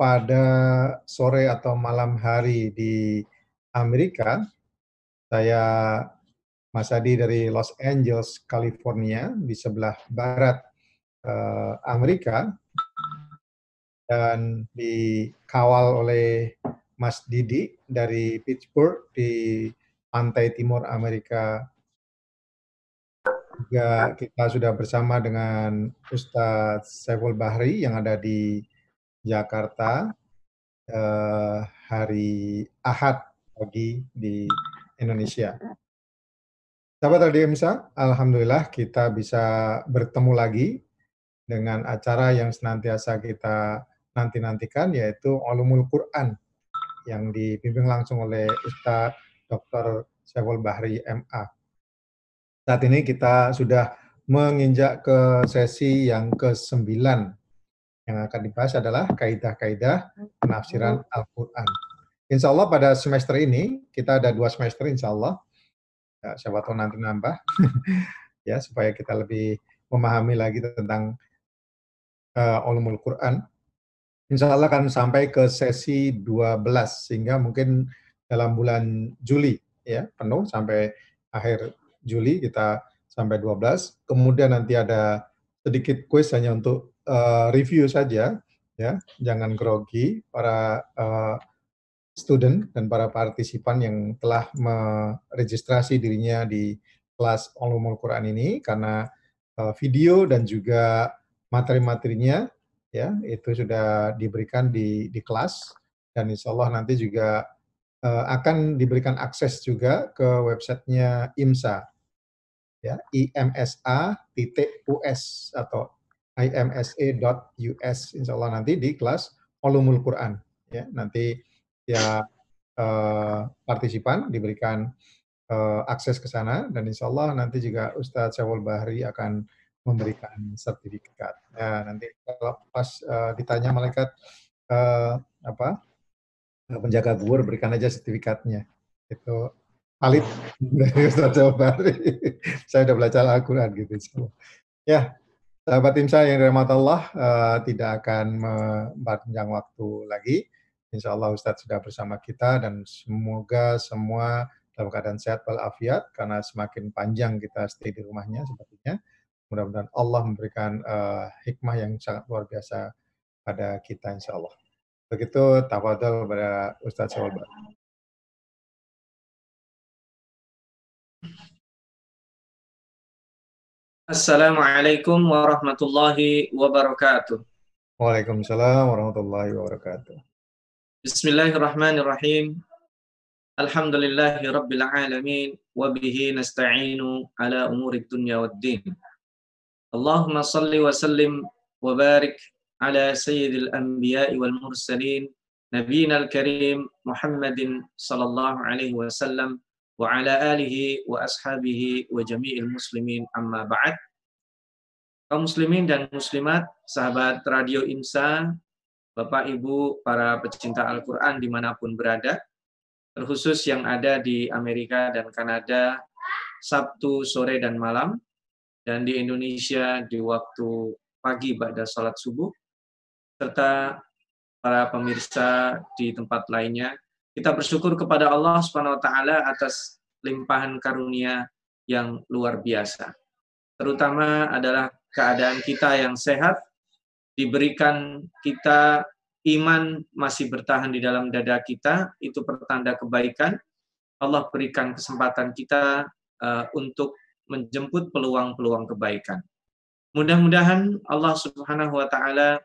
pada sore atau malam hari di Amerika. Saya Mas Adi dari Los Angeles, California, di sebelah barat uh, Amerika, dan dikawal oleh Mas Didi dari Pittsburgh di pantai timur Amerika. Juga kita sudah bersama dengan Ustadz Saiful Bahri yang ada di Jakarta uh, hari Ahad pagi di Indonesia. Sahabat Radio IMSA, Alhamdulillah kita bisa bertemu lagi dengan acara yang senantiasa kita nanti-nantikan yaitu Ulumul Quran yang dipimpin langsung oleh Ustadz Dr. Syawal Bahri MA. Saat ini kita sudah menginjak ke sesi yang ke-9 yang akan dibahas adalah kaidah-kaidah penafsiran Al-Quran. Insya Allah pada semester ini, kita ada dua semester insya Allah. Ya, siapa tahu nanti nambah. ya, supaya kita lebih memahami lagi tentang uh, ulumul Quran. Insya Allah akan sampai ke sesi 12, sehingga mungkin dalam bulan Juli ya penuh sampai akhir Juli kita sampai 12. Kemudian nanti ada sedikit kuis hanya untuk uh, review saja, ya, jangan grogi para uh, student dan para partisipan yang telah meregistrasi dirinya di kelas Ulumul Quran ini karena uh, video dan juga materi-materinya ya itu sudah diberikan di di kelas dan insya Allah nanti juga uh, akan diberikan akses juga ke websitenya IMSA ya imsa.us atau imsa.us insya Allah nanti di kelas Ulumul Quran. Ya nanti ya uh, partisipan diberikan uh, akses ke sana dan insya Allah nanti juga Ustadz Syawal Bahri akan memberikan sertifikat. Ya nanti kalau pas uh, ditanya malaikat uh, apa penjaga gubur berikan aja sertifikatnya. Itu valid dari Ustadz Syawal Bahri. Saya sudah belajar Al-Quran gitu ya Sahabat tim saya yang dirahmati Allah uh, tidak akan mempanjang waktu lagi. Insya Allah Ustadz sudah bersama kita dan semoga semua dalam keadaan sehat walafiat karena semakin panjang kita stay di rumahnya sepertinya. Mudah-mudahan Allah memberikan uh, hikmah yang sangat luar biasa pada kita insya Allah. Begitu tafadhol kepada Ustadz Syawal Assalamualaikum warahmatullahi wabarakatuh. Waalaikumsalam warahmatullahi wabarakatuh. Bismillahirrahmanirrahim. Alhamdulillahi rabbil alamin wa bihi nasta'inu ala umuri dunya waddin. Allahumma salli wa sallim wa barik ala sayyidil anbiya'i wal mursalin nabiyina al-karim Muhammadin sallallahu alaihi wasallam wa ala alihi wa ashabihi wa jami'il muslimin amma. Kaum muslimin dan muslimat, sahabat Radio Insa, Bapak Ibu para pecinta Al-Quran di mana pun berada, terkhusus yang ada di Amerika dan Kanada, Sabtu sore dan malam, dan di Indonesia di waktu pagi pada salat subuh, serta para pemirsa di tempat lainnya kita bersyukur kepada Allah Subhanahu wa taala atas limpahan karunia yang luar biasa. Terutama adalah keadaan kita yang sehat, diberikan kita iman masih bertahan di dalam dada kita, itu pertanda kebaikan. Allah berikan kesempatan kita uh, untuk menjemput peluang-peluang kebaikan. Mudah-mudahan Allah Subhanahu wa taala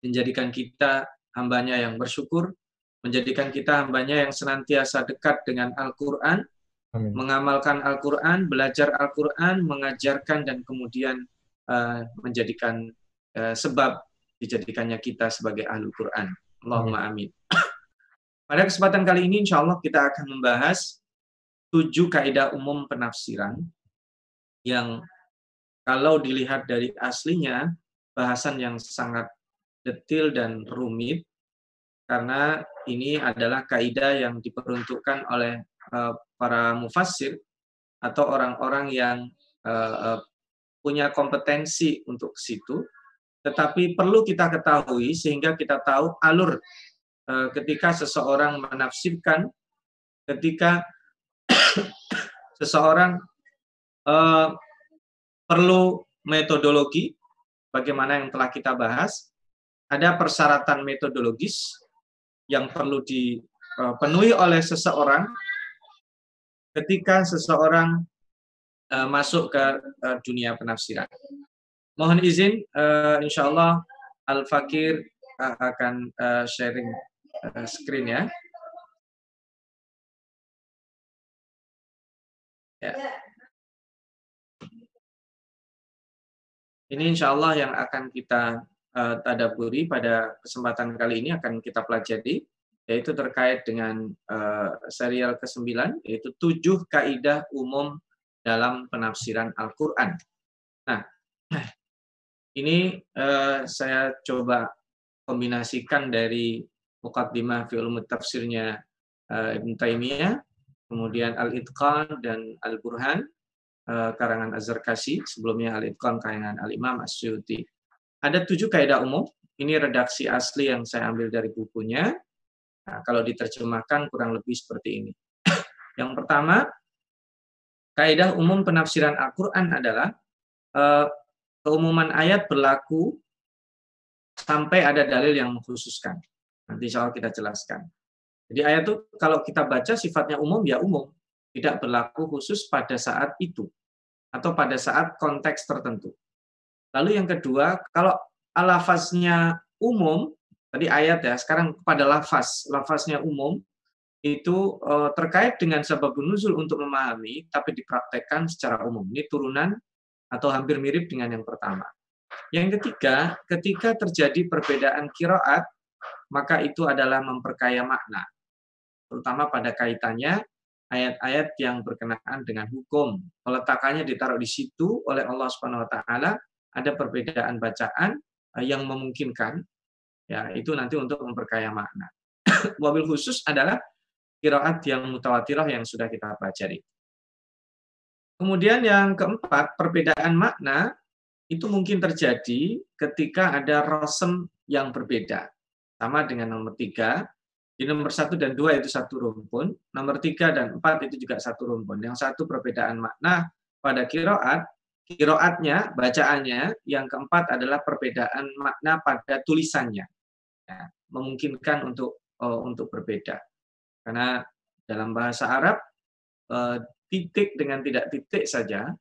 menjadikan kita hambanya yang bersyukur, menjadikan kita hambanya yang senantiasa dekat dengan Al-Quran, mengamalkan Al-Quran, belajar Al-Quran, mengajarkan, dan kemudian uh, menjadikan uh, sebab dijadikannya kita sebagai ahli Quran. Allahumma amin. Pada kesempatan kali ini, insya Allah kita akan membahas tujuh kaidah umum penafsiran yang kalau dilihat dari aslinya, bahasan yang sangat detil dan rumit, karena ini adalah kaidah yang diperuntukkan oleh uh, para mufassir atau orang-orang yang uh, uh, punya kompetensi untuk situ. Tetapi perlu kita ketahui sehingga kita tahu alur ketika seseorang menafsirkan, ketika seseorang perlu metodologi, bagaimana yang telah kita bahas, ada persyaratan metodologis yang perlu dipenuhi oleh seseorang ketika seseorang uh, masuk ke uh, dunia penafsiran. Mohon izin, insya Allah Al-Fakir akan sharing screen ya. ya. Ini insya Allah yang akan kita tadaburi pada kesempatan kali ini akan kita pelajari yaitu terkait dengan uh, serial ke-9 yaitu tujuh kaidah umum dalam penafsiran Al-Qur'an. Nah, ini uh, saya coba kombinasikan dari Muqaddimah fi ulum tafsirnya Ibn Taimiyah, kemudian Al-Itqan dan Al-Burhan karangan Az-Zarkasi, sebelumnya Al-Itqan karangan Al-Imam As-Suyuti. Ada tujuh kaidah umum, ini redaksi asli yang saya ambil dari bukunya. Nah, kalau diterjemahkan kurang lebih seperti ini. yang pertama, kaidah umum penafsiran Al-Quran adalah uh, keumuman ayat berlaku sampai ada dalil yang mengkhususkan. Nanti insya Allah kita jelaskan. Jadi ayat itu kalau kita baca sifatnya umum ya umum, tidak berlaku khusus pada saat itu atau pada saat konteks tertentu. Lalu yang kedua, kalau lafaznya umum, tadi ayat ya, sekarang pada lafaz, lafaznya umum, itu eh, terkait dengan sebab nuzul untuk memahami, tapi dipraktekkan secara umum. Ini turunan atau hampir mirip dengan yang pertama. Yang ketiga, ketika terjadi perbedaan kiroat, maka itu adalah memperkaya makna, terutama pada kaitannya ayat-ayat yang berkenaan dengan hukum. Peletakannya ditaruh di situ oleh Allah Subhanahu wa taala, ada perbedaan bacaan eh, yang memungkinkan ya itu nanti untuk memperkaya makna. Wabil khusus adalah kiraat yang mutawatirah yang sudah kita pelajari. Kemudian yang keempat, perbedaan makna itu mungkin terjadi ketika ada rosem yang berbeda. Sama dengan nomor tiga, di nomor satu dan dua itu satu rumpun, nomor tiga dan empat itu juga satu rumpun. Yang satu perbedaan makna pada kiroat, kiroatnya, bacaannya, yang keempat adalah perbedaan makna pada tulisannya. Ya, memungkinkan untuk uh, untuk berbeda. Karena dalam bahasa Arab, uh, titik dengan tidak titik saja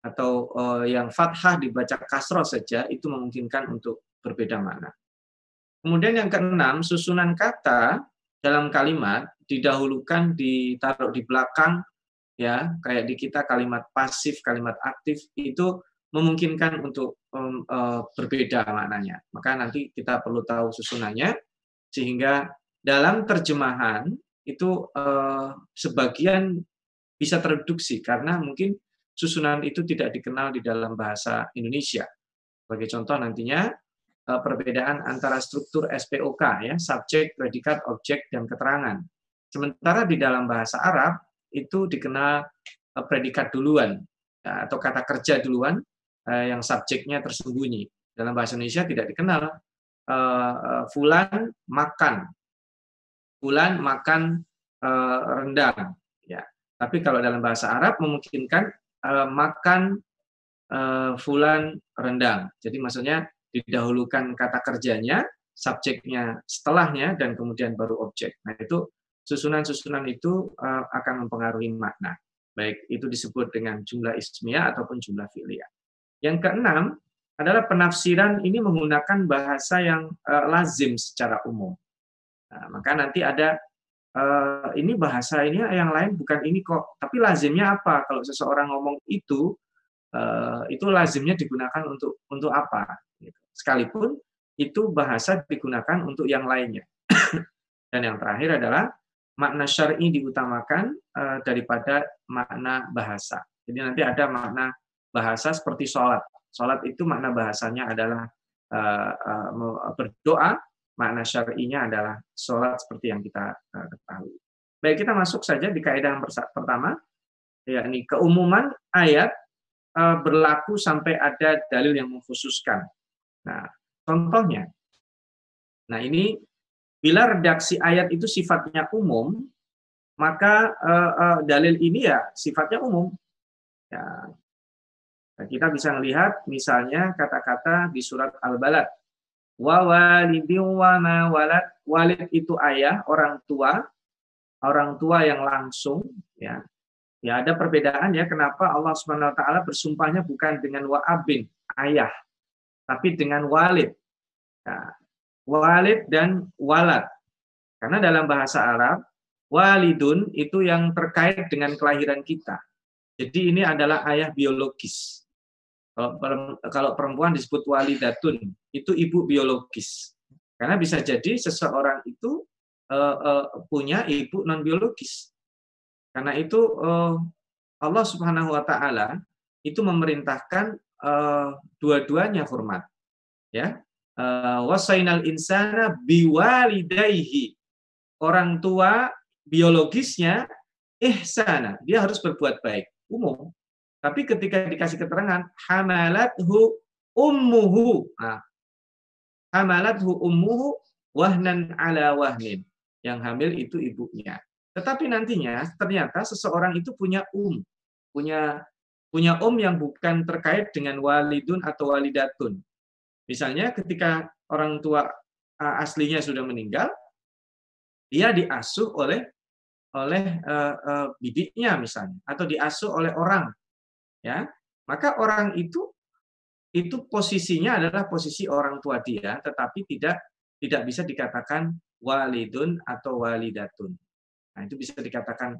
atau uh, yang fathah dibaca kasroh saja itu memungkinkan untuk berbeda makna. Kemudian yang keenam, susunan kata dalam kalimat didahulukan ditaruh di belakang ya kayak di kita kalimat pasif, kalimat aktif itu memungkinkan untuk um, uh, berbeda maknanya. Maka nanti kita perlu tahu susunannya sehingga dalam terjemahan itu uh, sebagian bisa tereduksi karena mungkin susunan itu tidak dikenal di dalam bahasa Indonesia. Sebagai contoh nantinya eh, perbedaan antara struktur SPOK ya, subjek, predikat, objek dan keterangan. Sementara di dalam bahasa Arab itu dikenal eh, predikat duluan ya, atau kata kerja duluan eh, yang subjeknya tersembunyi. Dalam bahasa Indonesia tidak dikenal fulan makan. Fulan makan rendang tapi kalau dalam bahasa Arab memungkinkan makan fulan rendang. Jadi maksudnya didahulukan kata kerjanya, subjeknya setelahnya, dan kemudian baru objek. Nah itu susunan-susunan itu uh, akan mempengaruhi makna. Baik itu disebut dengan jumlah ismiyah ataupun jumlah fi'liyah. Yang keenam adalah penafsiran ini menggunakan bahasa yang uh, lazim secara umum. Nah, maka nanti ada uh, ini bahasa ini yang lain bukan ini kok. Tapi lazimnya apa? Kalau seseorang ngomong itu, itu lazimnya digunakan untuk untuk apa? Sekalipun itu bahasa digunakan untuk yang lainnya. Dan yang terakhir adalah makna syar'i diutamakan uh, daripada makna bahasa. Jadi nanti ada makna bahasa seperti sholat. Sholat itu makna bahasanya adalah uh, uh, berdoa, makna syar'inya adalah sholat seperti yang kita eh, ketahui. Baik, kita masuk saja di kaidah yang pertama, yakni keumuman ayat eh, berlaku sampai ada dalil yang mengkhususkan. Nah, Contohnya, nah ini bila redaksi ayat itu sifatnya umum, maka uh, uh, dalil ini ya sifatnya umum. Ya, nah, kita bisa melihat misalnya kata-kata di surat Al-Balad. Wa walidin wa ma walad. Walid itu ayah, orang tua, orang tua yang langsung ya. Ya ada perbedaan ya kenapa Allah Subhanahu wa taala bersumpahnya bukan dengan wa'abin, ayah, tapi dengan walid. Ya, walid dan walad. Karena dalam bahasa Arab, walidun itu yang terkait dengan kelahiran kita. Jadi ini adalah ayah biologis. Kalau perempuan disebut walidatun, itu ibu biologis. Karena bisa jadi seseorang itu uh, uh, punya ibu non biologis. Karena itu uh, Allah Subhanahu wa taala itu memerintahkan dua-duanya hormat. Ya. Uh, wasainal insana biwalidayhi. Orang tua biologisnya ihsana, dia harus berbuat baik, umum. Tapi ketika dikasih keterangan hamalathu ummuhu. Nah, hamalathu ummuhu wahnan ala wahnin. Yang hamil itu ibunya. Tetapi nantinya ternyata seseorang itu punya um, punya punya um yang bukan terkait dengan walidun atau walidatun. Misalnya ketika orang tua aslinya sudah meninggal, dia diasuh oleh oleh uh, uh, bibinya misalnya atau diasuh oleh orang ya maka orang itu itu posisinya adalah posisi orang tua dia tetapi tidak tidak bisa dikatakan walidun atau walidatun. Nah, itu bisa dikatakan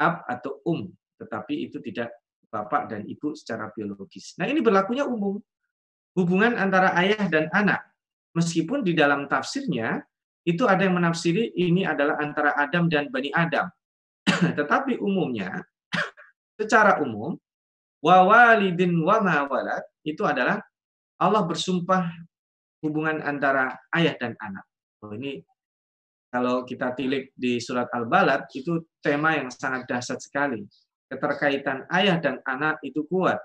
ab atau um, tetapi itu tidak bapak dan ibu secara biologis. Nah, ini berlakunya umum. Hubungan antara ayah dan anak. Meskipun di dalam tafsirnya itu ada yang menafsiri ini adalah antara Adam dan Bani Adam. tetapi umumnya secara umum wa walidin wa itu adalah Allah bersumpah hubungan antara ayah dan anak. Oh, ini kalau kita tilik di surat Al-Balad itu tema yang sangat dahsyat sekali. Keterkaitan ayah dan anak itu kuat.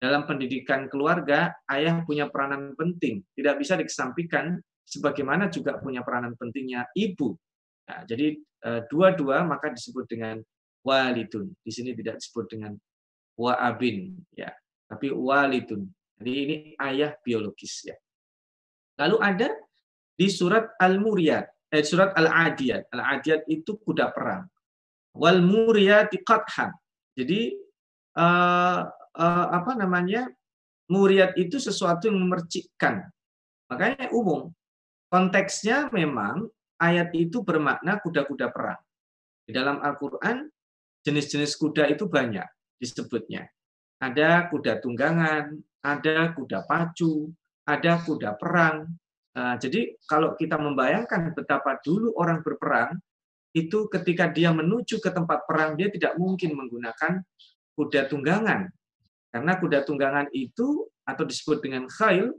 Dalam pendidikan keluarga, ayah punya peranan penting. Tidak bisa dikesampingkan sebagaimana juga punya peranan pentingnya ibu. Nah, jadi eh, dua-dua maka disebut dengan walidun. Di sini tidak disebut dengan wa'abin ya, tapi walidun. Jadi ini ayah biologis ya. Lalu ada di surat Al-Muriyat eh, surat Al-Adiyat. Al-Adiyat itu kuda perang. Wal muriyati qadhan. Jadi uh, uh, apa namanya? Muriyat itu sesuatu yang memercikkan. Makanya umum. Konteksnya memang ayat itu bermakna kuda-kuda perang. Di dalam Al-Qur'an jenis-jenis kuda itu banyak disebutnya. Ada kuda tunggangan, ada kuda pacu, ada kuda perang, Nah, jadi kalau kita membayangkan betapa dulu orang berperang, itu ketika dia menuju ke tempat perang, dia tidak mungkin menggunakan kuda tunggangan. Karena kuda tunggangan itu, atau disebut dengan khail,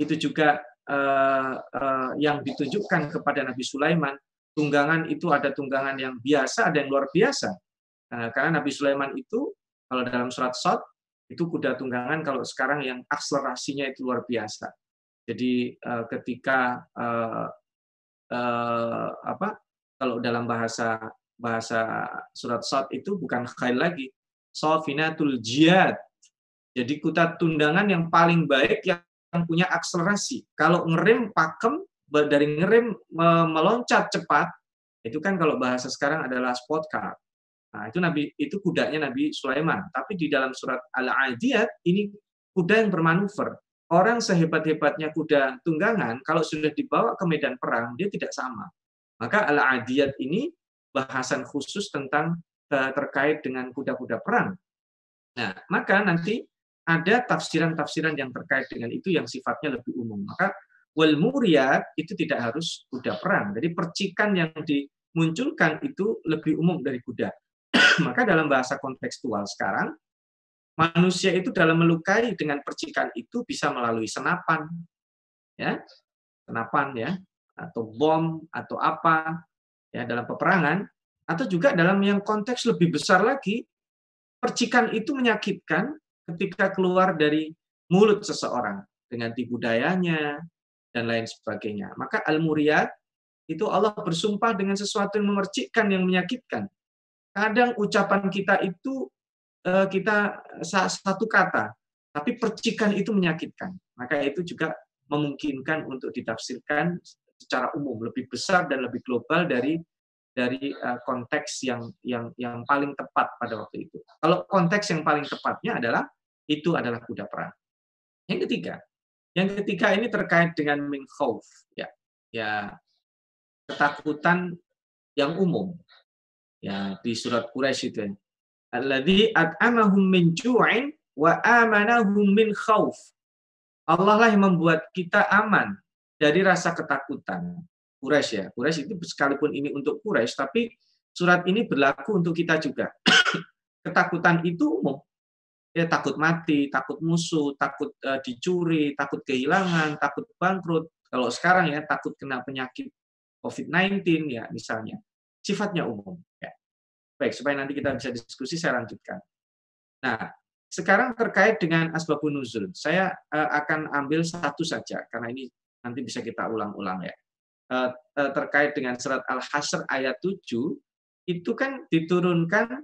itu juga uh, uh, yang ditunjukkan kepada Nabi Sulaiman. Tunggangan itu ada tunggangan yang biasa, ada yang luar biasa. Uh, karena Nabi Sulaiman itu, kalau dalam surat Sot, itu kuda tunggangan kalau sekarang yang akselerasinya itu luar biasa jadi uh, ketika uh, uh, apa kalau dalam bahasa bahasa surat Sad itu bukan khail lagi, sofinatul jihad. Jadi kuta tundangan yang paling baik yang punya akselerasi. Kalau ngerem pakem dari ngerem meloncat cepat itu kan kalau bahasa sekarang adalah sport car. Nah, itu Nabi itu kudanya Nabi Sulaiman. Tapi di dalam surat Al-Adiyat ini kuda yang bermanuver orang sehebat-hebatnya kuda tunggangan, kalau sudah dibawa ke medan perang, dia tidak sama. Maka al-adiyat ini bahasan khusus tentang eh, terkait dengan kuda-kuda perang. Nah, maka nanti ada tafsiran-tafsiran yang terkait dengan itu yang sifatnya lebih umum. Maka wal muriyat itu tidak harus kuda perang. Jadi percikan yang dimunculkan itu lebih umum dari kuda. Maka dalam bahasa kontekstual sekarang manusia itu dalam melukai dengan percikan itu bisa melalui senapan, ya, senapan ya, atau bom atau apa, ya dalam peperangan, atau juga dalam yang konteks lebih besar lagi, percikan itu menyakitkan ketika keluar dari mulut seseorang dengan tipu dayanya, dan lain sebagainya. Maka al-muriyat itu Allah bersumpah dengan sesuatu yang memercikkan, yang menyakitkan. Kadang ucapan kita itu eh, kita satu kata, tapi percikan itu menyakitkan. Maka itu juga memungkinkan untuk ditafsirkan secara umum lebih besar dan lebih global dari dari eh, konteks yang yang yang paling tepat pada waktu itu. Kalau konteks yang paling tepatnya adalah itu adalah kuda perang. Yang ketiga, yang ketiga ini terkait dengan min ya. Ya ketakutan yang umum. Ya, di surat Quraisy itu. Alladzi at'amahum min ju'in wa amanahum min khauf. Allah lah yang membuat kita aman dari rasa ketakutan. Quraisy ya. Quraisy itu sekalipun ini untuk Quraisy, tapi surat ini berlaku untuk kita juga. Ketakutan itu umum ya takut mati, takut musuh, takut uh, dicuri, takut kehilangan, takut bangkrut. Kalau sekarang ya takut kena penyakit COVID-19 ya misalnya. Sifatnya umum ya. Baik, supaya nanti kita bisa diskusi saya lanjutkan. Nah, sekarang terkait dengan asbabun nuzul. Saya uh, akan ambil satu saja karena ini nanti bisa kita ulang-ulang ya. Uh, uh, terkait dengan surat Al-Hasyr ayat 7 itu kan diturunkan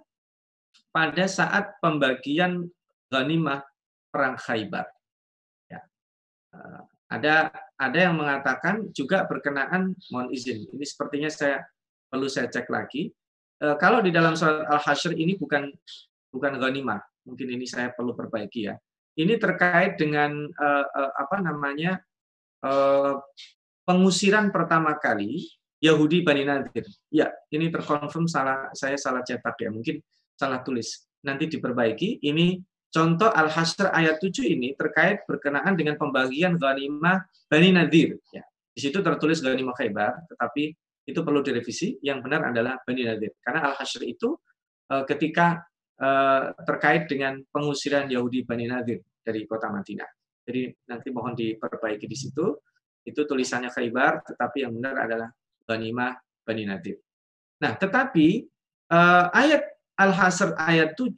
pada saat pembagian ghanimah perang Khaybar. Ya. Eh, ada ada yang mengatakan juga berkenaan mohon izin. Ini sepertinya saya perlu saya cek lagi. Eh, kalau di dalam surat Al-Hasyr ini bukan bukan ghanimah. Mungkin ini saya perlu perbaiki ya. Ini terkait dengan uh, uh, apa namanya uh, pengusiran pertama kali Yahudi Bani Nadir. Ya, ini terkonfirm salah saya salah cetak ya, mungkin salah tulis. Nanti diperbaiki. Ini Contoh Al-Hasr ayat 7 ini terkait berkenaan dengan pembagian ghanimah Bani Nadir. Ya. Di situ tertulis ghanimah Khaybar, tetapi itu perlu direvisi. Yang benar adalah Bani Nadir. Karena Al-Hasr itu eh, ketika eh, terkait dengan pengusiran Yahudi Bani Nadir dari kota Madinah. Jadi nanti mohon diperbaiki di situ. Itu tulisannya Khaybar, tetapi yang benar adalah ghanimah Bani Nadir. Nah, tetapi eh, ayat Al-Hasr ayat 7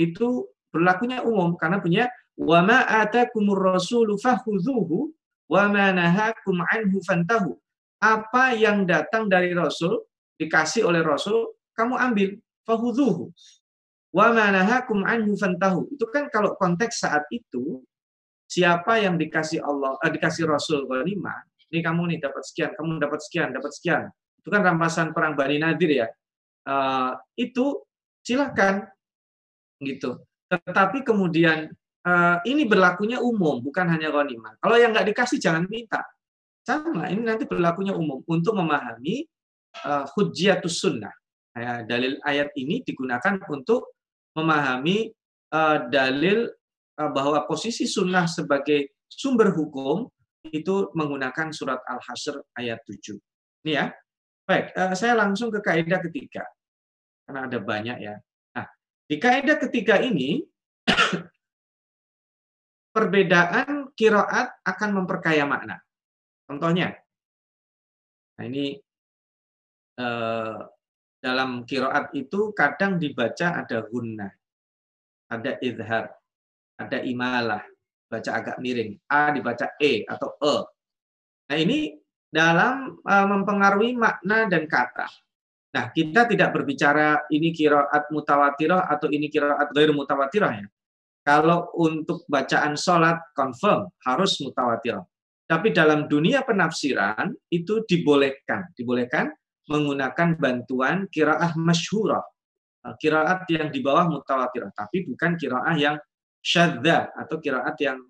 itu berlakunya umum karena punya wa ma atakumur rasulu fakhudhuhu wa ma nahakum anhu fantahu. Apa yang datang dari Rasul dikasih oleh Rasul kamu ambil fakhudhuhu wa ma nahakum anhu fantahu. Itu kan kalau konteks saat itu siapa yang dikasih Allah eh, dikasih Rasul ghanimah, ini kamu nih dapat sekian, kamu dapat sekian, dapat sekian. Itu kan rampasan perang Bani Nadir ya. Uh, itu silahkan gitu. Tetapi kemudian uh, ini berlakunya umum, bukan hanya ghanimah. Kalau yang nggak dikasih jangan minta. Sama, ini nanti berlakunya umum untuk memahami uh, sunnah. Ya, dalil ayat ini digunakan untuk memahami dalil bahwa posisi sunnah sebagai sumber hukum itu menggunakan surat Al-Hasr ayat 7. Ini ya. Baik, uh, saya langsung ke kaidah ketiga. Karena ada banyak ya. Di kaidah ketiga ini, perbedaan kiroat akan memperkaya makna. Contohnya, nah ini eh, dalam kiroat itu kadang dibaca ada gunnah, ada idhar, ada imalah, baca agak miring. A dibaca E atau E. Nah ini dalam eh, mempengaruhi makna dan kata. Nah, kita tidak berbicara ini kiraat mutawatirah atau ini kiraat gair mutawatirah ya. Kalau untuk bacaan sholat confirm harus mutawatirah. Tapi dalam dunia penafsiran itu dibolehkan, dibolehkan menggunakan bantuan kiraah masyhurah. Kiraat yang di bawah mutawatirah, tapi bukan kiraah yang syadza atau kiraat yang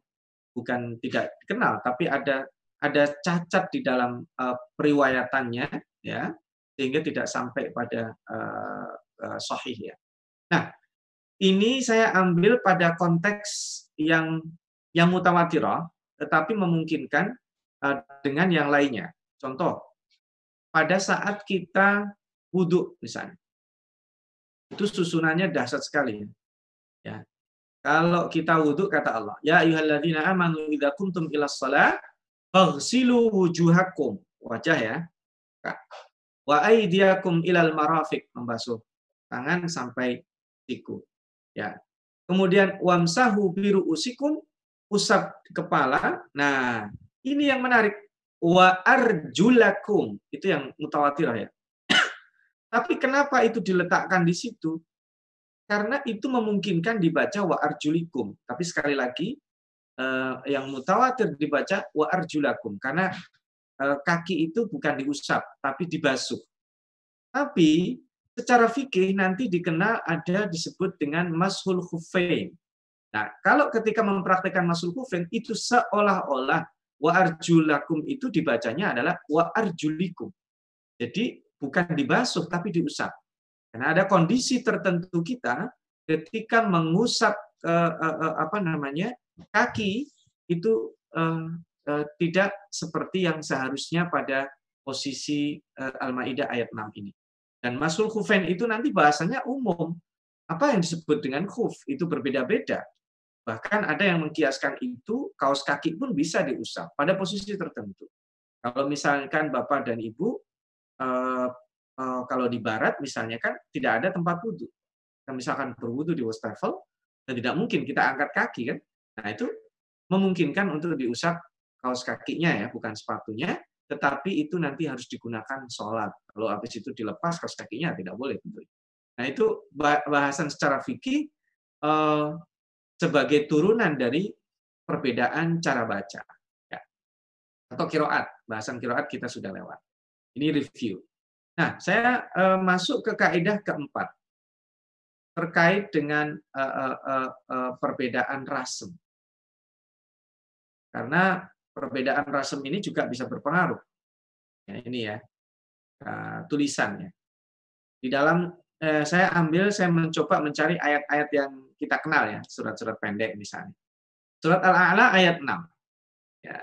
bukan tidak dikenal, tapi ada ada cacat di dalam uh, periwayatannya, ya sehingga tidak sampai pada uh, uh, sahih ya. Nah, ini saya ambil pada konteks yang yang mutawatirah tetapi memungkinkan uh, dengan yang lainnya. Contoh, pada saat kita wudhu misalnya, itu susunannya dahsyat sekali. Ya. Kalau kita wudhu kata Allah, ya ayyuhalladzina amanu idza kumtum ila shalah faghsilu wujuhakum. Wajah ya. Wa aidiakum ilal marafiq membasuh tangan sampai siku. Ya. Kemudian wamsahu biru usikum usap kepala. Nah, Ini yang menarik. Wa arjulakum. Itu yang mutawatirah ya. Tapi kenapa itu diletakkan di situ? Karena itu memungkinkan dibaca wa arjulikum. Tapi sekali lagi, eh, yang mutawatir dibaca wa arjulakum. Karena eh, kaki itu bukan diusap, tapi dibasuh. Tapi secara fikih nanti dikenal ada disebut dengan mashul khufain. Nah, kalau ketika mempraktekkan masul kufrin itu seolah-olah wa arjulakum itu dibacanya adalah wa arjulikum. Jadi bukan dibasuh tapi diusap. Karena ada kondisi tertentu kita ketika mengusap eh, apa namanya kaki itu eh, eh, tidak seperti yang seharusnya pada posisi eh, Al-Maidah ayat 6 ini. Dan masul kufen itu nanti bahasanya umum. Apa yang disebut dengan khuf itu berbeda-beda. Bahkan ada yang mengkiaskan itu kaos kaki pun bisa diusap pada posisi tertentu. Kalau misalkan Bapak dan Ibu eh, eh, kalau di barat misalnya kan tidak ada tempat wudhu. Misalkan berwudhu di wastafel dan tidak mungkin kita angkat kaki kan. Nah, itu memungkinkan untuk diusap kaos kakinya ya, bukan sepatunya, tetapi itu nanti harus digunakan sholat. Kalau habis itu dilepas kaos kakinya tidak boleh tentunya. Nah, itu bahasan secara fikih eh, sebagai turunan dari perbedaan cara baca. Ya. Atau kiroat, bahasan kiroat kita sudah lewat. Ini review. Nah, saya uh, masuk ke kaidah keempat terkait dengan uh, perbedaan rasem. Karena perbedaan rasem ini juga bisa berpengaruh. Ya, ini ya uh, tulisannya. Di dalam uh, saya ambil, saya mencoba mencari ayat-ayat yang kita kenal ya, surat-surat pendek misalnya. Surat Al-A'la ayat 6. Ya.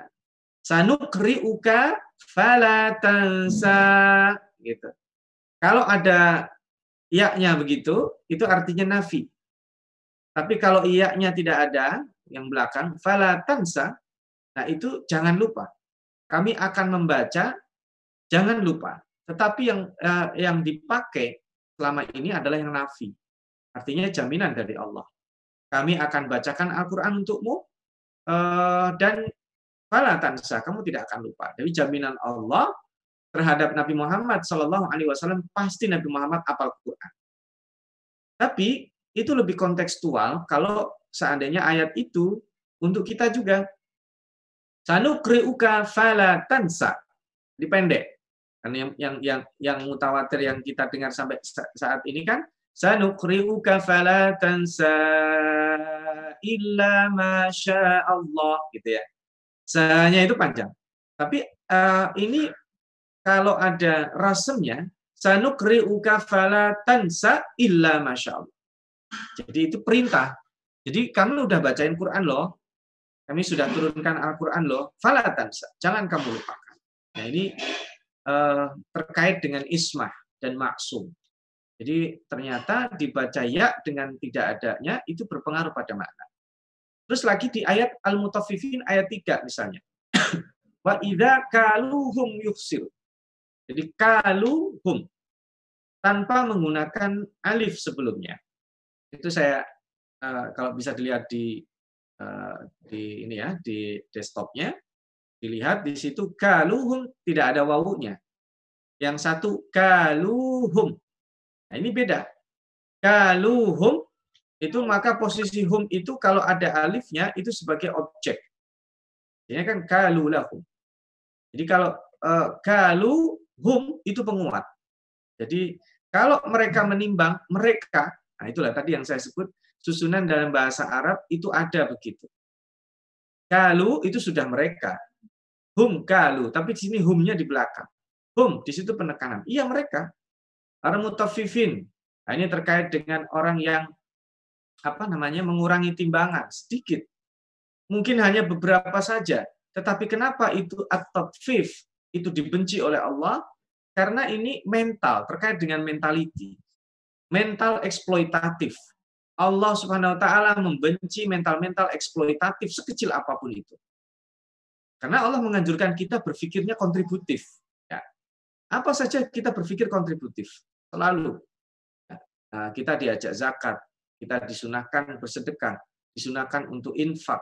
Sanukri'uka fala tansa gitu. Kalau ada iya-nya begitu, itu artinya nafi. Tapi kalau iya-nya tidak ada, yang belakang fala tansa, nah itu jangan lupa. Kami akan membaca jangan lupa. Tetapi yang eh, yang dipakai selama ini adalah yang nafi. Artinya jaminan dari Allah. Kami akan bacakan Al-Quran untukmu, eh, dan fala tansa, kamu tidak akan lupa. Jadi jaminan Allah terhadap Nabi Muhammad Wasallam pasti Nabi Muhammad apal Quran. Tapi itu lebih kontekstual kalau seandainya ayat itu untuk kita juga. Sanukriuka fala tansa. Dipendek. Kan yang yang yang yang mutawatir yang kita dengar sampai saat ini kan Sanukri'uka fala tansa illa masya Allah gitu ya. Sanya itu panjang. Tapi uh, ini kalau ada rasemnya sanukri'uka fala tansa illa masya Allah. Jadi itu perintah. Jadi kami udah bacain Quran loh. Kami sudah turunkan Al-Quran loh. Fala tansa. Jangan kamu lupakan. Nah ini uh, terkait dengan ismah dan maksum. Jadi ternyata dibaca ya dengan tidak adanya itu berpengaruh pada makna. Terus lagi di ayat Al-Mutaffifin ayat 3 misalnya. Wa idza kaluhum yukhsir. Jadi kaluhum tanpa menggunakan alif sebelumnya. Itu saya eh, kalau bisa dilihat di eh, di ini ya di desktopnya dilihat di situ kaluhum tidak ada wawunya. Yang satu kaluhum Nah, ini beda. Kaluhum itu maka posisi hum itu kalau ada alifnya itu sebagai objek. Ini kan kalulahum. Jadi kalau uh, kaluhum itu penguat. Jadi kalau mereka menimbang mereka, nah itulah tadi yang saya sebut susunan dalam bahasa Arab itu ada begitu. Kalu itu sudah mereka. Hum kalu, tapi di sini humnya di belakang. Hum di situ penekanan. Iya mereka. Al-mutaffifin. Nah, ini terkait dengan orang yang apa namanya mengurangi timbangan sedikit. Mungkin hanya beberapa saja. Tetapi kenapa itu at-tatfif itu dibenci oleh Allah? Karena ini mental, terkait dengan mentality. Mental eksploitatif. Allah Subhanahu wa taala membenci mental-mental eksploitatif sekecil apa pun itu. Karena Allah menganjurkan kita berpikirnya kontributif. Apa saja kita berpikir kontributif. Selalu. Nah, kita diajak zakat, kita disunahkan bersedekah, disunahkan untuk infak,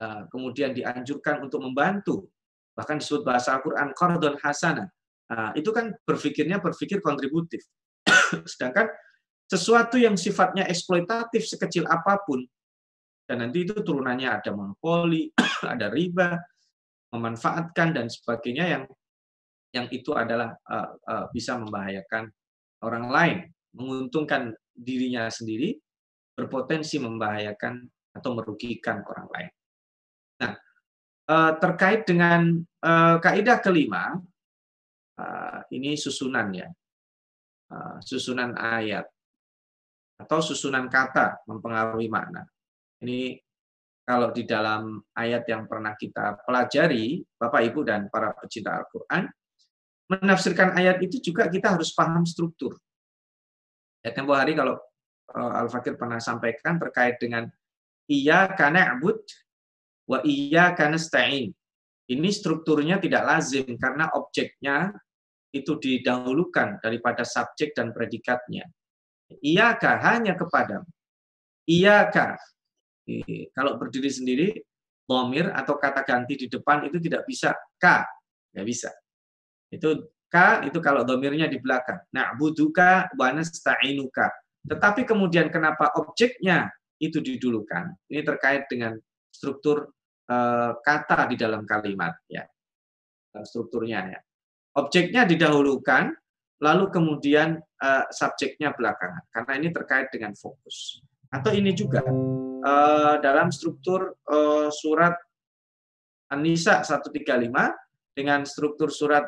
nah, kemudian dianjurkan untuk membantu Bahkan disebut bahasa Al-Quran qardon hasanah. Nah, itu kan berpikirnya berpikir kontributif. Sedangkan sesuatu yang sifatnya eksploitatif sekecil apa pun, dan nanti itu turunannya ada monopoli, ada riba, memanfaatkan dan sebagainya yang yang itu adalah uh, uh, bisa membahayakan orang lain, menguntungkan dirinya sendiri, berpotensi membahayakan atau merugikan orang lain. Nah, uh, terkait dengan uh, kaidah kelima, uh, ini susunan ya, susunan ayat atau susunan kata mempengaruhi makna. Ini kalau di dalam ayat yang pernah kita pelajari, Bapak Ibu dan para pecinta Al-Quran, menafsirkan ayat itu juga kita harus paham struktur. Ya, tempo hari kalau uh, Al-Fakir pernah sampaikan terkait dengan iya karena abud wa iya karena stain. Ini strukturnya tidak lazim karena objeknya itu didahulukan daripada subjek dan predikatnya. Iyaka hanya kepadamu. Iyaka kalau berdiri sendiri, bomir atau kata ganti di depan itu tidak bisa k, nggak bisa. Itu k itu kalau domirnya di belakang. Nah, buduka wanastainuka. Tetapi kemudian kenapa objeknya itu didulukan? Ini terkait dengan struktur uh, kata di dalam kalimat ya. Strukturnya ya. Objeknya didahulukan, lalu kemudian uh, subjeknya belakangan. Karena ini terkait dengan fokus. Atau ini juga uh, dalam struktur uh, surat An-Nisa 135 dengan struktur surat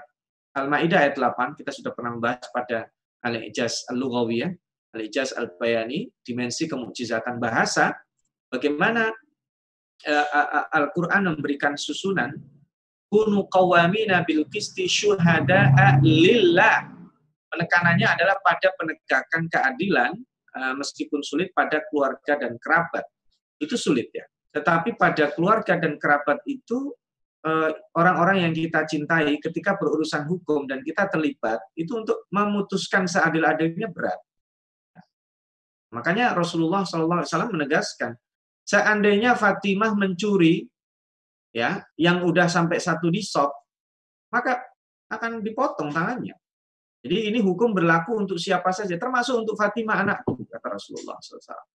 Al-Maidah ayat 8 kita sudah pernah membahas pada Al-Ijaz Al-Lughawiyah, Al-Ijaz Al-Bayani, dimensi kemujizatan bahasa, bagaimana uh, Al-Qur'an memberikan susunan kunu qawamina bil qisti syuhada'a lillah. Penekanannya adalah pada penegakan keadilan Eh, meskipun sulit pada keluarga dan kerabat. Itu sulit ya. Tetapi pada keluarga dan kerabat itu eh, orang-orang yang kita cintai ketika berurusan hukum dan kita terlibat itu untuk memutuskan seadil-adilnya berat. Makanya Rasulullah SAW menegaskan, seandainya Fatimah mencuri, ya, yang udah sampai satu di disop, maka akan dipotong tangannya. Jadi ini hukum berlaku untuk siapa saja, termasuk untuk Fatimah anakku, kata Rasulullah SAW.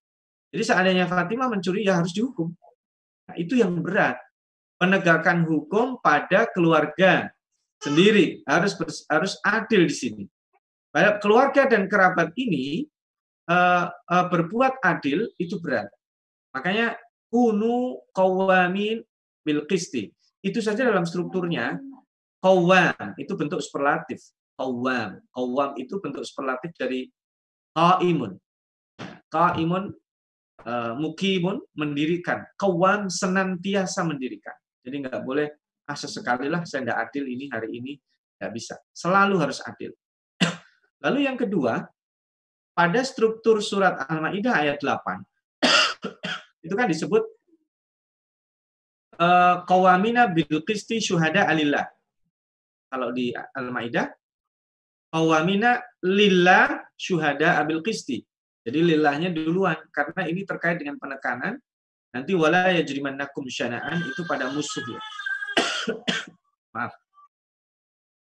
Jadi seandainya Fatimah mencuri, ya harus dihukum. Nah, itu yang berat. Penegakan hukum pada keluarga sendiri harus harus adil di sini. Pada keluarga dan kerabat ini uh, uh, berbuat adil itu berat. Makanya kunu kawamin bil Itu saja dalam strukturnya kawam itu bentuk superlatif Qawwam. Qawwam itu bentuk superlatif dari qaimun. Qaimun uh, mukimun mendirikan. Qawwam senantiasa mendirikan. Jadi nggak boleh ah sesekali lah saya tidak adil ini hari ini nggak bisa. Selalu harus adil. Lalu yang kedua, pada struktur surat Al-Maidah ayat 8 itu kan disebut eh, qawamina bil qisti syuhada alillah. Kalau di Al-Maidah awamina lillah syuhada abil qisti. Jadi lillahnya duluan karena ini terkait dengan penekanan. Nanti wala yajrimannakum syana'an itu pada musuh ya. Maaf.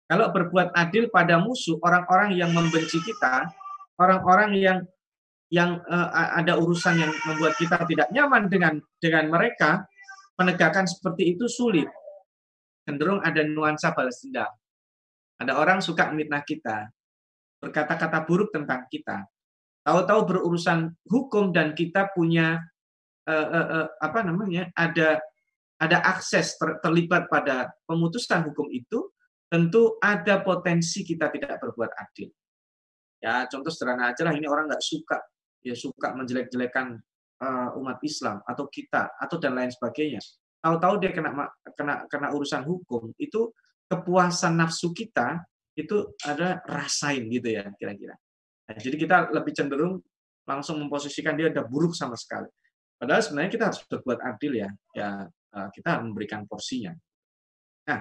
Kalau berbuat adil pada musuh, orang-orang yang membenci kita, orang-orang yang yang uh, ada urusan yang membuat kita tidak nyaman dengan dengan mereka, penegakan seperti itu sulit. Cenderung ada nuansa balas dendam. Ada orang suka mitnah kita, berkata-kata buruk tentang kita. Tahu-tahu berurusan hukum dan kita punya uh, uh, uh, apa namanya? ada ada akses ter, terlibat pada pemutusan hukum itu, tentu ada potensi kita tidak berbuat adil. Ya, contoh sederhana aja lah ini orang nggak suka ya suka menjelek-jelekan uh, umat Islam atau kita atau dan lain sebagainya. Tahu-tahu dia kena kena kena urusan hukum itu kepuasan nafsu kita itu ada rasain gitu ya kira-kira. Nah, jadi kita lebih cenderung langsung memposisikan dia ada buruk sama sekali. Padahal sebenarnya kita harus berbuat adil ya, ya eh, kita harus memberikan porsinya. Nah,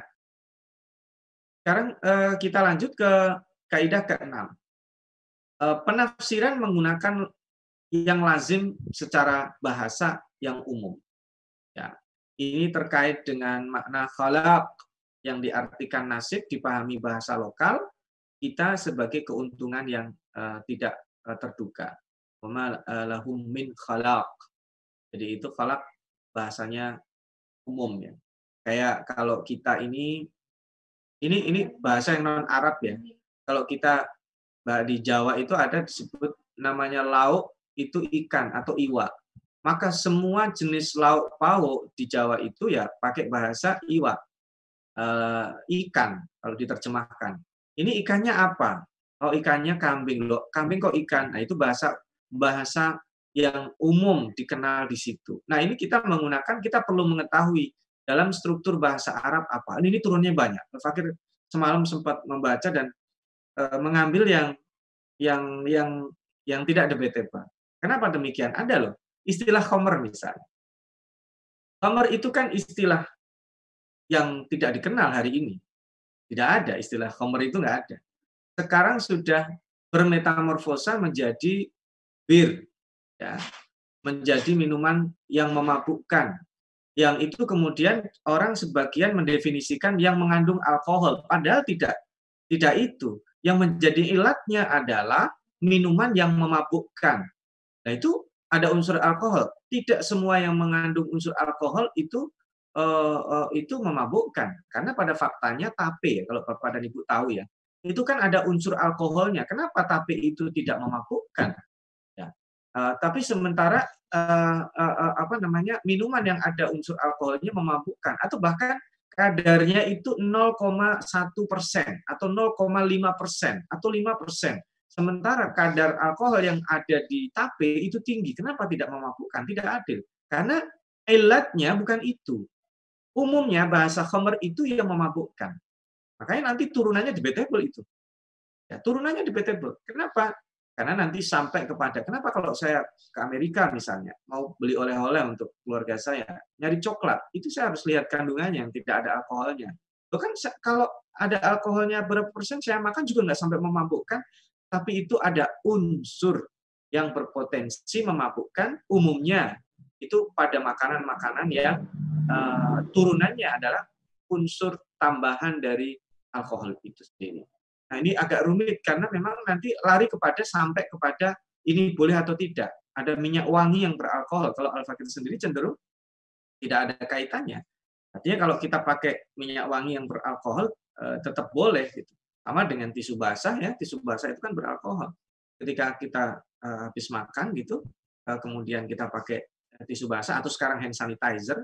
sekarang eh, kita lanjut ke kaidah keenam. Eh, penafsiran menggunakan yang lazim secara bahasa yang umum. Ya, ini terkait dengan makna khalaq yang diartikan nasib dipahami bahasa lokal, kita sebagai keuntungan yang uh, tidak uh, terduga. lahum min khalaq. Jadi itu khalaq bahasanya umum ya. Kayak kalau kita ini ini ini bahasa yang non Arab ya. Kalau kita di Jawa itu ada disebut namanya lauk itu ikan atau iwa. Maka semua jenis lauk pauk di Jawa itu ya pakai bahasa iwa. Uh, ikan kalau diterjemahkan. Ini ikannya apa? Oh ikannya kambing loh. Kambing kok ikan? Nah itu bahasa bahasa yang umum dikenal di situ. Nah ini kita menggunakan kita perlu mengetahui dalam struktur bahasa Arab apa. Ini, turunnya banyak. Fakir semalam sempat membaca dan e, mengambil yang yang yang yang tidak debatable. Kenapa demikian? Ada loh istilah khomer misalnya. Khomer itu kan istilah yang tidak dikenal hari ini. Tidak ada istilah khomer itu nggak ada. Sekarang sudah bermetamorfosa menjadi bir, ya, menjadi minuman yang memabukkan. Yang itu kemudian orang sebagian mendefinisikan yang mengandung alkohol, padahal tidak. Tidak itu. Yang menjadi ilatnya adalah minuman yang memabukkan. Nah itu ada unsur alkohol. Tidak semua yang mengandung unsur alkohol itu uh, uh, itu memabukkan. Karena pada faktanya tape, kalau Bapak dan Ibu tahu ya, itu kan ada unsur alkoholnya. Kenapa tape itu tidak memabukkan? Ya. Uh, tapi sementara uh, uh, uh, apa namanya minuman yang ada unsur alkoholnya memabukkan atau bahkan kadarnya itu 0,1 persen atau 0,5 persen atau 5 persen Sementara kadar alkohol yang ada di tape itu tinggi. Kenapa tidak memabukkan? Tidak adil. Karena elatnya bukan itu. Umumnya bahasa khamr itu yang memabukkan. Makanya nanti turunannya debatable itu. Ya, turunannya debatable. Kenapa? Karena nanti sampai kepada, kenapa kalau saya ke Amerika misalnya, mau beli oleh-oleh untuk keluarga saya, nyari coklat, itu saya harus lihat kandungannya yang tidak ada alkoholnya. Bahkan kalau ada alkoholnya berapa persen, saya makan juga nggak sampai memabukkan, tapi itu ada unsur yang berpotensi memabukkan umumnya itu pada makanan-makanan yang uh, turunannya adalah unsur tambahan dari alkohol itu sendiri. Nah ini agak rumit karena memang nanti lari kepada sampai kepada ini boleh atau tidak. Ada minyak wangi yang beralkohol. Kalau al sendiri cenderung tidak ada kaitannya. Artinya kalau kita pakai minyak wangi yang beralkohol uh, tetap boleh gitu. Sama dengan tisu basah ya, tisu basah itu kan beralkohol. Ketika kita uh, habis makan gitu, kemudian kita pakai tisu basah atau sekarang hand sanitizer,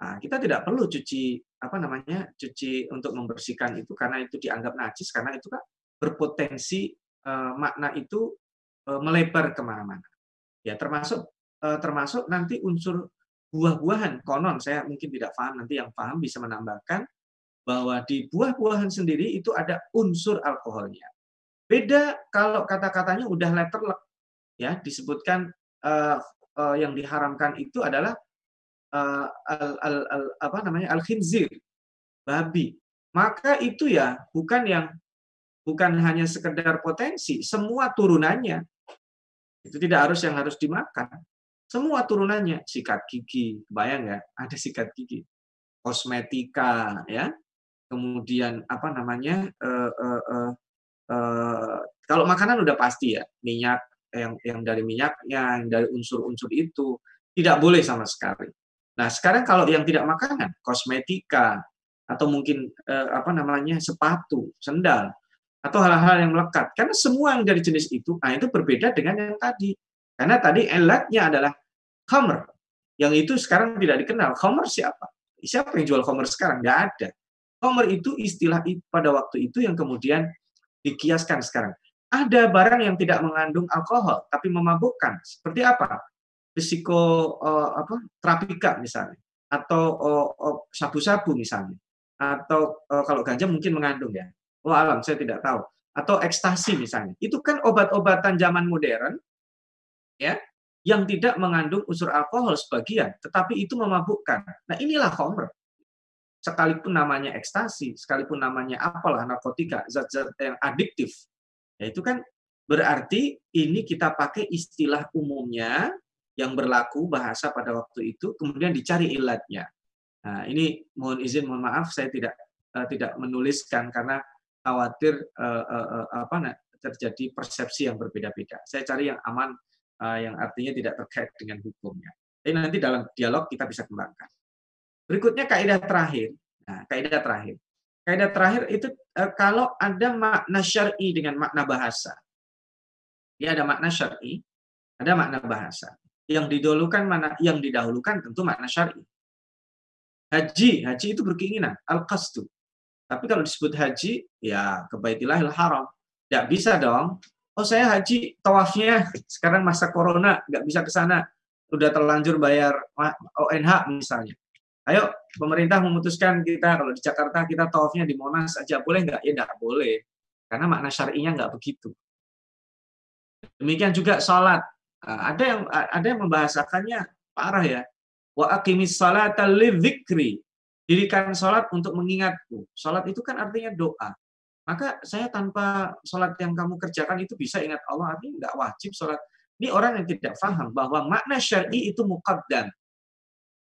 nah, kita tidak perlu cuci apa namanya cuci untuk membersihkan itu karena itu dianggap najis karena itu kan berpotensi uh, makna itu uh, melebar ke mana-mana. Ya termasuk uh, termasuk nanti unsur buah-buahan konon saya mungkin tidak paham nanti yang paham bisa menambahkan bahwa di buah-buahan sendiri itu ada unsur alkoholnya. Beda kalau kata-katanya udah letterlek, ya disebutkan uh, uh, yang diharamkan itu adalah uh, al, al, al, apa namanya al khinzir, babi. Maka itu ya bukan yang bukan hanya sekedar potensi, semua turunannya itu tidak harus yang harus dimakan. Semua turunannya, sikat gigi, bayang nggak? Ada sikat gigi, kosmetika, ya, kemudian apa namanya uh, uh, uh, uh, kalau makanan udah pasti ya minyak yang yang dari minyaknya yang dari unsur-unsur itu tidak boleh sama sekali. Nah sekarang kalau yang tidak makanan kosmetika atau mungkin uh, apa namanya sepatu sendal atau hal-hal yang melekat karena semua yang dari jenis itu nah itu berbeda dengan yang tadi karena tadi elatnya adalah khamr yang itu sekarang tidak dikenal khamr siapa siapa yang jual khamr sekarang nggak ada Homer itu istilah pada waktu itu yang kemudian dikiaskan sekarang. Ada barang yang tidak mengandung alkohol tapi memabukkan. Seperti apa? Risiko uh, apa? Trapika misalnya atau uh, uh, sabu-sabu misalnya. Atau uh, kalau ganja mungkin mengandung ya. Oh alam saya tidak tahu. Atau ekstasi misalnya. Itu kan obat-obatan zaman modern ya yang tidak mengandung unsur alkohol sebagian, tetapi itu memabukkan. Nah, inilah Homer sekalipun namanya ekstasi, sekalipun namanya apalah narkotika, zat-zat yang adiktif, ya itu kan berarti ini kita pakai istilah umumnya yang berlaku bahasa pada waktu itu, kemudian dicari ilatnya. Nah, ini mohon izin, mohon maaf, saya tidak uh, tidak menuliskan karena khawatir uh, uh, uh, apa nah, terjadi persepsi yang berbeda-beda. Saya cari yang aman, uh, yang artinya tidak terkait dengan hukumnya. Tapi nanti dalam dialog kita bisa kembangkan. Berikutnya kaidah terakhir. Nah, kaidah terakhir. Kaidah terakhir itu uh, kalau ada makna syar'i dengan makna bahasa. Ya ada makna syar'i, ada makna bahasa. Yang didahulukan mana? Yang didahulukan tentu makna syar'i. Haji, haji itu berkeinginan, al-qasdu. Tapi kalau disebut haji, ya ke Baitilahil Haram. Tidak bisa dong. Oh saya haji, tawafnya sekarang masa corona, nggak bisa ke sana. Udah terlanjur bayar ONH misalnya. Ayo, pemerintah memutuskan kita, kalau di Jakarta kita tawafnya di Monas aja. Boleh nggak? Ya nggak boleh. Karena makna syari'inya nggak begitu. Demikian juga sholat. Ah, ada yang ada yang membahasakannya parah ya. Wa aqimis salata lidzikri. Dirikan salat untuk mengingatku. Salat itu kan artinya doa. Maka saya tanpa salat yang kamu kerjakan itu bisa ingat Allah. Artinya enggak wajib salat. Ini orang yang tidak paham bahwa makna syar'i itu muqaddam.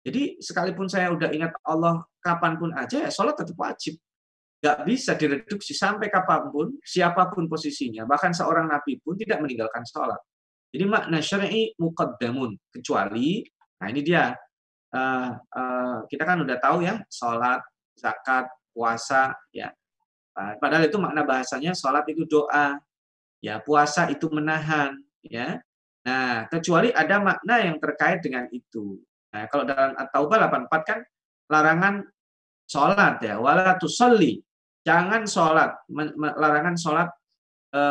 Jadi sekalipun saya udah ingat Allah kapan pun aja ya salat tetap wajib. Gak bisa direduksi sampai kapan pun, siapa pun posisinya, bahkan seorang nabi pun tidak meninggalkan sholat. Jadi makna syar'i muqaddamun kecuali nah ini dia uh, kita kan udah tahu ya salat, zakat, puasa ya. Uh, padahal itu makna bahasanya salat itu doa, ya puasa itu menahan ya. Nah, kecuali ada makna yang terkait dengan itu. Nah, kalau dalam At-Taubah 84 kan larangan sholat ya, wala tusalli. Jangan sholat, larangan sholat e,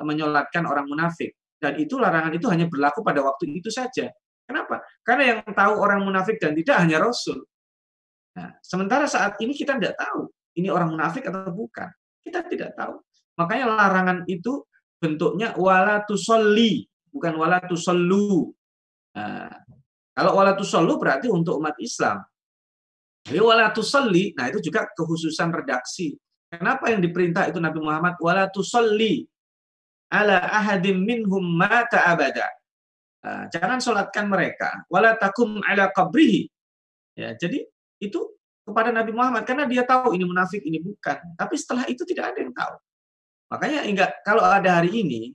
menyolatkan orang munafik. Dan itu larangan itu hanya berlaku pada waktu itu saja. Kenapa? Karena yang tahu orang munafik dan tidak hanya Rasul. Nah, sementara saat ini kita tidak tahu ini orang munafik atau bukan. Kita tidak tahu. Makanya larangan itu bentuknya wala tusolli, bukan wala tusollu. Nah, kalau wala tusollu berarti untuk umat Islam. Jadi wala tusolli, nah itu juga kehususan redaksi. Kenapa yang diperintah itu Nabi Muhammad wala tusolli ala ahadim minhum mata abada. Nah, jangan sholatkan mereka. Wala takum ala qabrihi. Ya, jadi itu kepada Nabi Muhammad karena dia tahu ini munafik ini bukan. Tapi setelah itu tidak ada yang tahu. Makanya enggak kalau ada hari ini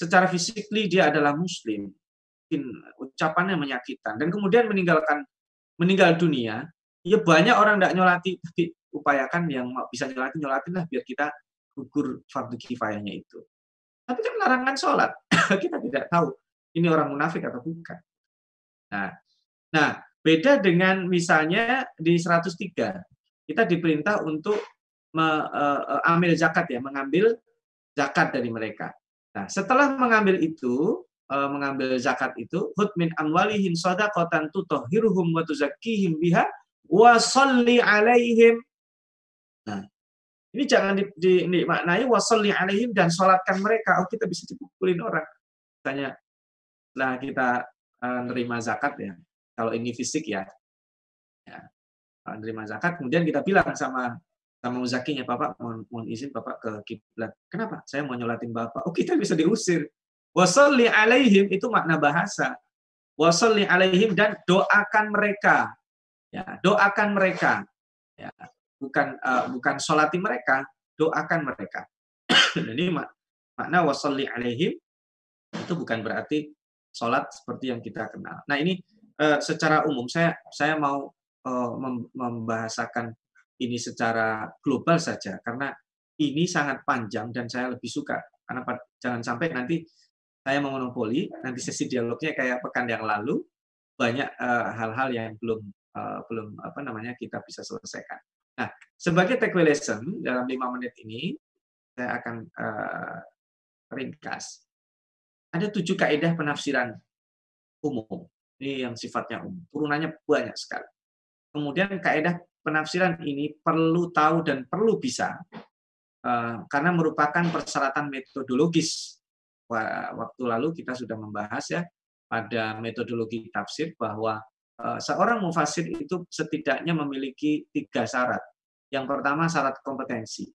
secara fisik dia adalah muslim, mungkin ucapannya menyakitkan dan kemudian meninggalkan meninggal dunia, ya banyak orang tidak nyolati tapi upayakan yang bisa nyolati nyolatin lah biar kita gugur fardu kifayahnya itu. Tapi kan larangan sholat. kita tidak tahu ini orang munafik atau bukan. Nah, nah beda dengan misalnya di 103 kita diperintah untuk mengambil zakat ya, mengambil zakat dari mereka. Nah, setelah mengambil itu, mengambil zakat itu, hud min amwalihim sadaqatan tutahhiruhum wa tuzakkihim biha wa alaihim. Nah, ini jangan dimaknai wasalli alaihim dan sholatkan mereka. Oh kita bisa dipukulin orang. Tanya, lah kita uh, nerima zakat ya. Kalau ini fisik ya, ya uh, nerima zakat. Kemudian kita bilang sama sama muzakinya, Bapak mohon, mohon izin Bapak ke kiblat. Kenapa? Saya mau nyolatin Bapak. Oh kita bisa diusir. Wasalli alaihim itu makna bahasa. Wasalli alaihim dan doakan mereka. Ya, doakan mereka. Ya, bukan uh, bukan solati mereka, doakan mereka. Jadi mak makna wasalli alaihim itu bukan berarti sholat seperti yang kita kenal. Nah ini uh, secara umum saya saya mau uh, membahasakan ini secara global saja karena ini sangat panjang dan saya lebih suka karena jangan sampai nanti saya monopoli nanti sesi dialognya kayak pekan yang lalu banyak hal-hal uh, yang belum uh, belum apa namanya kita bisa selesaikan. Nah, sebagai take lesson dalam lima menit ini, saya akan uh, ringkas. Ada tujuh kaidah penafsiran umum. Ini yang sifatnya umum. Turunannya banyak sekali. Kemudian kaidah penafsiran ini perlu tahu dan perlu bisa uh, karena merupakan persyaratan metodologis. Waktu lalu kita sudah membahas ya pada metodologi tafsir bahwa seorang mufasir itu setidaknya memiliki tiga syarat. Yang pertama syarat kompetensi.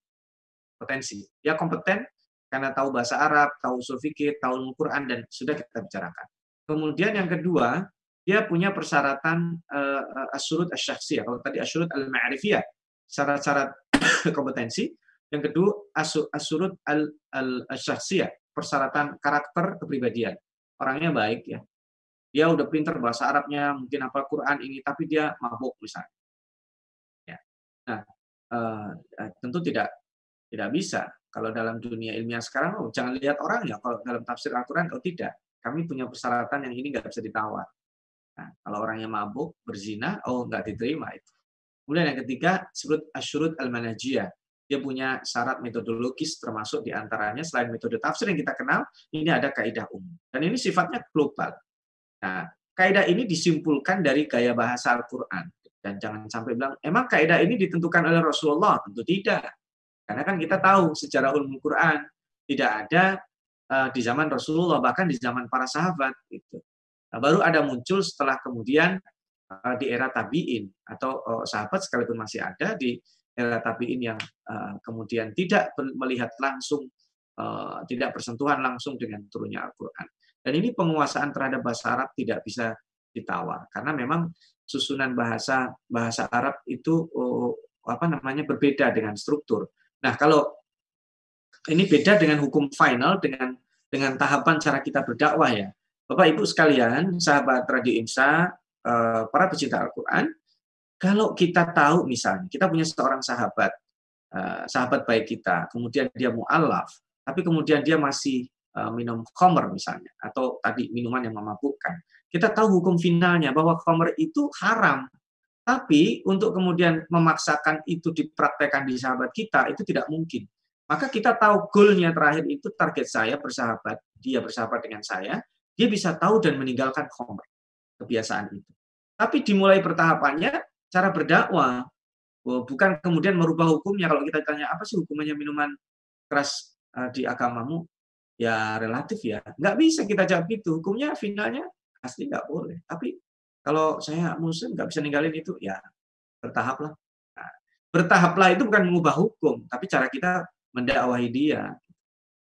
Potensi. Ya kompeten karena tahu bahasa Arab, tahu usul fikih, tahu Al-Quran, dan sudah kita bicarakan. Kemudian yang kedua, dia punya persyaratan uh, asyurut asyaksiyah. Kalau tadi asyurut al-ma'rifiyah, syarat-syarat kompetensi. Yang kedua, asurut al, al, al persyaratan karakter kepribadian. Orangnya baik ya. Dia udah pinter bahasa Arabnya, mungkin apa Quran ini, tapi dia mabuk misalnya. Ya. Nah, uh, tentu tidak tidak bisa. Kalau dalam dunia ilmiah sekarang, oh, jangan lihat orang ya. Kalau dalam tafsir Al-Quran, oh tidak. Kami punya persyaratan yang ini nggak bisa ditawar. Nah, kalau orangnya mabuk, berzina, oh nggak diterima itu. Kemudian yang ketiga, disebut asyurut al-manajiyah. Dia punya syarat metodologis termasuk di antaranya selain metode tafsir yang kita kenal, ini ada kaidah umum. Dan ini sifatnya global. Nah, kaidah ini disimpulkan dari gaya bahasa Al-Quran. Dan jangan sampai bilang, emang kaidah ini ditentukan oleh Rasulullah? Tentu tidak. Karena kan kita tahu secara ulum Quran, tidak ada uh, di zaman Rasulullah, bahkan di zaman para sahabat. Gitu. Nah, baru ada muncul setelah kemudian uh, di era tabiin atau uh, sahabat sekalipun masih ada di era tabiin yang uh, kemudian tidak melihat langsung, uh, tidak bersentuhan langsung dengan turunnya Al-Quran. Dan ini penguasaan terhadap bahasa Arab tidak bisa ditawar karena memang susunan bahasa bahasa Arab itu uh, apa namanya berbeda dengan struktur. Nah kalau ini beda dengan hukum final dengan dengan tahapan cara kita berdakwah ya. Bapak Ibu sekalian, sahabat Radio Imsa, para pecinta Al-Quran, kalau kita tahu misalnya, kita punya seorang sahabat, uh, sahabat baik kita, kemudian dia mu'alaf, tapi kemudian dia masih minum khamr misalnya, atau tadi minuman yang memabukkan. Kita tahu hukum finalnya bahwa khamr itu haram, tapi untuk kemudian memaksakan itu dipraktekkan di sahabat kita, itu tidak mungkin. Maka kita tahu goalnya terakhir itu target saya bersahabat, dia bersahabat dengan saya, dia bisa tahu dan meninggalkan khamr, kebiasaan itu. Tapi dimulai pertahapannya, cara berdakwah. Oh, bukan kemudian merubah hukumnya. Kalau kita tanya apa sih hukumannya minuman keras uh, di agamamu, ya relatif ya. Nggak bisa kita jawab itu. Hukumnya finalnya pasti nggak boleh. Tapi kalau saya muslim nggak bisa ninggalin itu, ya bertahap lah. Nah, bertahaplah itu bukan mengubah hukum, tapi cara kita mendakwahi dia.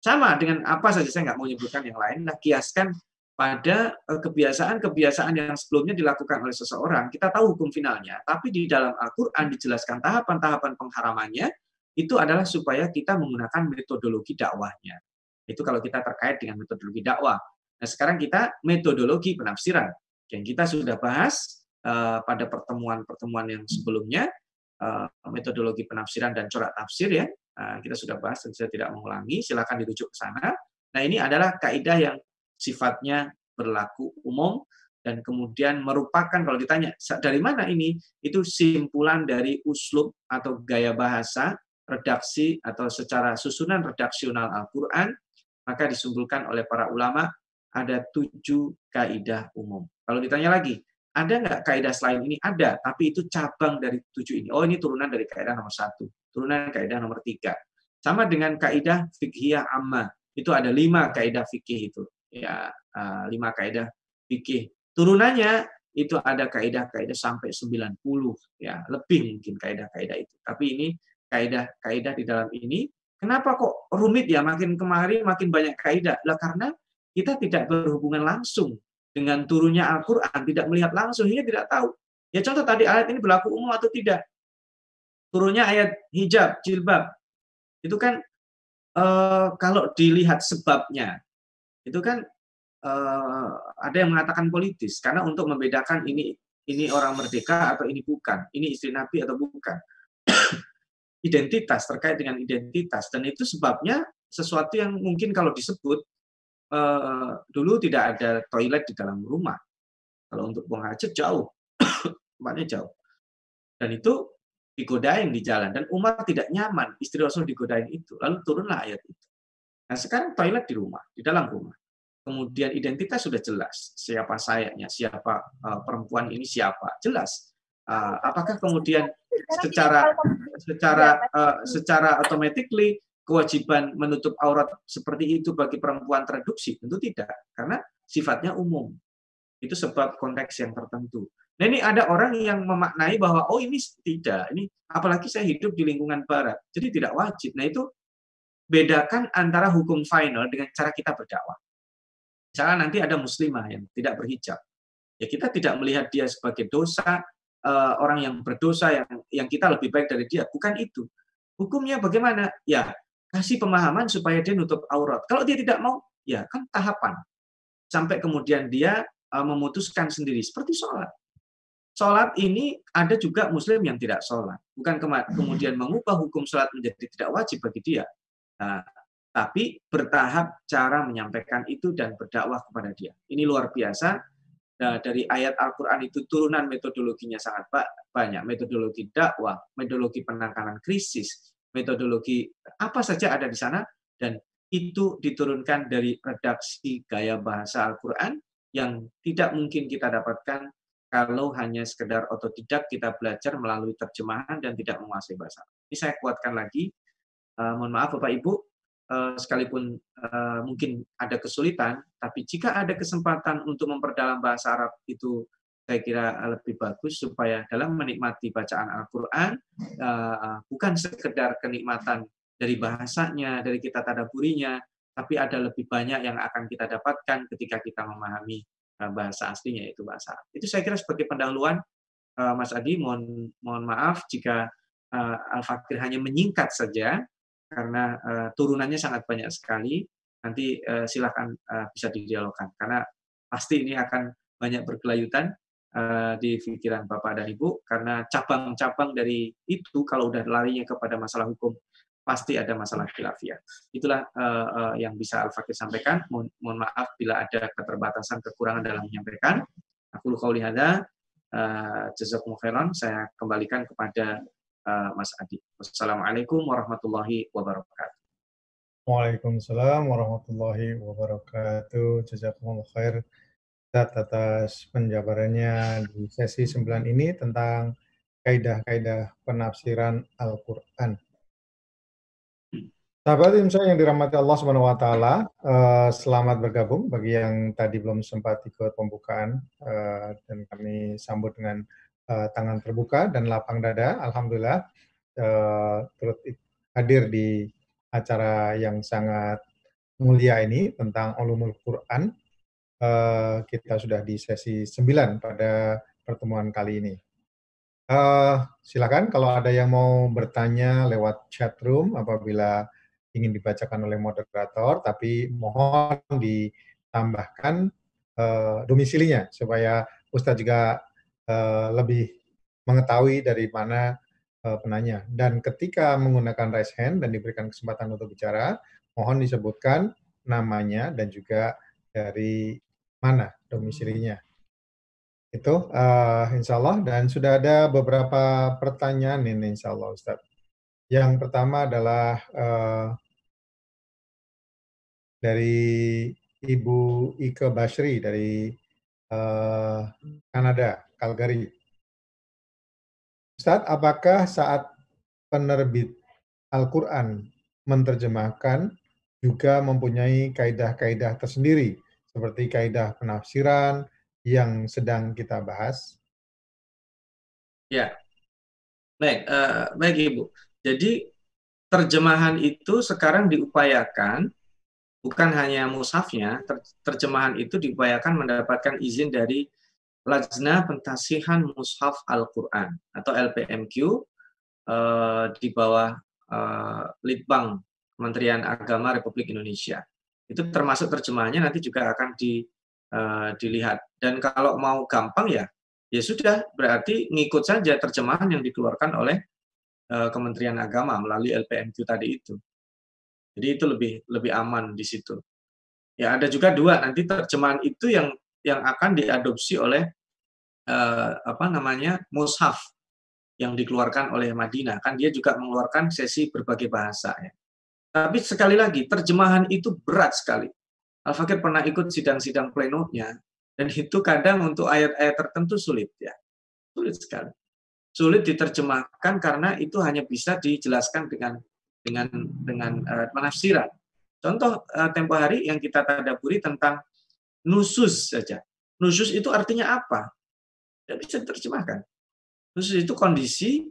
Sama dengan apa saja saya nggak mau menyebutkan yang lain. Nah, kiaskan pada eh, kebiasaan-kebiasaan yang sebelumnya dilakukan oleh seseorang, kita tahu hukum finalnya, tapi di dalam Al-Quran dijelaskan tahapan-tahapan pengharamannya, itu adalah supaya kita menggunakan metodologi dakwahnya. Itu kalau kita terkait dengan metodologi dakwah. Nah, sekarang kita metodologi penafsiran, yang kita sudah bahas uh, pada pertemuan-pertemuan yang sebelumnya, uh, metodologi penafsiran dan corak tafsir ya, uh, kita sudah bahas dan saya tidak mengulangi, silakan dirujuk ke sana. Nah, ini adalah kaidah yang sifatnya berlaku umum dan kemudian merupakan kalau ditanya dari mana ini itu simpulan dari uslub atau gaya bahasa redaksi atau secara susunan redaksional Al-Quran maka disimpulkan oleh para ulama ada tujuh kaidah umum. Kalau ditanya lagi, ada nggak kaidah selain ini? Ada, tapi itu cabang dari tujuh ini. Oh, ini turunan dari kaidah nomor satu, turunan kaidah nomor tiga. Sama dengan kaidah fikhiyah amma, itu ada lima kaidah fikih itu ya uh, lima kaidah fikih. Turunannya itu ada kaidah-kaidah sampai 90 ya, lebih mungkin kaidah-kaidah itu. Tapi ini kaidah-kaidah di dalam ini kenapa kok rumit ya makin kemari makin banyak kaidah? Lah karena kita tidak berhubungan langsung dengan turunnya Al-Qur'an, tidak melihat langsung hingga tidak tahu. Ya contoh tadi ayat ini berlaku umum atau tidak. Turunnya ayat hijab, jilbab. Itu kan eh, kalau dilihat sebabnya itu kan uh, ada yang mengatakan politis karena untuk membedakan ini ini orang merdeka atau ini bukan, ini istri Nabi atau bukan. Identitas terkait dengan identitas dan itu sebabnya sesuatu yang mungkin kalau disebut uh, dulu tidak ada toilet di dalam rumah. Kalau untuk buang hajat jauh, tempatnya jauh. Dan itu digodain di jalan dan Umar tidak nyaman istri Rasul digodain itu. Lalu turunlah ayat itu. Nah sekarang toilet di rumah, di dalam rumah. Kemudian identitas sudah jelas, siapa sayanya, siapa uh, perempuan ini siapa, jelas. Uh, apakah kemudian secara secara uh, secara automatically kewajiban menutup aurat seperti itu bagi perempuan tereduksi? Tentu tidak, karena sifatnya umum. Itu sebab konteks yang tertentu. Nah ini ada orang yang memaknai bahwa oh ini tidak, ini apalagi saya hidup di lingkungan barat, jadi tidak wajib. Nah itu bedakan antara hukum final dengan cara kita berdakwah. Misalnya nanti ada muslimah yang tidak berhijab. Ya kita tidak melihat dia sebagai dosa, uh, orang yang berdosa yang yang kita lebih baik dari dia, bukan itu. Hukumnya bagaimana? Ya, kasih pemahaman supaya dia nutup aurat. Kalau dia tidak mau, ya kan tahapan. Sampai kemudian dia uh, memutuskan sendiri. Seperti sholat. Sholat ini ada juga muslim yang tidak sholat. Bukan kemudian mengubah hukum sholat menjadi tidak wajib bagi dia. Nah, tapi bertahap cara menyampaikan itu dan berdakwah kepada dia. Ini luar biasa Nah, dari ayat Al-Quran itu turunan metodologinya sangat banyak. Metodologi dakwah, metodologi penanganan krisis, metodologi apa saja ada di sana, dan itu diturunkan dari redaksi gaya bahasa Al-Quran yang tidak mungkin kita dapatkan kalau hanya sekedar otodidak kita belajar melalui terjemahan dan tidak menguasai bahasa. Ini saya kuatkan lagi. Uh, mohon maaf Bapak Ibu, sekalipun uh, mungkin ada kesulitan, tapi jika ada kesempatan untuk memperdalam bahasa Arab itu saya kira lebih bagus supaya dalam menikmati bacaan Al-Quran uh, bukan sekedar kenikmatan dari bahasanya, dari kita tadaburinya, tapi ada lebih banyak yang akan kita dapatkan ketika kita memahami bahasa aslinya yaitu bahasa Arab. Itu saya kira sebagai pendahuluan Mas Adi mohon mohon maaf jika Al-Fakir hanya menyingkat saja karena uh, turunannya sangat banyak sekali. Nanti uh, silakan uh, bisa didialogkan karena pasti ini akan banyak berkelayutan uh, di pikiran Bapak dan Ibu karena cabang-cabang dari itu kalau udah larinya kepada masalah hukum pasti ada masalah khilafiyah. Itulah uh, uh, yang bisa Al-Fakir sampaikan. Mohon, mohon maaf bila ada keterbatasan kekurangan dalam menyampaikan. Aku luka hadza uh, jazakumullah. Saya kembalikan kepada uh, Mas Adi. Wassalamualaikum warahmatullahi wabarakatuh. Waalaikumsalam warahmatullahi wabarakatuh. Jazakumullah khair atas penjabarannya di sesi 9 ini tentang kaidah-kaidah penafsiran Al-Qur'an. Sahabat Imsa yang dirahmati Allah Subhanahu wa taala, uh, selamat bergabung bagi yang tadi belum sempat ikut pembukaan uh, dan kami sambut dengan uh, tangan terbuka dan lapang dada. Alhamdulillah uh, hadir di acara yang sangat mulia ini tentang ulumul Quran. Uh, kita sudah di sesi 9 pada pertemuan kali ini. Silakan kalau ada yang mau bertanya lewat chat room apabila ingin dibacakan oleh moderator, tapi mohon ditambahkan domisilinya supaya Ustadz juga Eh, lebih mengetahui dari mana uh, penanya. Dan ketika menggunakan raise hand dan diberikan kesempatan untuk bicara, mohon disebutkan namanya dan juga dari mana domisilinya. Itu uh, insya Allah dan sudah ada beberapa pertanyaan ini insya Allah Ustaz. Yang pertama adalah uh, dari Ibu Ike Basri dari uh, Kanada. Calgary. Ustaz, apakah saat penerbit Al-Quran menerjemahkan juga mempunyai kaidah-kaidah tersendiri seperti kaidah penafsiran yang sedang kita bahas? Ya, baik, uh, baik Ibu. Jadi terjemahan itu sekarang diupayakan bukan hanya mushafnya, terjemahan itu diupayakan mendapatkan izin dari Lajna Pentasihan Mushaf Al-Quran atau LPMQ eh, di bawah eh, Litbang Kementerian Agama Republik Indonesia. Itu termasuk terjemahannya nanti juga akan di, eh, dilihat. Dan kalau mau gampang ya, ya sudah berarti ngikut saja terjemahan yang dikeluarkan oleh eh, Kementerian Agama melalui LPMQ tadi itu. Jadi itu lebih lebih aman di situ. Ya ada juga dua nanti terjemahan itu yang yang akan diadopsi oleh uh, apa namanya mushaf yang dikeluarkan oleh Madinah kan dia juga mengeluarkan sesi berbagai bahasa ya. Tapi sekali lagi terjemahan itu berat sekali. Al Fakir pernah ikut sidang-sidang plenonya dan itu kadang untuk ayat-ayat tertentu sulit ya. Sulit sekali. Sulit diterjemahkan karena itu hanya bisa dijelaskan dengan dengan dengan uh, penafsiran. Contoh uh, tempo hari yang kita tadaburi tentang nusus saja. Nusus itu artinya apa? Tidak bisa diterjemahkan. Nusus itu kondisi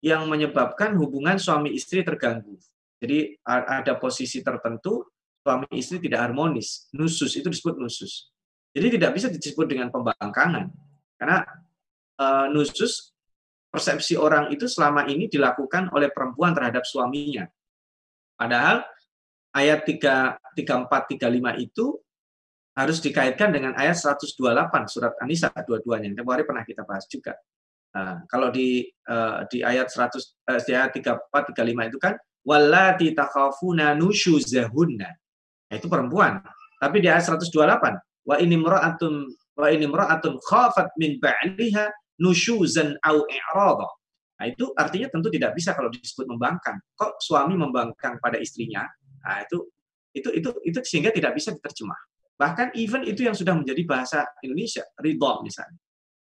yang menyebabkan hubungan suami istri terganggu. Jadi ada posisi tertentu suami istri tidak harmonis. Nusus itu disebut nusus. Jadi tidak bisa disebut dengan pembangkangan. Karena uh, nusus persepsi orang itu selama ini dilakukan oleh perempuan terhadap suaminya. Padahal ayat 3, 34, 35 itu harus dikaitkan dengan ayat 128 surat An-Nisa dua-duanya. Tempoh hari pernah kita bahas juga. Nah, kalau di uh, di ayat 100 uh, di ayat 34 35 itu kan wallati takhafuna nusyuzahunna. Nah, itu perempuan. Tapi di ayat 128 wa ini mra'atun wa ini mra'atun khafat min ba'liha nusyuzan au i'rada. Nah, itu artinya tentu tidak bisa kalau disebut membangkang. Kok suami membangkang pada istrinya? Nah, itu itu itu itu sehingga tidak bisa diterjemah. Bahkan even itu yang sudah menjadi bahasa Indonesia, ridho misalnya.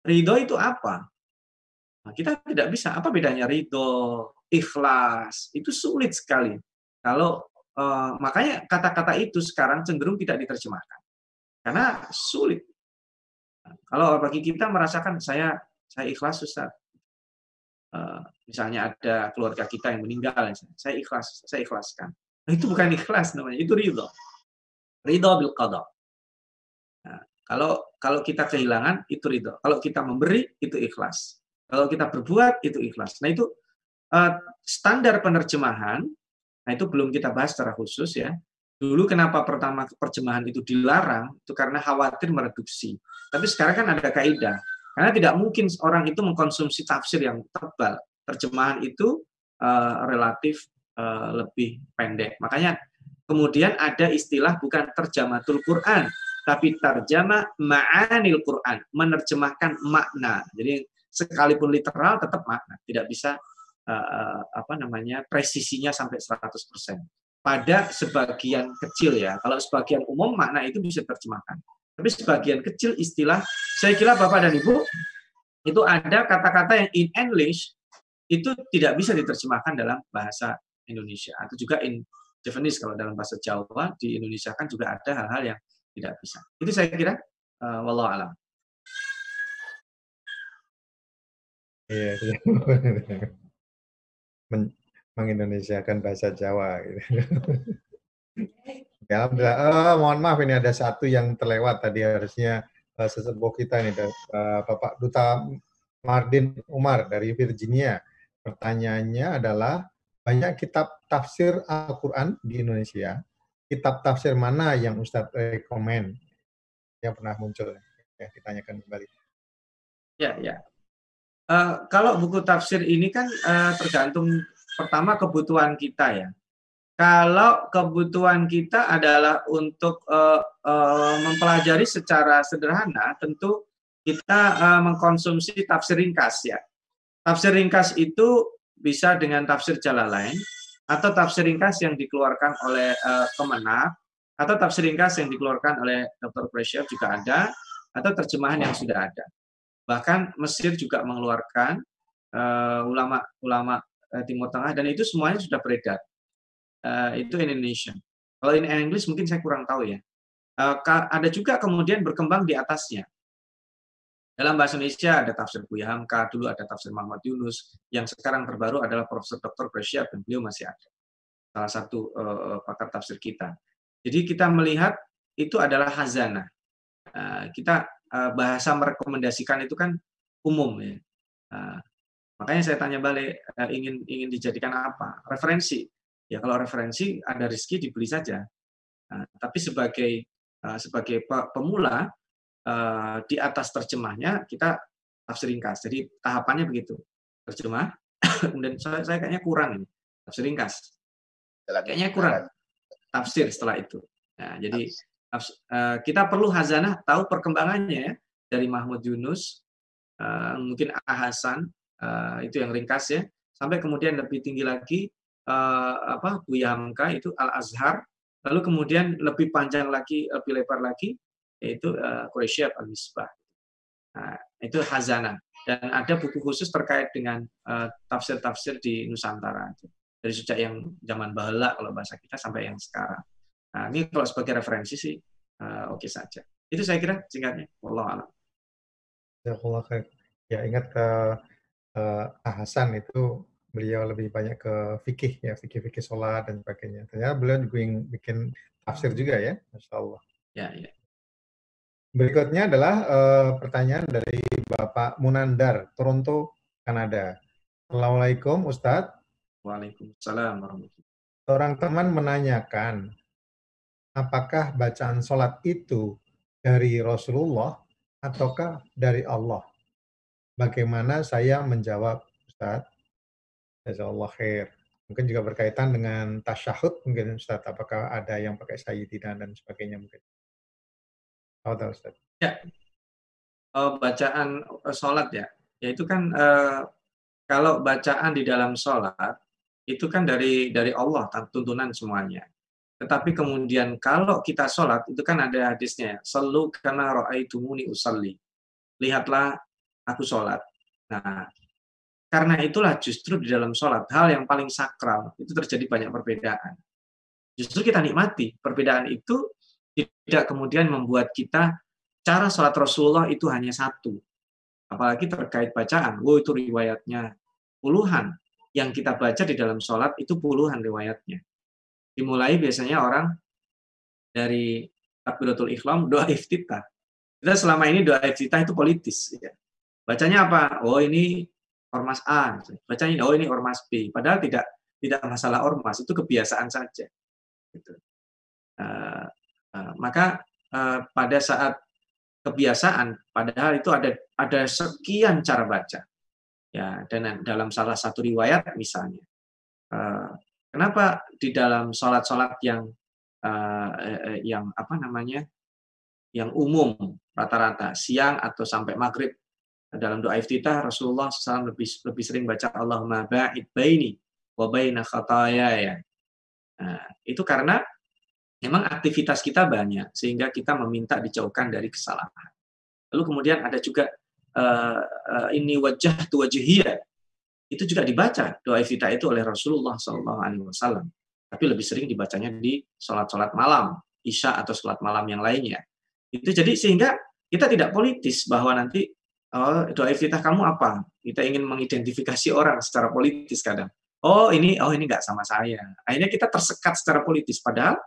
Ridho itu apa? Nah, kita tidak bisa. Apa bedanya ridho, ikhlas? Itu sulit sekali. Kalau uh, makanya kata-kata itu sekarang cenderung tidak diterjemahkan. Karena sulit. kalau bagi kita merasakan saya saya ikhlas Ustaz. Uh, misalnya ada keluarga kita yang meninggal, saya ikhlas, saya ikhlaskan. Nah, itu bukan ikhlas namanya, itu ridho. Ridho bil qadha. Nah, kalau kalau kita kehilangan itu ridho. Kalau kita memberi itu ikhlas. Kalau kita berbuat itu ikhlas. Nah itu uh, standar penerjemahan. Nah itu belum kita bahas secara khusus ya. Dulu kenapa pertama terjemahan itu dilarang itu karena khawatir mereduksi. Tapi sekarang kan ada kaidah. Karena tidak mungkin orang itu mengkonsumsi tafsir yang tebal. Terjemahan itu uh, relatif uh, lebih pendek. Makanya kemudian ada istilah bukan terjamatul Quran, tapi terjemah ma'anil Quran, menerjemahkan makna. Jadi sekalipun literal tetap makna, tidak bisa uh, apa namanya presisinya sampai 100%. Pada sebagian kecil ya, kalau sebagian umum makna itu bisa terjemahkan. Tapi sebagian kecil istilah, saya kira Bapak dan Ibu, itu ada kata-kata yang in English itu tidak bisa diterjemahkan dalam bahasa Indonesia atau juga in Japanese kalau dalam bahasa Jawa di Indonesia kan juga ada hal-hal yang tidak bisa. Itu saya kira uh, wallahu alam. Iya. Men mengindonesiakan bahasa Jawa gitu. Ya, alhamdulillah. Oh, mohon maaf ini ada satu yang terlewat tadi harusnya uh, sesepuh kita nih uh, Bapak Duta Mardin Umar dari Virginia. Pertanyaannya adalah banyak kitab tafsir Al-Qur'an di Indonesia kitab tafsir mana yang Ustadz rekomend yang pernah muncul? Ya, ditanyakan kembali. Ya, ya. Uh, kalau buku tafsir ini kan uh, tergantung pertama kebutuhan kita ya. Kalau kebutuhan kita adalah untuk uh, uh, mempelajari secara sederhana, tentu kita uh, mengkonsumsi tafsir ringkas ya. Tafsir ringkas itu bisa dengan tafsir Jalalain, atau tafsir ringkas yang dikeluarkan oleh uh, Kemenak atau tafsir ringkas yang dikeluarkan oleh Dr. Preshev juga ada atau terjemahan yang sudah ada. Bahkan Mesir juga mengeluarkan ulama-ulama uh, uh, Timur Tengah dan itu semuanya sudah beredar. Uh, itu in Indonesian. Kalau in English mungkin saya kurang tahu ya. Uh, ada juga kemudian berkembang di atasnya. Dalam bahasa Indonesia ada tafsir Buya Hamka, dulu ada tafsir Muhammad Yunus, yang sekarang terbaru adalah Profesor Dr. Presya dan beliau masih ada. Salah satu uh, pakar tafsir kita. Jadi kita melihat itu adalah hazana. Uh, kita uh, bahasa merekomendasikan itu kan umum ya. Uh, makanya saya tanya balik uh, ingin ingin dijadikan apa? Referensi. Ya kalau referensi ada rezeki dibeli saja. Uh, tapi sebagai uh, sebagai pemula Eh, di atas terjemahnya kita tafsir ringkas. Jadi tahapannya begitu. Terjemah, kemudian saya, saya kayaknya kurang ini. Tafsir ringkas. Kayaknya kurang. Tafsir setelah itu. Nah, jadi uh, kita perlu hazanah tahu perkembangannya ya dari Mahmud Yunus, uh, mungkin Ahasan uh, itu yang ringkas ya, sampai kemudian lebih tinggi lagi uh, apa Buya Hamka itu Al Azhar, lalu kemudian lebih panjang lagi, lebih lebar lagi yaitu uh, Quraisy al-Misbah. Nah, itu Hazana dan ada buku khusus terkait dengan eh, tafsir-tafsir uh, di Nusantara dari sejak yang zaman bahala kalau bahasa kita sampai yang sekarang. Nah, ini kalau sebagai referensi sih uh, oke okay saja. Itu saya kira singkatnya. Wallahu a'lam. Ya ingat ke uh, Hasan itu beliau lebih banyak ke fikih ya fikih-fikih sholat dan sebagainya. Ternyata beliau juga bikin tafsir juga ya, masya Allah. Ya ya. Berikutnya adalah uh, pertanyaan dari Bapak Munandar, Toronto, Kanada. Assalamualaikum Ustadz. Waalaikumsalam warahmatullahi Seorang teman menanyakan, apakah bacaan sholat itu dari Rasulullah ataukah dari Allah? Bagaimana saya menjawab, Ustaz? Jazakallah khair. Mungkin juga berkaitan dengan tasyahud mungkin Ustaz, apakah ada yang pakai sayyidina dan sebagainya mungkin. Oh, Ustaz. Ya, oh, bacaan eh, sholat ya, ya itu kan uh, kalau bacaan di dalam sholat itu kan dari dari Allah tuntunan semuanya. Tetapi kemudian kalau kita sholat itu kan ada hadisnya, selalu karena tumuni usalli. Lihatlah aku sholat. Nah, karena itulah justru di dalam sholat hal yang paling sakral itu terjadi banyak perbedaan. Justru kita nikmati perbedaan itu tidak kemudian membuat kita cara sholat Rasulullah itu hanya satu. Apalagi terkait bacaan, wow itu riwayatnya puluhan. Yang kita baca di dalam sholat itu puluhan riwayatnya dimulai biasanya orang dari takbiratul ikhlam doa iftitah. Kita selama ini doa iftitah itu politis. Ya. Bacanya apa? Oh ini ormas A. Bacanya oh ini ormas B. Padahal tidak tidak masalah ormas, itu kebiasaan saja. Gitu. Uh, uh, maka uh, pada saat kebiasaan, padahal itu ada ada sekian cara baca. Ya, dan dalam salah satu riwayat misalnya, uh, Kenapa di dalam sholat-sholat yang uh, yang apa namanya yang umum rata-rata siang atau sampai maghrib dalam doa iftitah Rasulullah SAW lebih lebih sering baca Allahumma ba'id baini wa baina ya. Nah, itu karena memang aktivitas kita banyak sehingga kita meminta dijauhkan dari kesalahan. Lalu kemudian ada juga uh, uh, ini wajah tu wajhiyah itu juga dibaca doa iftitah itu oleh Rasulullah Shallallahu Alaihi Wasallam. Tapi lebih sering dibacanya di sholat-sholat malam, isya atau sholat malam yang lainnya. Itu jadi sehingga kita tidak politis bahwa nanti oh, doa iftitah kamu apa? Kita ingin mengidentifikasi orang secara politis kadang. Oh ini, oh ini nggak sama saya. Akhirnya kita tersekat secara politis. Padahal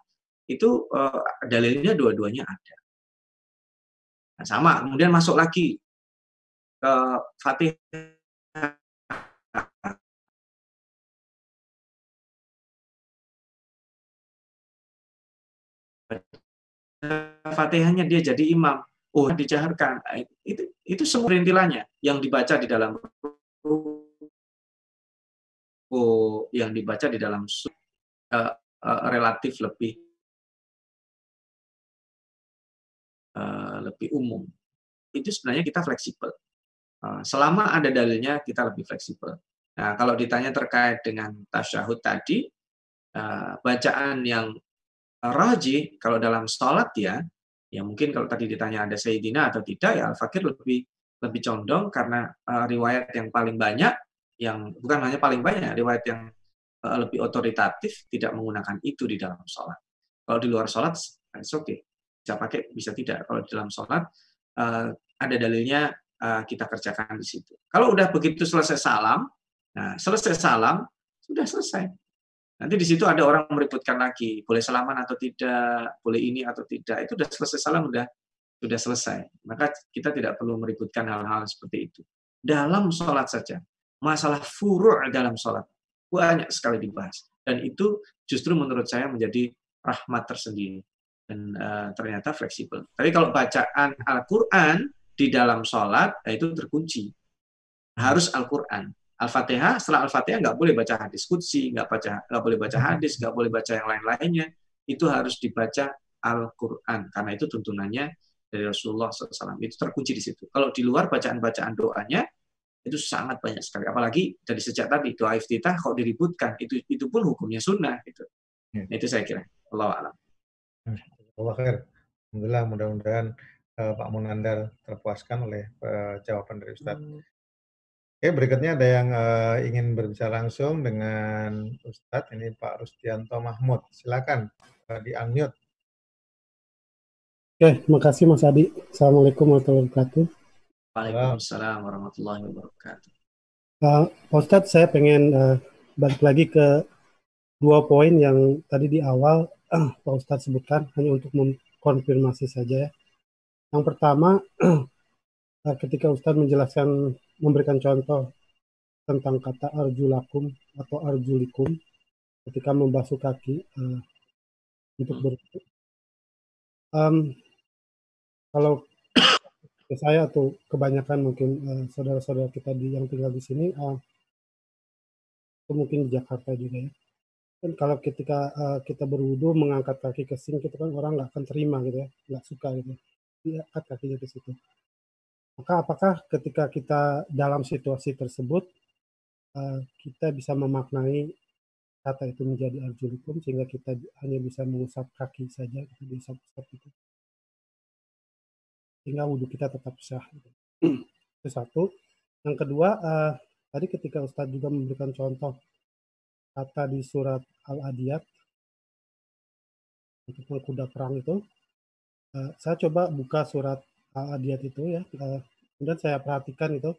itu uh, dalilnya dua-duanya ada. Nah, sama. Kemudian masuk lagi ke Fatihah Fatihahnya dia jadi imam. Oh, dijaharkan. Nah, itu itu semua rintilannya yang dibaca di dalam oh, yang dibaca di dalam uh, uh, relatif lebih lebih umum. Itu sebenarnya kita fleksibel. Uh, selama ada dalilnya kita lebih fleksibel. Nah, kalau ditanya terkait dengan tasyahud tadi, uh, bacaan yang Raji kalau dalam sholat ya, ya mungkin kalau tadi ditanya ada Sayyidina atau tidak ya Al-Fakir lebih lebih condong karena uh, riwayat yang paling banyak yang bukan hanya paling banyak riwayat yang lebih otoritatif tidak menggunakan itu di dalam sholat. Kalau di luar sholat, oke okay. Bisa pakai bisa tidak. Kalau dalam sholat uh, ada dalilnya uh, kita kerjakan di situ. Kalau udah begitu selesai salam, nah selesai salam sudah selesai. Nanti di situ ada orang meributkan lagi, boleh salaman atau tidak, boleh ini atau tidak. Itu sudah selesai salam, sudah sudah selesai. Maka kita tidak perlu meributkan hal-hal seperti itu. Dalam sholat saja, masalah furu' dalam sholat banyak sekali dibahas. Dan itu justru menurut saya menjadi rahmat tersendiri uh, ternyata fleksibel. Tapi kalau bacaan Al-Quran di dalam sholat, ya itu terkunci. Harus Al-Quran. Al-Fatihah, setelah Al-Fatihah nggak boleh baca hadis kutsi, nggak baca nggak boleh baca hadis, nggak boleh baca yang lain-lainnya. Itu harus dibaca Al-Quran karena itu tuntunannya dari Rasulullah SAW. Itu terkunci di situ. Kalau di luar bacaan-bacaan doanya itu sangat banyak sekali. Apalagi dari sejak tadi doa iftitah kok diributkan, itu itu pun hukumnya sunnah gitu. Ya. Nah, itu saya kira. Allah alam. Allah khair. Alhamdulillah mudah-mudahan uh, Pak Munandar terpuaskan oleh uh, jawaban dari Ustaz. Hmm. Oke, berikutnya ada yang uh, ingin berbicara langsung dengan Ustadz, ini Pak Rustianto Mahmud. Silakan uh, di-unmute. Oke, terima kasih Mas Adi. Assalamualaikum warahmatullahi wabarakatuh. Waalaikumsalam warahmatullahi wabarakatuh. Uh, Pak Ustadz, saya pengen uh, balik lagi ke dua poin yang tadi di awal Pak Ustadz sebutkan, hanya untuk mengkonfirmasi saja ya. Yang pertama, ketika Ustadz menjelaskan memberikan contoh tentang kata arjulakum atau arjulikum ketika membasuh kaki uh, untuk ber um, kalau saya atau kebanyakan mungkin uh, saudara-saudara kita di yang tinggal di sini uh, mungkin di Jakarta juga ya kan kalau ketika uh, kita berwudu mengangkat kaki ke sink itu kan orang nggak akan terima gitu ya nggak suka gitu. Ya angkat kakinya ke situ. Maka apakah ketika kita dalam situasi tersebut uh, kita bisa memaknai kata itu menjadi arjulikum sehingga kita hanya bisa mengusap kaki saja kita bisa usap itu sehingga wudhu kita tetap sah gitu. itu satu. Yang kedua uh, tadi ketika Ustadz juga memberikan contoh kata di surat Al-Adiyat untuk kuda perang itu uh, saya coba buka surat Al-Adiyat itu ya uh, kemudian saya perhatikan itu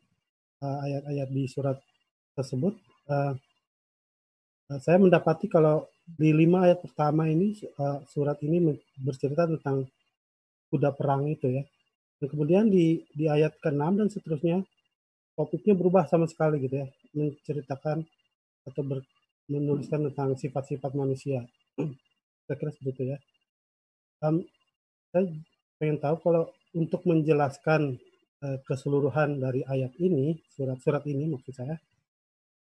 eh, ayat-ayat uh, di surat tersebut uh, saya mendapati kalau di lima ayat pertama ini uh, surat ini bercerita tentang kuda perang itu ya. Dan kemudian di di ayat ke-6 dan seterusnya topiknya berubah sama sekali gitu ya menceritakan atau ber, menuliskan tentang sifat-sifat manusia saya kira seperti itu ya um, saya pengen tahu kalau untuk menjelaskan Eh, keseluruhan dari ayat ini, surat-surat ini maksud saya,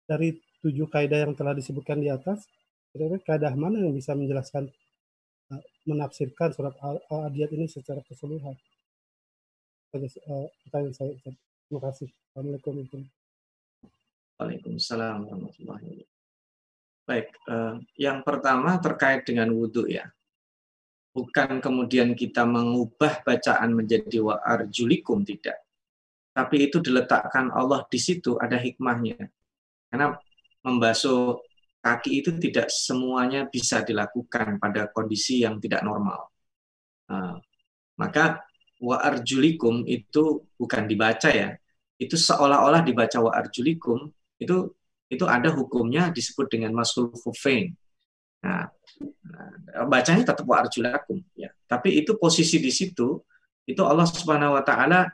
dari tujuh kaidah yang telah disebutkan di atas, kira-kira kaidah mana yang bisa menjelaskan, uh, menafsirkan surat Al-Adiyat ini secara keseluruhan? Uh, pertanyaan saya, Terima kasih. Assalamualaikum Waalaikumsalam warahmatullahi wabarakatuh. Baik, uh, yang pertama terkait dengan wudhu ya. Bukan kemudian kita mengubah bacaan menjadi wa arjulikum, tidak. Tapi itu diletakkan Allah di situ, ada hikmahnya. Karena membasuh kaki itu tidak semuanya bisa dilakukan pada kondisi yang tidak normal. Nah, maka wa arjulikum itu bukan dibaca ya. Itu seolah-olah dibaca wa arjulikum, itu itu ada hukumnya disebut dengan masul khufain. Nah, Nah, bacanya tetap wa arjulakum ya. Tapi itu posisi di situ itu Allah Subhanahu wa taala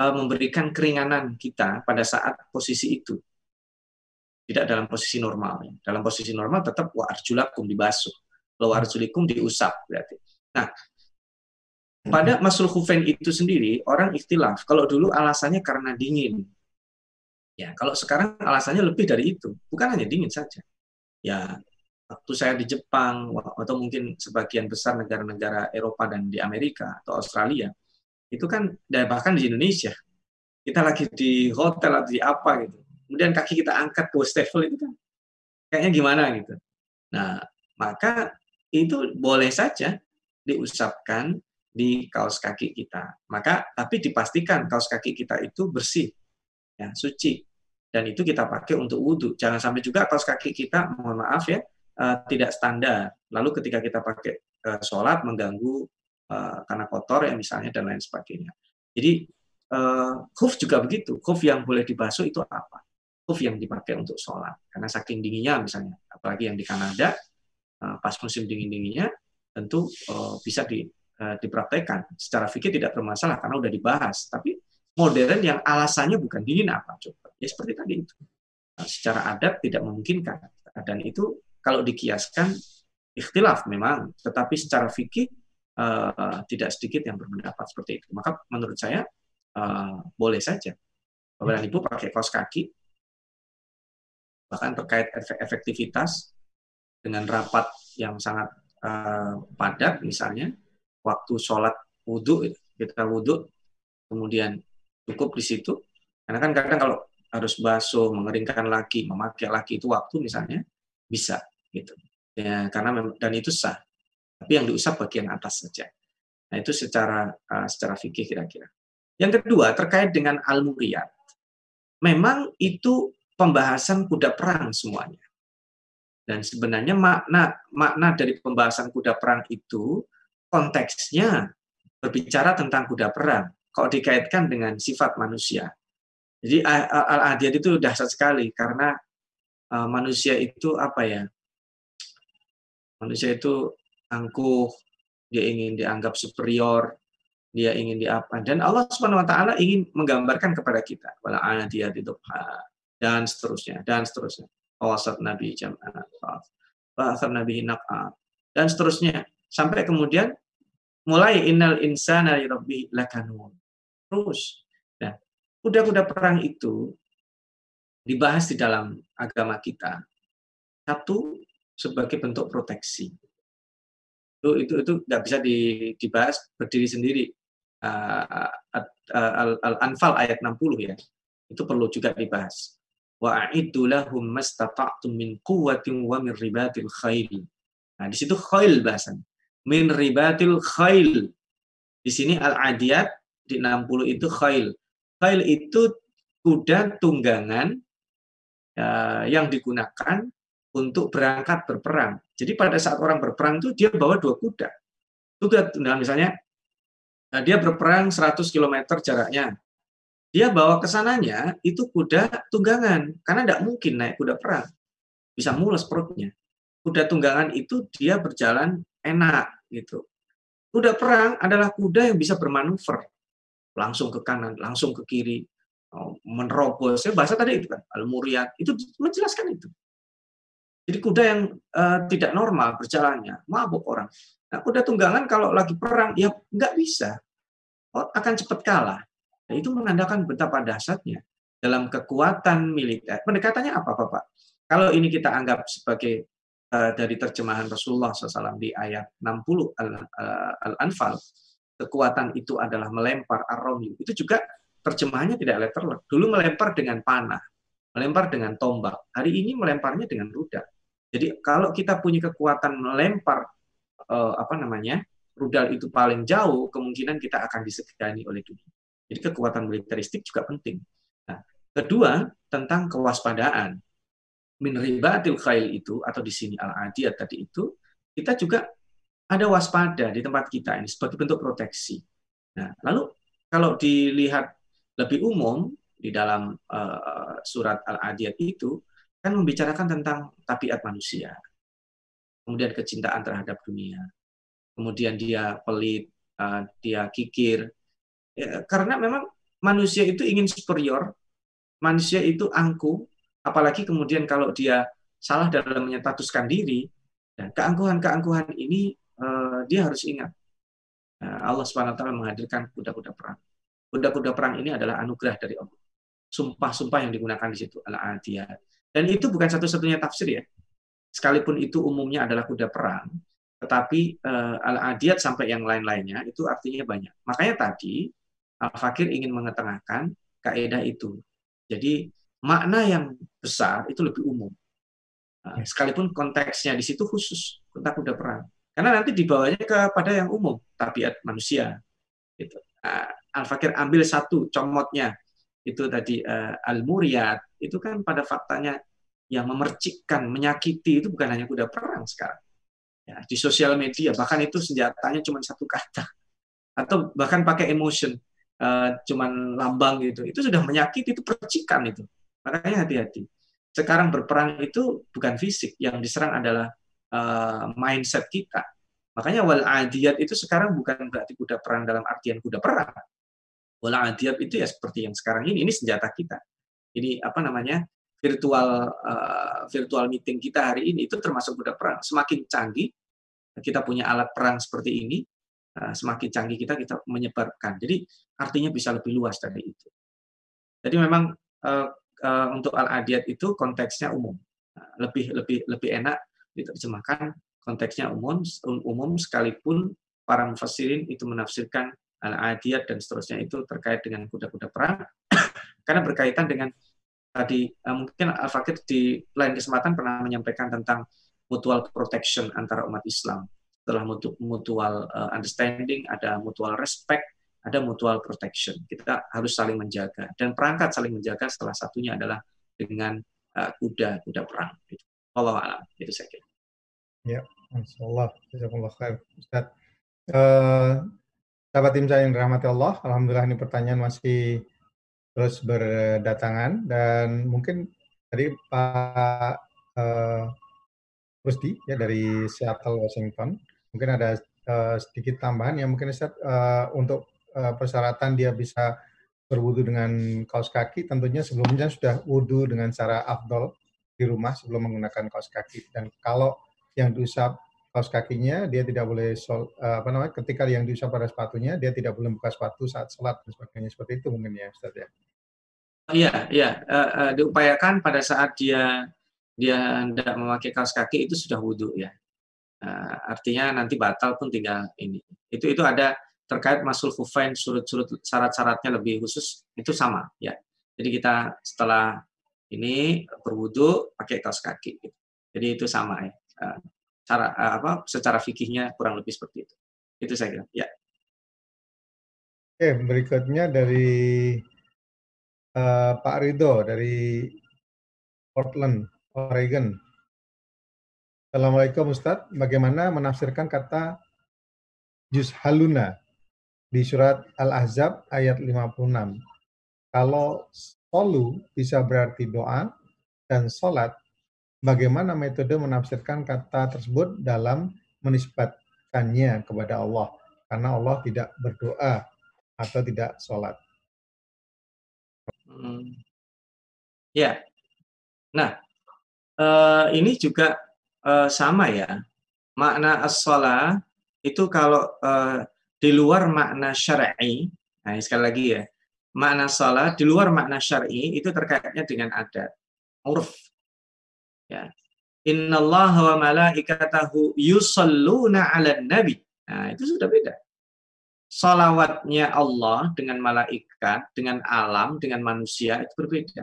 uh, memberikan keringanan kita pada saat posisi itu. Tidak dalam posisi normal ya. Dalam posisi normal tetap wa arjulakum dibasuh. Wa diusap berarti. Nah, pada masul khufain itu sendiri orang ikhtilaf. Kalau dulu alasannya karena dingin. Ya, kalau sekarang alasannya lebih dari itu. Bukan hanya dingin saja. Ya, waktu saya di Jepang atau mungkin sebagian besar negara-negara Eropa dan di Amerika atau Australia itu kan dan bahkan di Indonesia kita lagi di hotel atau di apa gitu kemudian kaki kita angkat ke wastafel itu kan kayaknya gimana gitu nah maka itu boleh saja diusapkan di kaos kaki kita maka tapi dipastikan kaos kaki kita itu bersih ya suci dan itu kita pakai untuk wudhu jangan sampai juga kaos kaki kita mohon maaf ya uh, tidak standar. Lalu ketika kita pakai uh, sholat mengganggu uh, karena kotor ya misalnya dan lain sebagainya. Jadi uh, khuf juga begitu. Khuf yang boleh dibasuh itu apa? Khuf yang dipakai untuk sholat. Karena saking dinginnya misalnya, apalagi yang di Kanada uh, pas musim dingin dinginnya tentu uh, bisa di, uh, dipraktekkan. Secara fikih tidak bermasalah karena udah dibahas. Tapi modern yang alasannya bukan dingin apa coba? Ya seperti tadi itu. Nah, secara adat tidak memungkinkan dan itu kalau dikiaskan ikhtilaf memang, tetapi secara fikih uh, tidak sedikit yang berpendapat seperti itu. Maka menurut saya uh, boleh saja. Bapak dan Ibu pakai kaos kaki, bahkan terkait efektivitas dengan rapat yang sangat uh, padat misalnya, waktu sholat wudhu, kita wudhu, kemudian cukup di situ. Karena kan kadang kalau harus basuh, mengeringkan lagi, memakai lagi itu waktu misalnya, bisa gitu. Ya karena dan itu sah. Tapi yang diusap bagian atas saja. Nah itu secara uh, secara fikih kira-kira. Yang kedua terkait dengan al muriyat memang itu pembahasan kuda perang semuanya. Dan sebenarnya makna makna dari pembahasan kuda perang itu konteksnya berbicara tentang kuda perang kalau dikaitkan dengan sifat manusia jadi al-adiyat itu dahsyat sekali karena uh, manusia itu apa ya? Manusia itu angkuh, dia ingin dianggap superior, dia ingin diapa dan Allah Subhanahu wa taala ingin menggambarkan kepada kita wala adiyati dan seterusnya, dan seterusnya. Awasat Nabi Jam'at, Nabi Hinaq'a, dan seterusnya. Sampai kemudian mulai innal insana li rabbi lakanun. Terus. Nah, kuda-kuda perang itu dibahas di dalam agama kita. Satu sebagai bentuk proteksi. Itu itu itu nggak bisa dibahas berdiri sendiri. Uh, Al-Anfal ayat 60 ya. Itu perlu juga dibahas. Wa a'iddu lahum mastata'tum min quwwatin wa min ribatil khail. Nah, di situ khail bahasan. Min ribatil khail. Di sini al-adiyat di 60 itu khail. Khail itu kuda tunggangan uh, yang digunakan untuk berangkat berperang. Jadi pada saat orang berperang itu dia bawa dua kuda. Kuda tunggangan misalnya uh, dia berperang 100 km jaraknya. Dia bawa ke sananya itu kuda tunggangan karena tidak mungkin naik kuda perang. Bisa mules perutnya. Kuda tunggangan itu dia berjalan enak gitu. Kuda perang adalah kuda yang bisa bermanuver langsung ke kanan, langsung ke kiri, oh, menerobos. Ya, bahasa tadi itu kan, al-muriyat, itu menjelaskan itu. Jadi kuda yang uh, tidak normal berjalannya, mabuk orang. Nah, kuda tunggangan kalau lagi perang, ya nggak bisa. Oh, akan cepat kalah. Nah, itu menandakan betapa dahsyatnya dalam kekuatan militer. Pendekatannya apa, Bapak? Kalau ini kita anggap sebagai uh, dari terjemahan Rasulullah SAW di ayat 60 Al-Anfal, kekuatan itu adalah melempar ar Itu juga terjemahannya tidak letterlock. Dulu melempar dengan panah, melempar dengan tombak. Hari ini melemparnya dengan rudal. Jadi kalau kita punya kekuatan melempar eh, apa namanya rudal itu paling jauh, kemungkinan kita akan disegani oleh dunia. Jadi kekuatan militeristik juga penting. Nah, kedua tentang kewaspadaan. Min ribatil khail itu atau di sini al-adiyat tadi itu kita juga ada waspada di tempat kita ini sebagai bentuk proteksi. Nah, lalu kalau dilihat lebih umum di dalam uh, surat Al-Adiyat itu kan membicarakan tentang tabiat manusia. Kemudian kecintaan terhadap dunia. Kemudian dia pelit, uh, dia kikir. Ya, karena memang manusia itu ingin superior, manusia itu angkuh, apalagi kemudian kalau dia salah dalam menyatatuskan diri, dan keangkuhan-keangkuhan ini dia harus ingat uh, Allah swt menghadirkan kuda-kuda perang. Kuda-kuda perang ini adalah anugerah dari Allah. Sumpah-sumpah yang digunakan di situ adalah adiyat. Dan itu bukan satu-satunya tafsir ya. Sekalipun itu umumnya adalah kuda perang, tetapi uh, al-adiyat sampai yang lain-lainnya itu artinya banyak. Makanya tadi Al-Fakir ingin mengetengahkan kaidah itu. Jadi makna yang besar itu lebih umum. Nah, sekalipun konteksnya di situ khusus tentang kuda perang. Karena nanti dibawanya kepada yang umum, tabiat manusia. Gitu. Nah, Al-Fakir ambil satu comotnya itu tadi uh, al-muriyat itu kan pada faktanya yang memercikkan, menyakiti itu bukan hanya kuda perang sekarang. Ya, di sosial media bahkan itu senjatanya cuma satu kata atau bahkan pakai emotion uh, cuman lambang gitu. Itu sudah menyakiti itu percikan itu. Makanya hati-hati. Sekarang berperang itu bukan fisik, yang diserang adalah uh, mindset kita. Makanya wal adiyat itu sekarang bukan berarti kuda perang dalam artian kuda perang, Bola adiyat itu ya seperti yang sekarang ini, ini senjata kita. Ini apa namanya virtual uh, virtual meeting kita hari ini itu termasuk kuda perang. Semakin canggih kita punya alat perang seperti ini, uh, semakin canggih kita kita menyebarkan. Jadi artinya bisa lebih luas dari itu. Jadi memang uh, uh, untuk al adiyat itu konteksnya umum, lebih lebih lebih enak diterjemahkan konteksnya umum umum sekalipun para mufassirin itu menafsirkan al-adiyat dan seterusnya itu terkait dengan kuda-kuda perang karena berkaitan dengan tadi eh, mungkin Al-Fakir di lain kesempatan pernah menyampaikan tentang mutual protection antara umat Islam. Setelah mutual eh, understanding, ada mutual respect, ada mutual protection. Kita harus saling menjaga dan perangkat saling menjaga salah satunya adalah dengan eh, kuda kuda perang. Allah alam itu saya. Ya, Insyaallah. Jazakumullah khair. Ustaz. Uh, Sahabat tim saya yang dirahmati Allah, Alhamdulillah ini pertanyaan masih terus berdatangan dan mungkin tadi Pak uh, Rusdi ya dari Seattle, Washington, mungkin ada uh, sedikit tambahan yang mungkin Ustaz uh, untuk uh, persyaratan dia bisa berwudu dengan kaos kaki, tentunya sebelumnya sudah wudu dengan cara afdol di rumah sebelum menggunakan kaos kaki. Dan kalau yang diusap kaos kakinya, dia tidak boleh sol, uh, apa namanya, ketika yang diusap pada sepatunya, dia tidak boleh buka sepatu saat sholat dan sebagainya. Seperti itu mungkin ya, Ustaz ya. Iya, iya. Uh, uh, diupayakan pada saat dia dia hendak memakai kaos kaki itu sudah wudhu ya. Uh, artinya nanti batal pun tinggal ini. Itu itu ada terkait masul kufain surut-surut syarat-syaratnya lebih khusus itu sama ya. Jadi kita setelah ini berwudhu pakai kaos kaki. Gitu. Jadi itu sama ya. Uh, cara uh, apa secara fikihnya kurang lebih seperti itu. Itu saya kira. Ya. Oke, berikutnya dari uh, Pak Rido dari Portland, Oregon. Assalamualaikum Ustadz, bagaimana menafsirkan kata juz haluna di surat Al-Ahzab ayat 56? Kalau solu bisa berarti doa dan sholat, bagaimana metode menafsirkan kata tersebut dalam menisbatkannya kepada Allah? Karena Allah tidak berdoa atau tidak sholat. Hmm. Ya. Nah, uh, ini juga uh, sama ya. Makna as itu kalau uh, di luar makna syar'i, nah sekali lagi ya, makna salat di luar makna syar'i itu terkaitnya dengan adat, urf. Ya. Allah wa malaikatahu yusalluna 'alan nabi. Nah, itu sudah beda. Salawatnya Allah dengan malaikat, dengan alam, dengan manusia itu berbeda.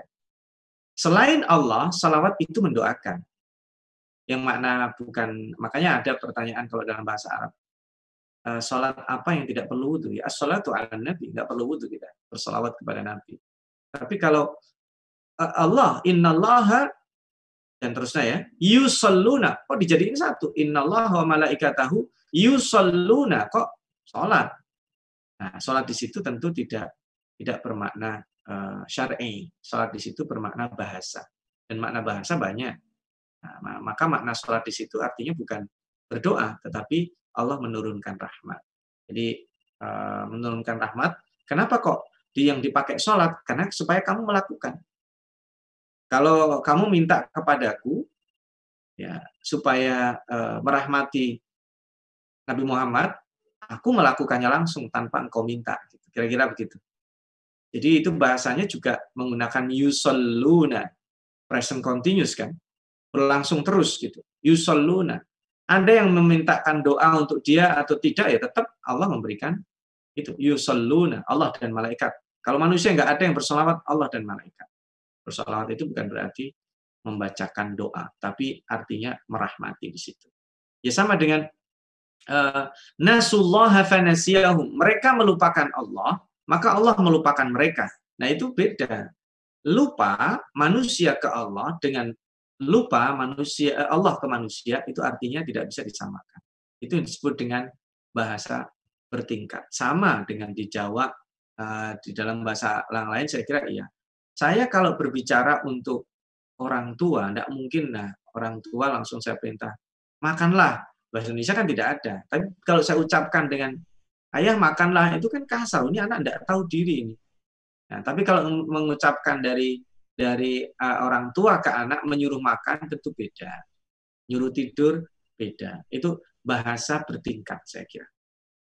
Selain Allah, salawat itu mendoakan. Yang makna bukan, makanya ada pertanyaan kalau dalam bahasa Arab. Uh, salat apa yang tidak perlu wudhu? Ya, as-salatu ala nabi, nggak perlu wudhu kita bersalawat kepada Nabi. Tapi kalau uh, Allah, innallaha dan terusnya ya, yusalluna, kok dijadiin satu? Innallaha wa malaikatahu yusalluna, kok salat? Nah, sholat di situ tentu tidak tidak bermakna uh, syar'i. Sholat di situ bermakna bahasa. Dan makna bahasa banyak. Nah, maka makna sholat di situ artinya bukan berdoa, tetapi Allah menurunkan rahmat. Jadi uh, menurunkan rahmat. Kenapa kok di yang dipakai sholat? Karena supaya kamu melakukan. Kalau kamu minta kepadaku, ya supaya uh, merahmati Nabi Muhammad, aku melakukannya langsung tanpa engkau minta. Gitu. Kira-kira begitu. Jadi itu bahasanya juga menggunakan yusalluna, present continuous kan, berlangsung terus gitu. Yusalluna. Ada yang memintakan doa untuk dia atau tidak ya tetap Allah memberikan itu yusalluna Allah dan malaikat. Kalau manusia nggak ada yang bersolawat Allah dan malaikat. Bersolawat itu bukan berarti membacakan doa, tapi artinya merahmati di situ. Ya sama dengan uh, nasullaha fanasiyahum. Mereka melupakan Allah, maka Allah melupakan mereka. Nah, itu beda. Lupa manusia ke Allah dengan lupa manusia eh, Allah ke manusia itu artinya tidak bisa disamakan. Itu disebut dengan bahasa bertingkat. Sama dengan di Jawa uh, di dalam bahasa yang lain saya kira iya. Saya kalau berbicara untuk orang tua, tidak mungkin nah orang tua langsung saya perintah makanlah bahasa Indonesia kan tidak ada. Tapi kalau saya ucapkan dengan ayah makanlah itu kan kasar. Ini anak tidak tahu diri ini. Nah, tapi kalau mengucapkan dari dari uh, orang tua ke anak menyuruh makan tentu beda. Nyuruh tidur beda. Itu bahasa bertingkat saya kira.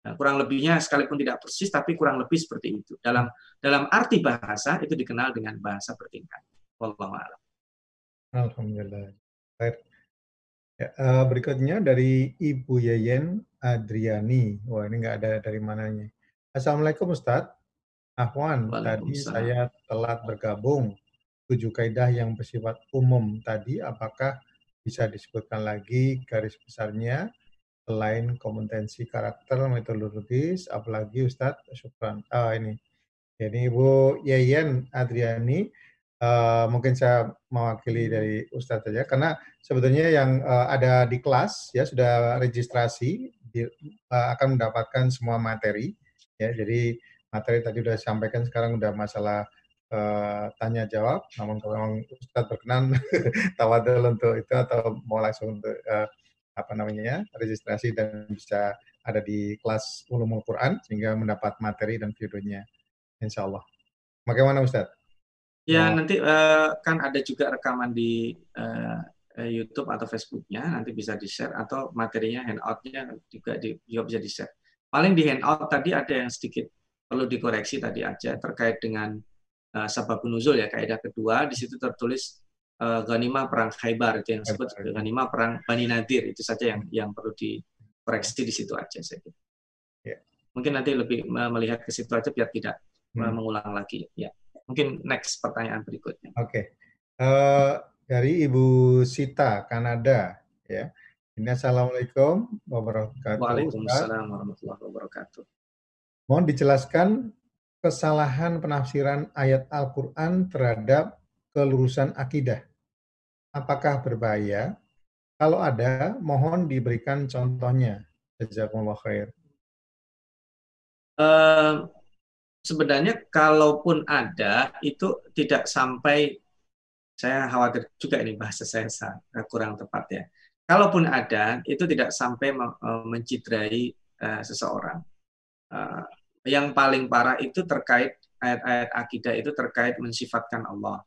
Nah, kurang lebihnya sekalipun tidak persis tapi kurang lebih seperti itu. Dalam dalam arti bahasa itu dikenal dengan bahasa bertingkat. Wallahu a'lam. Alhamdulillah. Baik. Ya, uh, berikutnya dari Ibu Yeyen Adriani. Wah, ini nggak ada dari mananya. Assalamualaikum Ustadz. Ahwan, tadi saya telat bergabung. Tujuh kaidah yang bersifat umum tadi, apakah bisa disebutkan lagi garis besarnya selain kompetensi karakter metodologis, apalagi Ustadz Syukran. Ah, ini. Ini Ibu Yeyen Adriani Uh, mungkin saya mewakili dari Ustadz saja karena sebetulnya yang uh, ada di kelas ya sudah registrasi di, uh, akan mendapatkan semua materi ya jadi materi tadi sudah sampaikan sekarang sudah masalah uh, tanya jawab namun kalau Ustadz berkenan tawadul untuk itu atau mau langsung untuk uh, apa namanya registrasi dan bisa ada di kelas ulumul Quran sehingga mendapat materi dan videonya insya Allah Bagaimana Ustaz? Ya oh. nanti uh, kan ada juga rekaman di uh, YouTube atau Facebooknya, nanti bisa di share atau materinya handoutnya juga di, juga bisa di share. Paling di handout tadi ada yang sedikit perlu dikoreksi tadi aja terkait dengan uh, nuzul ya kaidah kedua di situ tertulis uh, ganima perang Khaybar itu yang disebut ganima perang Bani Nadir itu saja yang yang perlu dikoreksi di situ aja saya kira. Yeah. Mungkin nanti lebih melihat ke situ aja biar tidak hmm. mengulang lagi ya. Mungkin next pertanyaan berikutnya. Oke. Okay. Uh, dari Ibu Sita, Kanada. Ya. Ini Assalamualaikum warahmatullahi wabarakatuh. Waalaikumsalam warahmatullahi wabarakatuh. Mohon dijelaskan kesalahan penafsiran ayat Al-Quran terhadap kelurusan akidah. Apakah berbahaya? Kalau ada, mohon diberikan contohnya. Jazakumullah khair. Uh, sebenarnya kalaupun ada, itu tidak sampai saya khawatir juga ini bahasa saya eh, kurang tepat ya. Kalaupun ada, itu tidak sampai eh, menciderai uh, seseorang. Uh, yang paling parah itu terkait ayat-ayat akidah itu terkait mensifatkan Allah.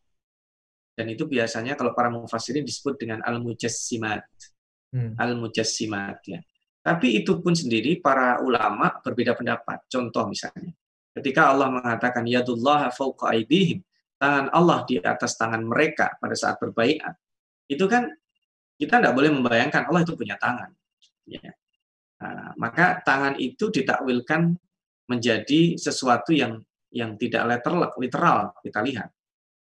Dan itu biasanya kalau para mufassirin disebut dengan al-mujassimat. Hmm. Al-mujassimat ya. Tapi itu pun sendiri para ulama berbeda pendapat. Contoh misalnya, ketika Allah mengatakan yadullah fauqa aidihim, tangan Allah di atas tangan mereka pada saat berbaikat, itu kan kita tidak boleh membayangkan Allah itu punya tangan. Ya. Nah, maka tangan itu ditakwilkan menjadi sesuatu yang yang tidak literal, literal kita lihat.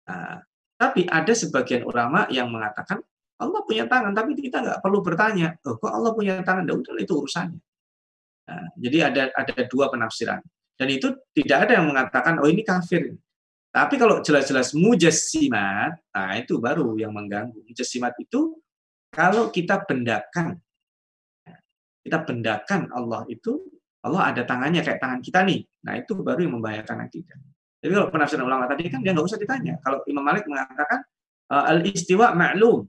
Nah, tapi ada sebagian ulama yang mengatakan Allah punya tangan, tapi kita nggak perlu bertanya, oh, kok Allah punya tangan? Ya udah itu urusannya. Nah, jadi ada ada dua penafsiran. Dan itu tidak ada yang mengatakan, oh ini kafir. Tapi kalau jelas-jelas mujassimat, nah itu baru yang mengganggu. Mujassimat itu kalau kita bendakan, kita bendakan Allah itu, Allah ada tangannya kayak tangan kita nih. Nah itu baru yang membahayakan akidah. Jadi kalau penafsiran ulama tadi kan dia nggak usah ditanya. Kalau Imam Malik mengatakan eh, al istiwa ma'lum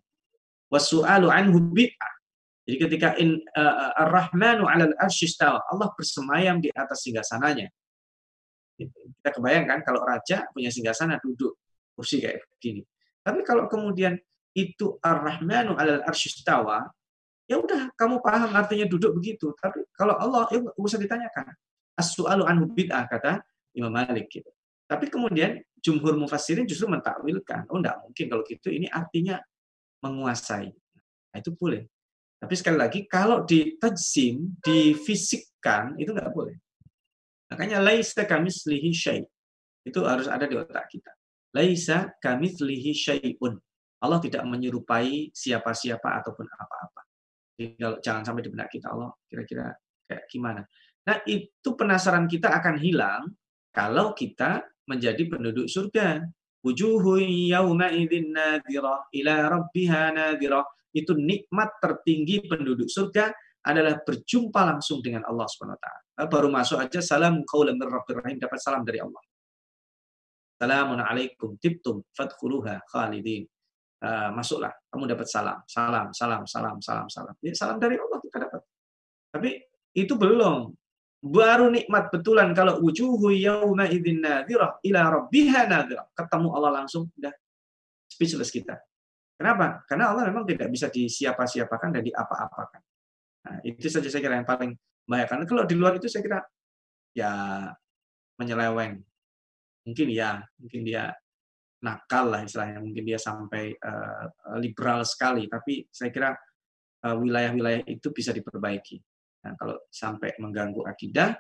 wasu'alu anhu bid'ah. Jadi ketika in uh, ar-rahmanu 'alal arsyistawa, Allah bersemayam di atas singgasananya. Kita kebayangkan kalau raja punya singgasana duduk kursi kayak begini. Tapi kalau kemudian itu ar-Rahmanu alal arsyistawa, ya udah kamu paham artinya duduk begitu. Tapi kalau Allah ya usah ditanyakan. As-su'alu anhu bid'ah kata Imam Malik gitu. Tapi kemudian jumhur mufassirin justru mentakwilkan, oh enggak mungkin kalau gitu ini artinya menguasai. Nah, itu boleh. Tapi sekali lagi kalau di tajsim, difisikkan itu nggak boleh. Makanya laisa kami selihi syai. Itu harus ada di otak kita. Laisa kami selihi syai'un. Allah tidak menyerupai siapa-siapa ataupun apa-apa. Kalau jangan sampai di benak kita Allah kira-kira kayak gimana. Nah, itu penasaran kita akan hilang kalau kita menjadi penduduk surga. Wujuhu yawma idzin ila rabbiha. Itu nikmat tertinggi penduduk surga adalah berjumpa langsung dengan Allah Subhanahu wa taala. Eh, baru masuk aja salam qaulan min rabbir rahim dapat salam dari Allah. Salamun alaikum tibtum fadkhuluha khalidin. Uh, masuklah, kamu dapat salam, salam, salam, salam, salam, salam. Ya, salam dari Allah kita dapat. Tapi itu belum. Baru nikmat betulan kalau wujuhu yauma idzin nadhirah ila rabbiha nadhirah. Ketemu Allah langsung udah speechless kita. Kenapa? Karena Allah memang tidak bisa disiapa-siapakan dan diapa-apakan. Nah, itu saja saya kira yang paling karena Kalau di luar itu saya kira ya menyeleweng. Mungkin ya, mungkin dia nakal lah istilahnya, mungkin dia sampai uh, liberal sekali. Tapi saya kira wilayah wilayah-wilayah itu bisa diperbaiki. Nah, kalau sampai mengganggu akidah,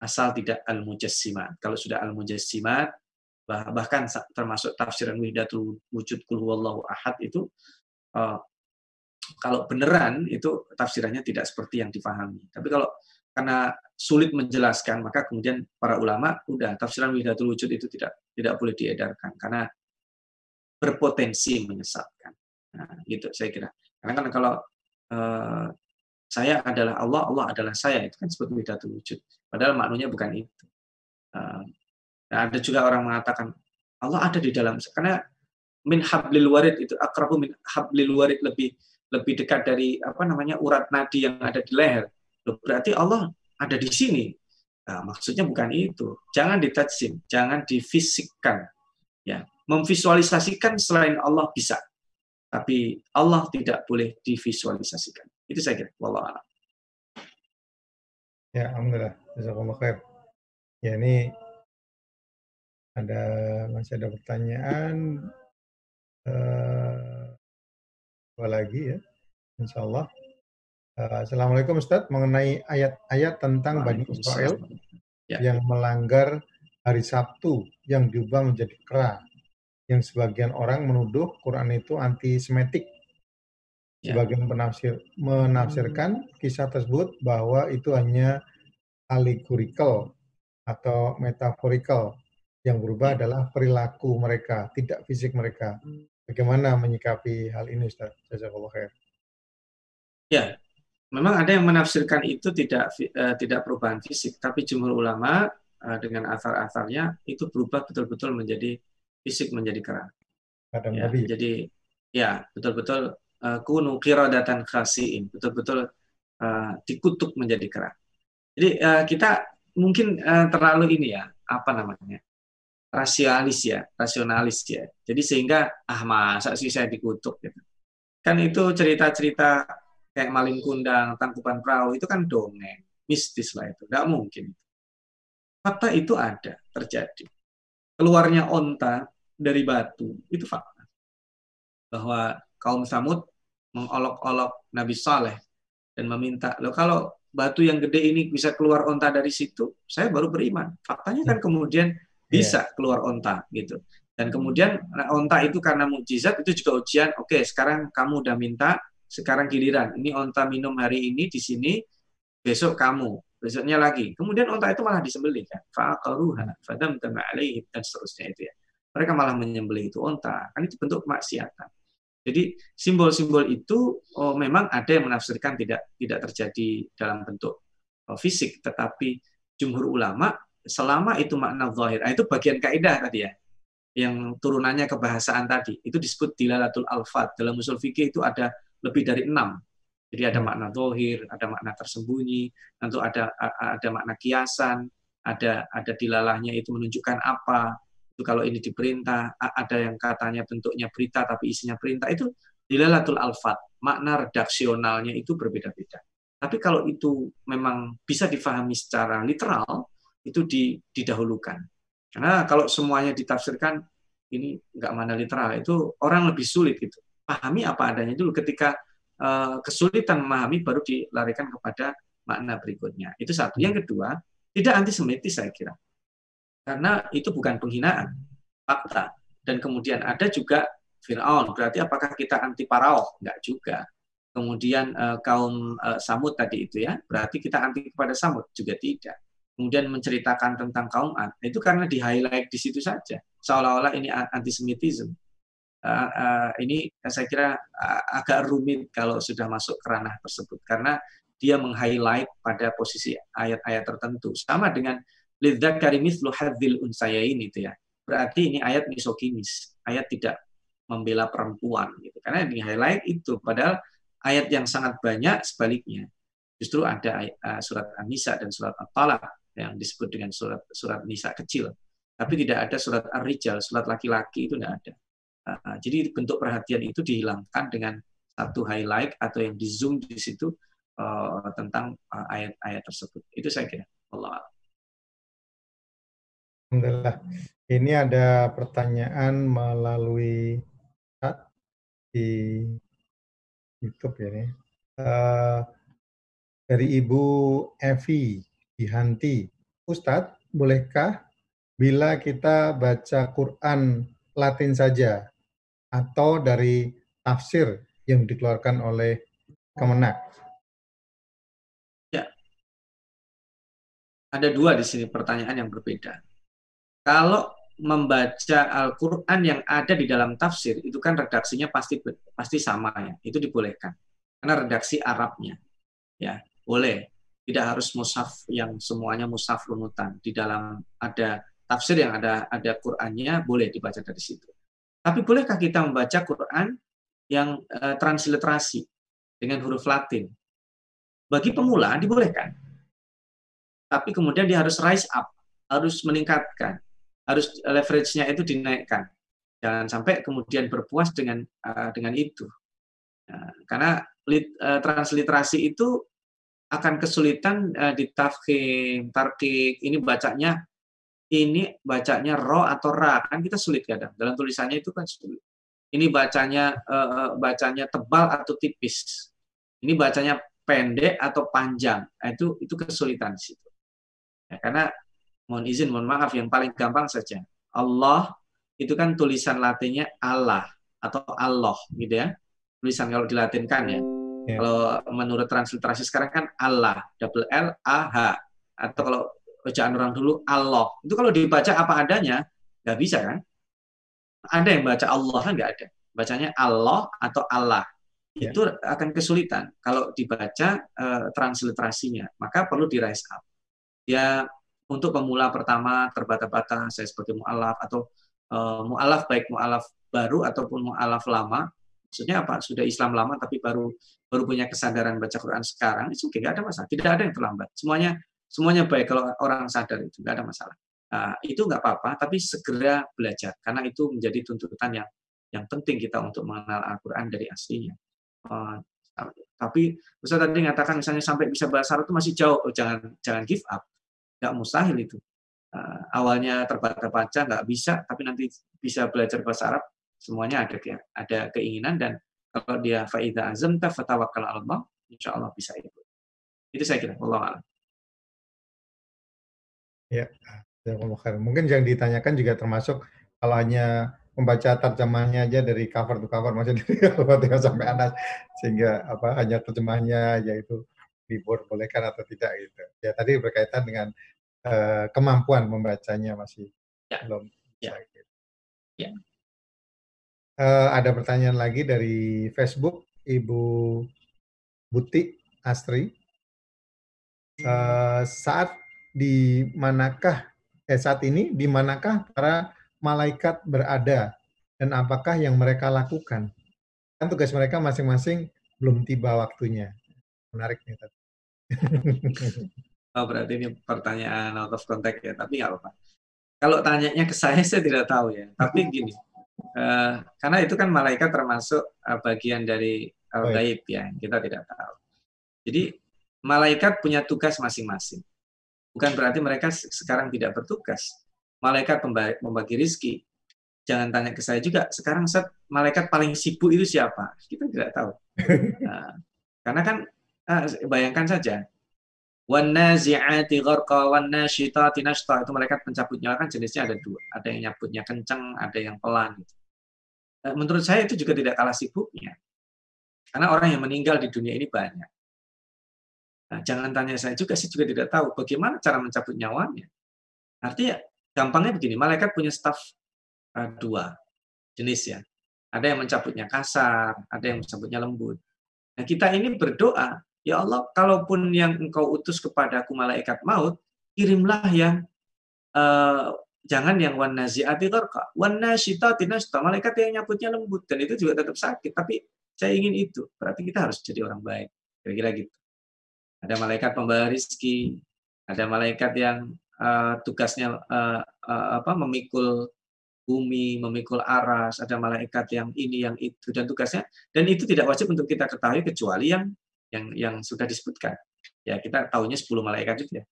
asal tidak al-mujassimat. Kalau sudah al-mujassimat, bahkan termasuk tafsiran wihidatul wujud kulhuwallahu ahad itu uh, kalau beneran itu tafsirannya tidak seperti yang difahami. Tapi kalau karena sulit menjelaskan, maka kemudian para ulama udah tafsiran wihidatul wujud itu tidak tidak boleh diedarkan karena berpotensi menyesatkan. Nah, gitu saya kira. Karena kan kalau uh, saya adalah Allah, Allah adalah saya itu kan seperti wihidatul wujud. Padahal maknanya bukan itu. Uh, nah, ada juga orang mengatakan Allah ada di dalam karena min hablil warid itu akrabu min hablil warid lebih lebih dekat dari apa namanya urat nadi yang ada di leher. Berarti Allah ada di sini. Nah, maksudnya bukan itu. Jangan ditajim, jangan difisikkan. Ya, memvisualisasikan selain Allah bisa, tapi Allah tidak boleh divisualisasikan. Itu saya kira. Wallah Ya, alhamdulillah. Jazakallah khair. Ya, ini ada masih ada pertanyaan uh, apa lagi ya? Insya Allah. Uh, Assalamualaikum Ustaz, mengenai ayat-ayat tentang Bani Israel ya. yang melanggar hari Sabtu yang diubah menjadi kera. Yang sebagian orang menuduh Quran itu anti-semitik. Ya. Sebagian penafsir menafsirkan kisah tersebut bahwa itu hanya allegorical atau metaphorical. Yang berubah ya. adalah perilaku mereka, tidak fisik mereka. Bagaimana menyikapi hal ini Ustaz? Jazakallah khair. Ya, memang ada yang menafsirkan itu tidak uh, tidak perubahan fisik, tapi jumhur ulama uh, dengan asar-asarnya itu berubah betul-betul menjadi fisik menjadi kera. Ya, jadi ya betul-betul uh, kunu kiradatan khasiin, betul-betul uh, dikutuk menjadi kera. Jadi uh, kita mungkin uh, terlalu ini ya, apa namanya? rasionalis ya, rasionalis ya. Jadi sehingga ah masa sih saya dikutuk gitu. Kan itu cerita-cerita kayak maling kundang, tangkupan perahu itu kan dongeng, mistis lah itu, nggak mungkin. Fakta itu ada, terjadi. Keluarnya onta dari batu, itu fakta. Bahwa kaum Samud mengolok-olok Nabi Saleh dan meminta, lo kalau batu yang gede ini bisa keluar onta dari situ, saya baru beriman. Faktanya kan kemudian bisa keluar onta gitu. Dan kemudian onta itu karena mukjizat itu juga ujian. Oke, sekarang kamu udah minta, sekarang giliran. Ini onta minum hari ini di sini, besok kamu, besoknya lagi. Kemudian onta itu malah disembelih kan. Fa'aqaruha, fadam dan seterusnya itu ya. Mereka malah menyembelih itu onta. Kan itu bentuk kemaksiatan. Jadi simbol-simbol itu oh, memang ada yang menafsirkan tidak tidak terjadi dalam bentuk oh, fisik, tetapi jumhur ulama selama itu makna zahir. Nah, itu bagian kaidah tadi ya yang turunannya kebahasaan tadi itu disebut dilalatul alfat dalam usul fikih itu ada lebih dari enam. Jadi ada makna dohir, ada makna tersembunyi, tentu ada ada makna kiasan, ada ada dilalahnya itu menunjukkan apa. Itu kalau ini diperintah, ada yang katanya bentuknya berita tapi isinya perintah itu dilalatul alfat. Makna redaksionalnya itu berbeda-beda. Tapi kalau itu memang bisa difahami secara literal, itu didahulukan. Karena kalau semuanya ditafsirkan ini nggak mana literal, itu orang lebih sulit gitu pahami apa adanya dulu. Ketika uh, kesulitan memahami baru dilarikan kepada makna berikutnya. Itu satu. Yang kedua, tidak antisemitis saya kira. Karena itu bukan penghinaan, fakta. Dan kemudian ada juga Fir'aun. Berarti apakah kita anti Parao? Enggak juga. Kemudian uh, kaum uh, Samud tadi itu ya, berarti kita anti kepada Samud? Juga tidak. Kemudian menceritakan tentang kaum Ad, itu karena di highlight di situ saja. Seolah-olah ini antisemitisme uh, uh, ini saya kira uh, agak rumit kalau sudah masuk ke ranah tersebut karena dia meng-highlight pada posisi ayat-ayat tertentu sama dengan lidzakari mithlu hadzil unsayain itu ya. Berarti ini ayat misoginis, ayat tidak membela perempuan gitu. Karena di highlight itu padahal ayat yang sangat banyak sebaliknya. Justru ada surat An-Nisa dan surat At-Talaq yang disebut dengan surat surat Nisa kecil. Tapi tidak ada surat Ar-Rijal, surat laki-laki itu tidak ada. Uh, jadi bentuk perhatian itu dihilangkan dengan satu highlight atau yang di zoom di situ uh, tentang ayat-ayat uh, tersebut. Itu saya kira. Allah. Alhamdulillah. Ini ada pertanyaan melalui chat di YouTube ya. Uh, dari Ibu Evi Dihanti. Ustadz, bolehkah bila kita baca Quran Latin saja atau dari tafsir yang dikeluarkan oleh Kemenak? Ya. Ada dua di sini pertanyaan yang berbeda. Kalau membaca Al-Qur'an yang ada di dalam tafsir itu kan redaksinya pasti pasti sama ya. Itu dibolehkan. Karena redaksi Arabnya. Ya, boleh. Tidak harus mushaf yang semuanya mushaf runutan. Di dalam ada tafsir yang ada ada Qur'annya boleh dibaca dari situ. Tapi bolehkah kita membaca Quran yang uh, transliterasi dengan huruf Latin? Bagi pemula dibolehkan. tapi kemudian dia harus rise up, harus meningkatkan, harus leverage-nya itu dinaikkan. Jangan sampai kemudian berpuas dengan uh, dengan itu. Uh, karena lit, uh, transliterasi itu akan kesulitan uh, di tafkhim, tarkik, ini bacanya ini bacanya ro atau ra kan kita sulit kadang dalam tulisannya itu kan sulit. Ini bacanya uh, bacanya tebal atau tipis. Ini bacanya pendek atau panjang. Nah, itu itu kesulitan di situ. Ya, karena mohon izin, mohon maaf yang paling gampang saja. Allah itu kan tulisan latinnya Allah atau Allah gitu ya. Tulisan kalau dilatinkan ya. ya. Kalau menurut transliterasi sekarang kan Allah, double L A H. Atau kalau bacaan orang dulu Allah. Itu kalau dibaca apa adanya nggak bisa kan? Ada yang baca Allah kan nggak ada. Bacanya Allah atau Allah. Ya. Itu akan kesulitan kalau dibaca uh, transliterasinya. Maka perlu di rise up. Ya untuk pemula pertama terbata-bata saya sebagai mualaf atau uh, mualaf baik mualaf baru ataupun mualaf lama maksudnya apa sudah Islam lama tapi baru baru punya kesadaran baca Quran sekarang itu tidak ada masalah tidak ada yang terlambat semuanya semuanya baik kalau orang sadar itu tidak ada masalah. Nah, itu nggak apa-apa tapi segera belajar karena itu menjadi tuntutan yang yang penting kita untuk mengenal Al-Quran dari aslinya. Uh, tapi Ustaz tadi mengatakan misalnya sampai bisa bahasa Arab itu masih jauh. Oh, jangan jangan give up. Nggak mustahil itu. Uh, awalnya terbaca-baca nggak bisa, tapi nanti bisa belajar bahasa Arab, semuanya ada ya, ada keinginan. Dan kalau dia faida azamta fatawakkal Allah, insya Allah bisa itu. Itu saya kira, Allah Ya, mungkin yang ditanyakan juga termasuk kalau hanya membaca terjemahnya aja dari cover to cover, maksudnya dari Al-Fatihah sampai Anas, sehingga apa hanya terjemahnya yaitu dibolehkan atau tidak gitu. Ya tadi berkaitan dengan uh, kemampuan membacanya masih ya. belum ya. Gitu. Ya. Uh, ada pertanyaan lagi dari Facebook Ibu Buti Astri. Uh, saat di manakah eh saat ini di manakah para malaikat berada dan apakah yang mereka lakukan? Kan tugas mereka masing-masing belum tiba waktunya. Menarik nih. Oh, berarti ini pertanyaan out of context ya, tapi nggak apa-apa. Kalau tanyanya ke saya, saya tidak tahu ya. Tapi gini, uh, karena itu kan malaikat termasuk uh, bagian dari al gaib ya, kita tidak tahu. Jadi malaikat punya tugas masing-masing. Bukan berarti mereka sekarang tidak bertugas. Malaikat membagi rizki. Jangan tanya ke saya juga. Sekarang saat malaikat paling sibuk itu siapa? Kita tidak tahu. Nah, karena kan uh, bayangkan saja Wanazi'ati gharqa wanasyitati nashta itu mereka pencabut nyawa kan jenisnya ada dua. Ada yang nyabutnya kencang, ada yang pelan. Gitu. Eh, menurut saya itu juga tidak kalah sibuknya. Karena orang yang meninggal di dunia ini banyak. Nah, jangan tanya saya juga, saya juga tidak tahu bagaimana cara mencabut nyawanya. Artinya gampangnya begini, malaikat punya staf uh, dua jenis ya. Ada yang mencabutnya kasar, ada yang mencabutnya lembut. Nah, kita ini berdoa Ya Allah, kalaupun yang engkau utus kepadaku malaikat maut, kirimlah yang uh, jangan yang wan naziati gharqa, wan nashta, malaikat yang nyabutnya lembut dan itu juga tetap sakit, tapi saya ingin itu. Berarti kita harus jadi orang baik. Kira-kira gitu. Ada malaikat pembawa rizki, ada malaikat yang uh, tugasnya uh, uh, apa memikul bumi, memikul aras, ada malaikat yang ini, yang itu, dan tugasnya, dan itu tidak wajib untuk kita ketahui kecuali yang yang yang sudah disebutkan. Ya, kita tahunya 10 malaikat itu ya.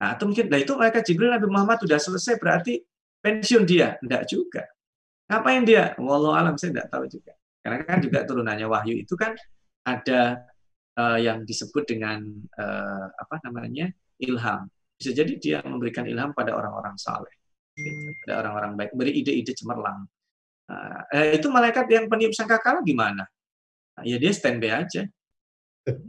Nah, atau mungkin nah itu malaikat Jibril Nabi Muhammad sudah selesai berarti pensiun dia. Enggak juga. Ngapain dia? Wallahu alam saya enggak tahu juga. Karena kan juga turunannya wahyu itu kan ada uh, yang disebut dengan uh, apa namanya? ilham. Bisa jadi dia memberikan ilham pada orang-orang saleh, gitu, pada orang-orang baik, beri ide-ide cemerlang. Uh, eh, itu malaikat yang peniup sangkakala gimana? Nah, ya dia standby aja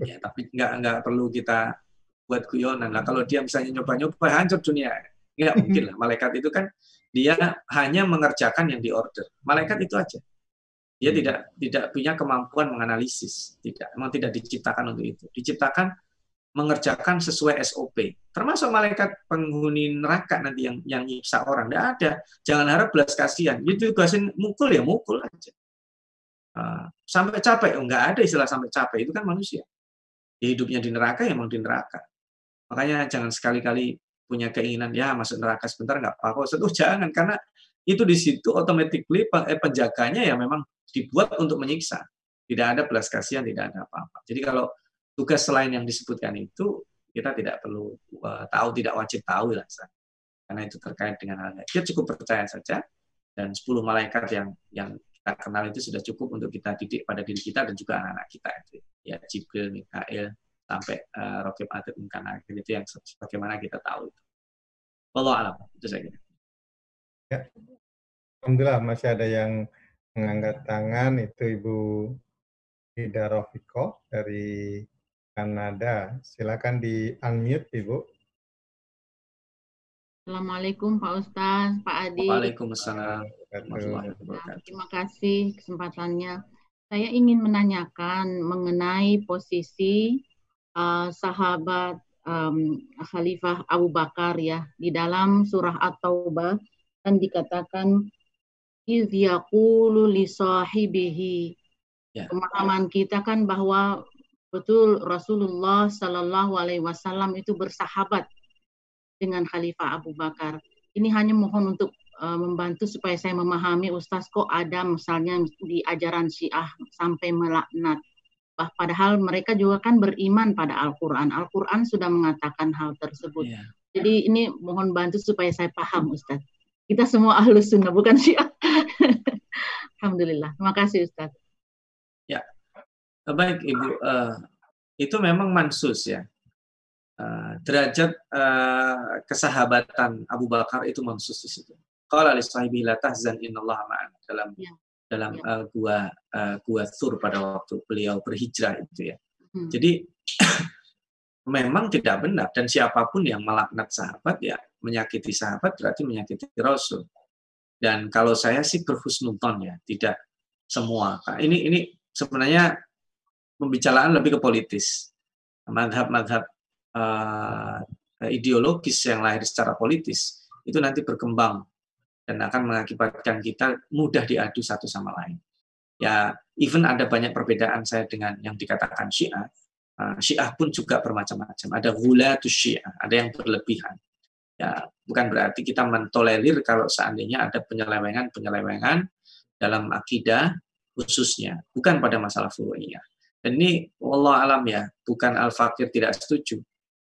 ya tapi nggak nggak perlu kita buat guyonan lah kalau dia misalnya nyoba-nyoba hancur dunia nggak mungkin lah malaikat itu kan dia hanya mengerjakan yang diorder malaikat itu aja dia hmm. tidak tidak punya kemampuan menganalisis tidak memang tidak diciptakan untuk itu. Diciptakan mengerjakan sesuai SOP termasuk malaikat penghuni neraka nanti yang yang nyiksa orang. Tidak ada. Jangan harap belas kasihan. Itu tugasin mukul ya mukul aja. Ah, sampai capek, oh, nggak ada istilah sampai capek, itu kan manusia. hidupnya di neraka, ya emang di neraka. Makanya jangan sekali-kali punya keinginan ya masuk neraka sebentar nggak apa-apa. Oh, jangan. Karena itu di situ automatically eh, penjaganya ya memang dibuat untuk menyiksa. Tidak ada belas kasihan, tidak ada apa-apa. Jadi kalau tugas selain yang disebutkan itu kita tidak perlu uh, tahu, tidak wajib tahu lah. Karena itu terkait dengan hal Kita cukup percaya saja dan 10 malaikat yang yang kita kenal itu sudah cukup untuk kita didik pada diri kita dan juga anak-anak kita itu. Ya Jibril, Mikael, sampai uh, Rokib Atid Mungkanakin itu yang bagaimana kita tahu itu. Wallah alam, itu saya kira. Ya. Alhamdulillah masih ada yang mengangkat tangan itu Ibu Ida Rofiko dari Kanada. Silakan di unmute Ibu. Assalamualaikum Pak Ustaz, Pak Adi. Waalaikumsalam. terima kasih kesempatannya. Saya ingin menanyakan mengenai posisi uh, sahabat um, Khalifah Abu Bakar ya di dalam surah At-Taubah kan dikatakan iz yaqulu li sahibihi. Ya. Pemahaman kita kan bahwa betul Rasulullah Shallallahu alaihi wasallam itu bersahabat dengan Khalifah Abu Bakar. Ini hanya mohon untuk uh, membantu supaya saya memahami Ustaz kok ada misalnya di ajaran Syiah sampai melaknat. Bah, padahal mereka juga kan beriman pada Al-Quran. Al-Quran sudah mengatakan hal tersebut. Yeah. Jadi ini mohon bantu supaya saya paham Ustaz. Kita semua ahlus sunnah, bukan syiah. Alhamdulillah. Terima kasih Ustaz. Ya, baik Ibu. Uh, itu memang mansus ya. Uh, derajat uh, kesahabatan Abu Bakar itu mansus di situ. Qala li sahibi la tahzan innallaha ma'an dalam ya. dalam ya. Uh, gua uh, gua Thur pada waktu beliau berhijrah itu ya. Hmm. Jadi memang tidak benar dan siapa pun yang melaknat sahabat ya menyakiti sahabat berarti menyakiti Rasul. Dan kalau saya sih berhusnudon ya, tidak semua. Nah, ini ini sebenarnya pembicaraan lebih ke politis. Madhab-madhab uh, ideologis yang lahir secara politis itu nanti berkembang dan akan mengakibatkan kita mudah diadu satu sama lain. Ya, even ada banyak perbedaan saya dengan yang dikatakan Syiah. Uh, Syiah pun juga bermacam-macam. Ada gula Syiah, ada yang berlebihan ya bukan berarti kita mentolerir kalau seandainya ada penyelewengan-penyelewengan dalam akidah khususnya, bukan pada masalah furu'iyah. Dan ini Allah alam ya, bukan al-fakir tidak setuju.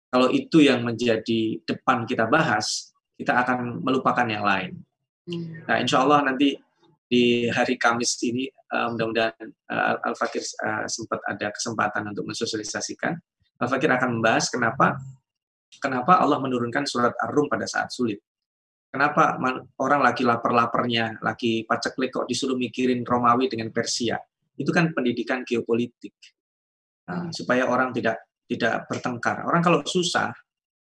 Kalau itu yang menjadi depan kita bahas, kita akan melupakan yang lain. Hmm. Nah, insya Allah nanti di hari Kamis ini uh, mudah-mudahan uh, Al-Fakir uh, sempat ada kesempatan untuk mensosialisasikan. Al-Fakir akan membahas kenapa Kenapa Allah menurunkan surat Ar-Rum pada saat sulit? Kenapa orang lagi lapar-laparnya, lagi paceklik kok disuruh mikirin Romawi dengan Persia? Itu kan pendidikan geopolitik. Nah, supaya orang tidak tidak bertengkar. Orang kalau susah,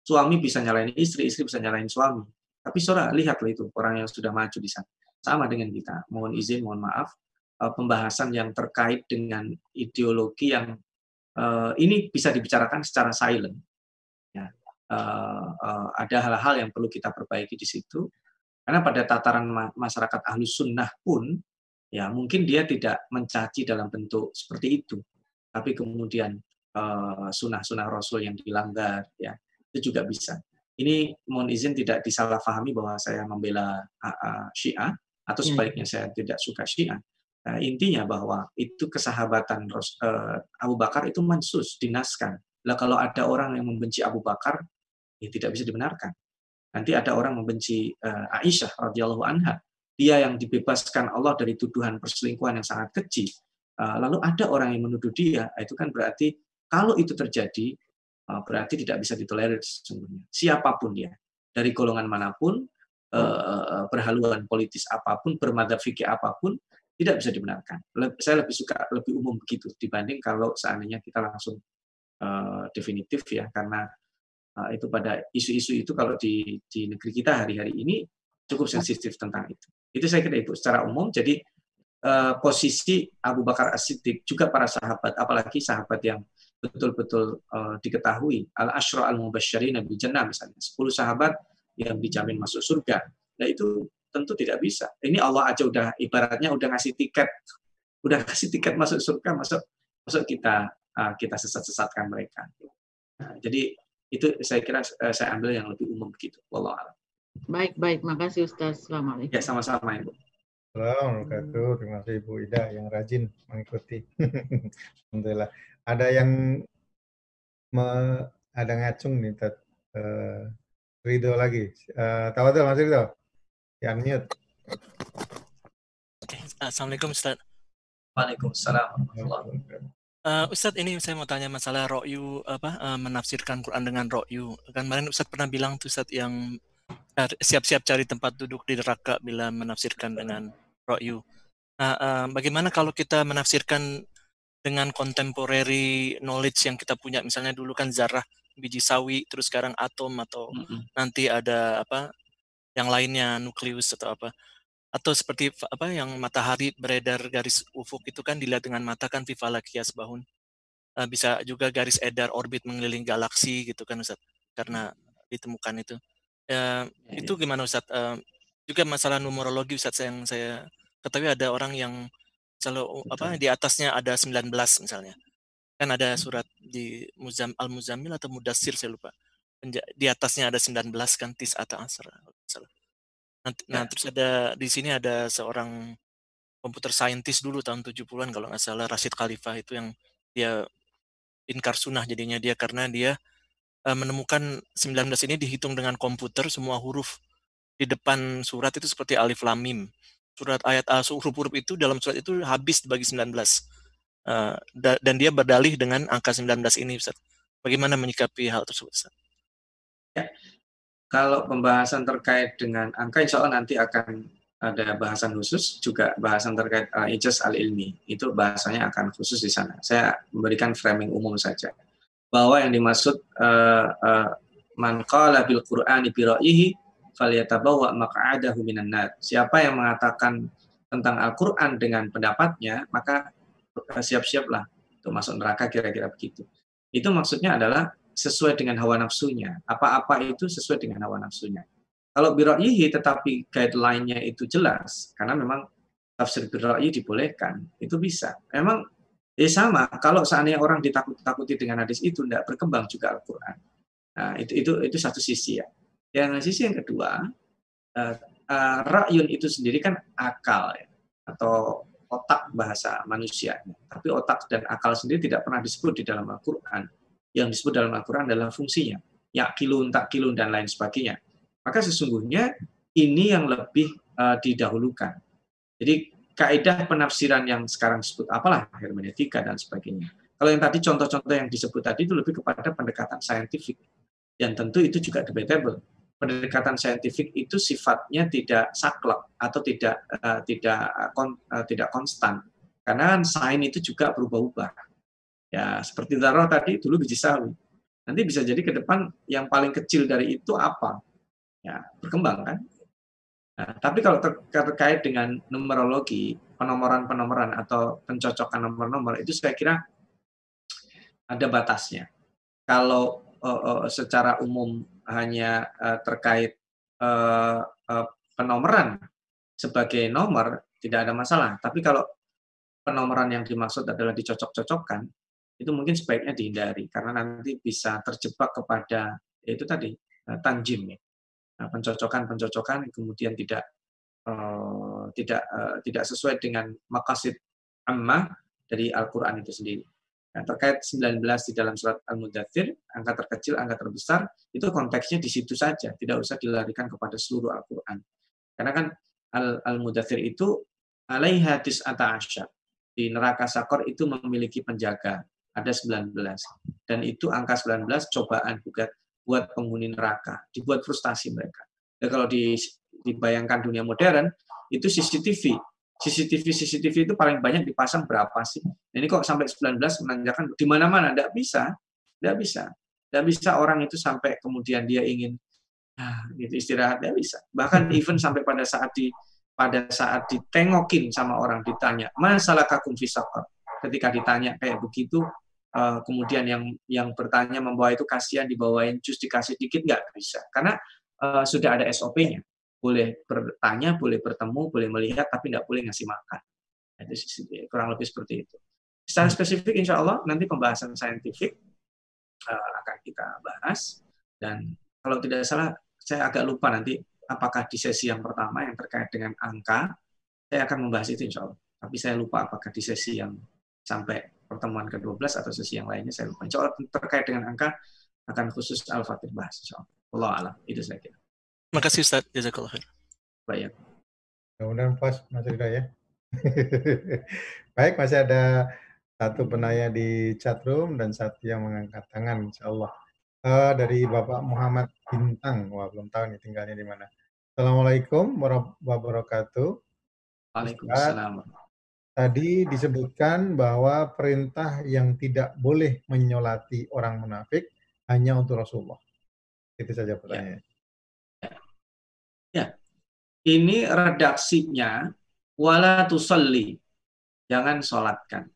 suami bisa nyalain istri, istri bisa nyalain suami. Tapi saudara lihatlah itu orang yang sudah maju di sana. Sama dengan kita. Mohon izin, mohon maaf. Eh, pembahasan yang terkait dengan ideologi yang uh, ini bisa dibicarakan secara silent. Uh, uh, ada hal-hal yang perlu kita perbaiki di situ. Karena pada tataran ma masyarakat ahlus sunnah pun, ya mungkin dia tidak mencaci dalam bentuk seperti itu, tapi kemudian uh, sunnah-sunnah Rasul yang dilanggar, ya itu juga bisa. Ini mohon izin tidak disalahfahami bahwa saya membela uh, Syiah atau hmm. sebaliknya saya tidak suka Syiah. Nah, intinya bahwa itu kesahabatan uh, Abu Bakar itu mansus, dinaskan. Lah kalau ada orang yang membenci Abu Bakar, ya tidak bisa dibenarkan. Nanti ada orang membenci uh, Aisyah radhiyallahu anha, dia yang dibebaskan Allah dari tuduhan perselingkuhan yang sangat kecil. Uh, lalu ada orang yang menuduh dia, itu kan berarti kalau itu terjadi uh, berarti tidak bisa ditolerir sesungguhnya. Siapa pun dia, dari golongan mana pun, uh, berhaluan politis apa pun, bermadhab fikih apa pun, tidak bisa dibenarkan. Saya lebih suka lebih umum begitu dibanding kalau seandainya kita langsung uh, definitif ya, karena itu pada isu-isu itu kalau di di negeri kita hari-hari ini cukup sensitif tentang itu. Itu saya kira itu secara umum. Jadi uh, posisi Abu Bakar As-Siddiq juga para sahabat, apalagi sahabat yang betul-betul uh, diketahui al ashra al mubasysyirin bil jannah misalnya 10 sahabat yang dijamin masuk surga. Nah itu tentu tidak bisa. Ini Allah aja udah ibaratnya udah ngasih tiket, udah kasih tiket masuk surga, masuk masuk kita uh, kita sesat-sesatkan mereka. Nah, jadi Itu saya kira uh, saya ambil yang lebih umum begitu. Wallahu Baik, baik. Makasih Ustaz. Assalamualaikum. Ya, sama-sama Ibu. Assalamualaikum. Terima kasih Ibu Ida yang rajin mengikuti. Alhamdulillah. Ada yang me, ada ngacung nih, Tat. Uh, Ridho lagi. Uh, Tawadil, Mas Ridho. Ya, mute. Assalamualaikum Ustaz. Waalaikumsalam. Uh, Ustadz ini saya mau tanya masalah rokyu apa uh, menafsirkan Quran dengan rokyu. Kan kemarin Ustadz pernah bilang tuh Ustadz yang siap-siap cari tempat duduk di neraka bila menafsirkan dengan rokyu. Nah, uh, bagaimana kalau kita menafsirkan dengan contemporary knowledge yang kita punya, misalnya dulu kan zarah biji sawi, terus sekarang atom atau mm -hmm. nanti ada apa yang lainnya nukleus atau apa atau seperti apa yang matahari beredar garis ufuk itu kan dilihat dengan mata kan Vivalakias bahun. Uh, bisa juga garis edar orbit mengelilingi galaksi gitu kan Ustaz karena ditemukan itu. Uh, itu gimana Ustaz uh, juga masalah numerologi Ustaz yang saya ketahui ada orang yang selalu apa di atasnya ada 19 misalnya. Kan ada surat di Muzam Al Muzamil atau Mudassir saya lupa. Di atasnya ada 19 kan tis atau asar Nanti, nah, ya. terus ada di sini ada seorang komputer scientist dulu tahun 70-an kalau nggak salah Rashid Khalifah itu yang dia inkar sunnah jadinya dia karena dia uh, menemukan 19 ini dihitung dengan komputer semua huruf di depan surat itu seperti alif lam mim. Surat ayat uh, huruf-huruf itu dalam surat itu habis dibagi 19. Uh, da dan dia berdalih dengan angka 19 ini Ustaz. Bagaimana menyikapi hal tersebut Ustaz? Ya, kalau pembahasan terkait dengan angka, insya Allah nanti akan ada bahasan khusus, juga bahasan terkait uh, ijaz al-ilmi. Itu bahasanya akan khusus di sana. Saya memberikan framing umum saja. Bahwa yang dimaksud uh, uh, man qala bil qur'ani bi ra'yihi falyatabawa maq'adahu minan. Siapa yang mengatakan tentang Al-Qur'an dengan pendapatnya, maka siap-siaplah untuk masuk neraka kira-kira begitu. Itu maksudnya adalah sesuai dengan hawa nafsunya. Apa-apa itu sesuai dengan hawa nafsunya. Kalau biraihi tetapi guideline-nya itu jelas, karena memang tafsir birai dibolehkan, itu bisa. Memang ya sama, kalau seandainya orang ditakut-takuti dengan hadis itu, tidak berkembang juga Al-Quran. Nah, itu, itu, itu satu sisi ya. Yang sisi yang kedua, uh, uh, ra'yun itu sendiri kan akal ya, atau otak bahasa manusia. Tapi otak dan akal sendiri tidak pernah disebut di dalam Al-Quran yang disebut dalam Al-Quran adalah fungsinya. Ya kilun, tak kilun, dan lain sebagainya. Maka sesungguhnya ini yang lebih uh, didahulukan. Jadi kaidah penafsiran yang sekarang disebut apalah hermeneutika dan sebagainya. Kalau yang tadi contoh-contoh yang disebut tadi itu lebih kepada pendekatan saintifik. Dan tentu itu juga debatable. Pendekatan saintifik itu sifatnya tidak saklek atau tidak uh, tidak uh, tidak konstan. Karena sains itu juga berubah-ubah Ya, seperti darah tadi dulu biji sawi. Nanti bisa jadi ke depan yang paling kecil dari itu apa? Ya, berkembang kan? Nah, tapi kalau ter terkait dengan numerologi, penomoran-penomoran atau pencocokan nomor-nomor itu saya kira ada batasnya. Kalau uh, uh, secara umum hanya uh, terkait uh, uh, penomoran sebagai nomor tidak ada masalah. Tapi kalau penomoran yang dimaksud adalah dicocok-cocokkan, itu mungkin sebaiknya dihindari karena nanti bisa terjebak kepada ya itu tadi uh, tanjim ya nah, pencocokan pencocokan kemudian tidak uh, tidak uh, tidak sesuai dengan makasid amma dari Al-Quran itu sendiri. Nah, terkait 19 di dalam surat Al-Mudathir, angka terkecil, angka terbesar, itu konteksnya di situ saja, tidak usah dilarikan kepada seluruh Al-Quran. Karena kan Al-Mudathir itu alaiha tis'ata asyar. Di neraka sakor itu memiliki penjaga ada 19. Dan itu angka 19 cobaan juga buat penghuni neraka, dibuat frustasi mereka. Dan kalau di, dibayangkan dunia modern, itu CCTV. CCTV CCTV itu paling banyak dipasang berapa sih? Nah, ini kok sampai 19 menanyakan di mana-mana tidak bisa. Tidak bisa. Tidak bisa orang itu sampai kemudian dia ingin ah, gitu istirahat tidak bisa. Bahkan even sampai pada saat di pada saat ditengokin sama orang ditanya masalah kakum fisakor ketika ditanya kayak begitu uh, kemudian yang yang bertanya membawa itu kasihan dibawain jus dikasih dikit nggak? Bisa. Karena uh, sudah ada SOP-nya boleh bertanya boleh bertemu boleh melihat tapi nggak boleh ngasih makan. Itu kurang lebih seperti itu. Secara spesifik insya Allah nanti pembahasan saintifik uh, akan kita bahas. Dan kalau tidak salah saya agak lupa nanti apakah di sesi yang pertama yang terkait dengan angka saya akan membahas itu insya Allah. Tapi saya lupa apakah di sesi yang sampai pertemuan ke-12 atau sesi yang lainnya saya lupa insya Allah terkait dengan angka akan khusus Al-Fatih bahas insya Allah Allah alam itu saya kira Terima kasih Ustaz Jazakallah khair Baik. Mudah-mudahan puas Mas Rida ya. Baik, masih ada satu penanya di chat room dan satu yang mengangkat tangan, insya Allah. Uh, dari Bapak Muhammad Bintang. Wah, belum tahu nih tinggalnya di mana. Assalamualaikum warahmatullahi wabarakatuh. Waalaikumsalam. Tadi disebutkan bahwa perintah yang tidak boleh menyolati orang munafik hanya untuk Rasulullah. Itu saja pertanyaannya. Ya. ya ini redaksinya wala tusalli. Jangan sholatkan.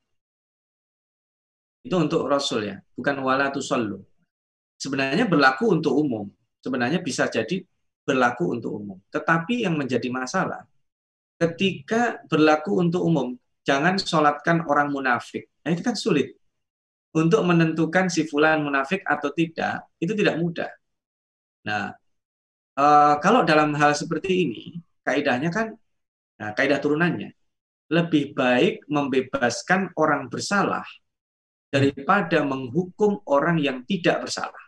Itu untuk Rasul ya, bukan wala tusallu. Sebenarnya berlaku untuk umum. Sebenarnya bisa jadi berlaku untuk umum. Tetapi yang menjadi masalah, ketika berlaku untuk umum, jangan sholatkan orang munafik. Nah, itu kan sulit. Untuk menentukan si fulan munafik atau tidak, itu tidak mudah. Nah, Uh, kalau dalam hal seperti ini, kaidahnya kan, nah, kaidah turunannya, lebih baik membebaskan orang bersalah daripada menghukum orang yang tidak bersalah.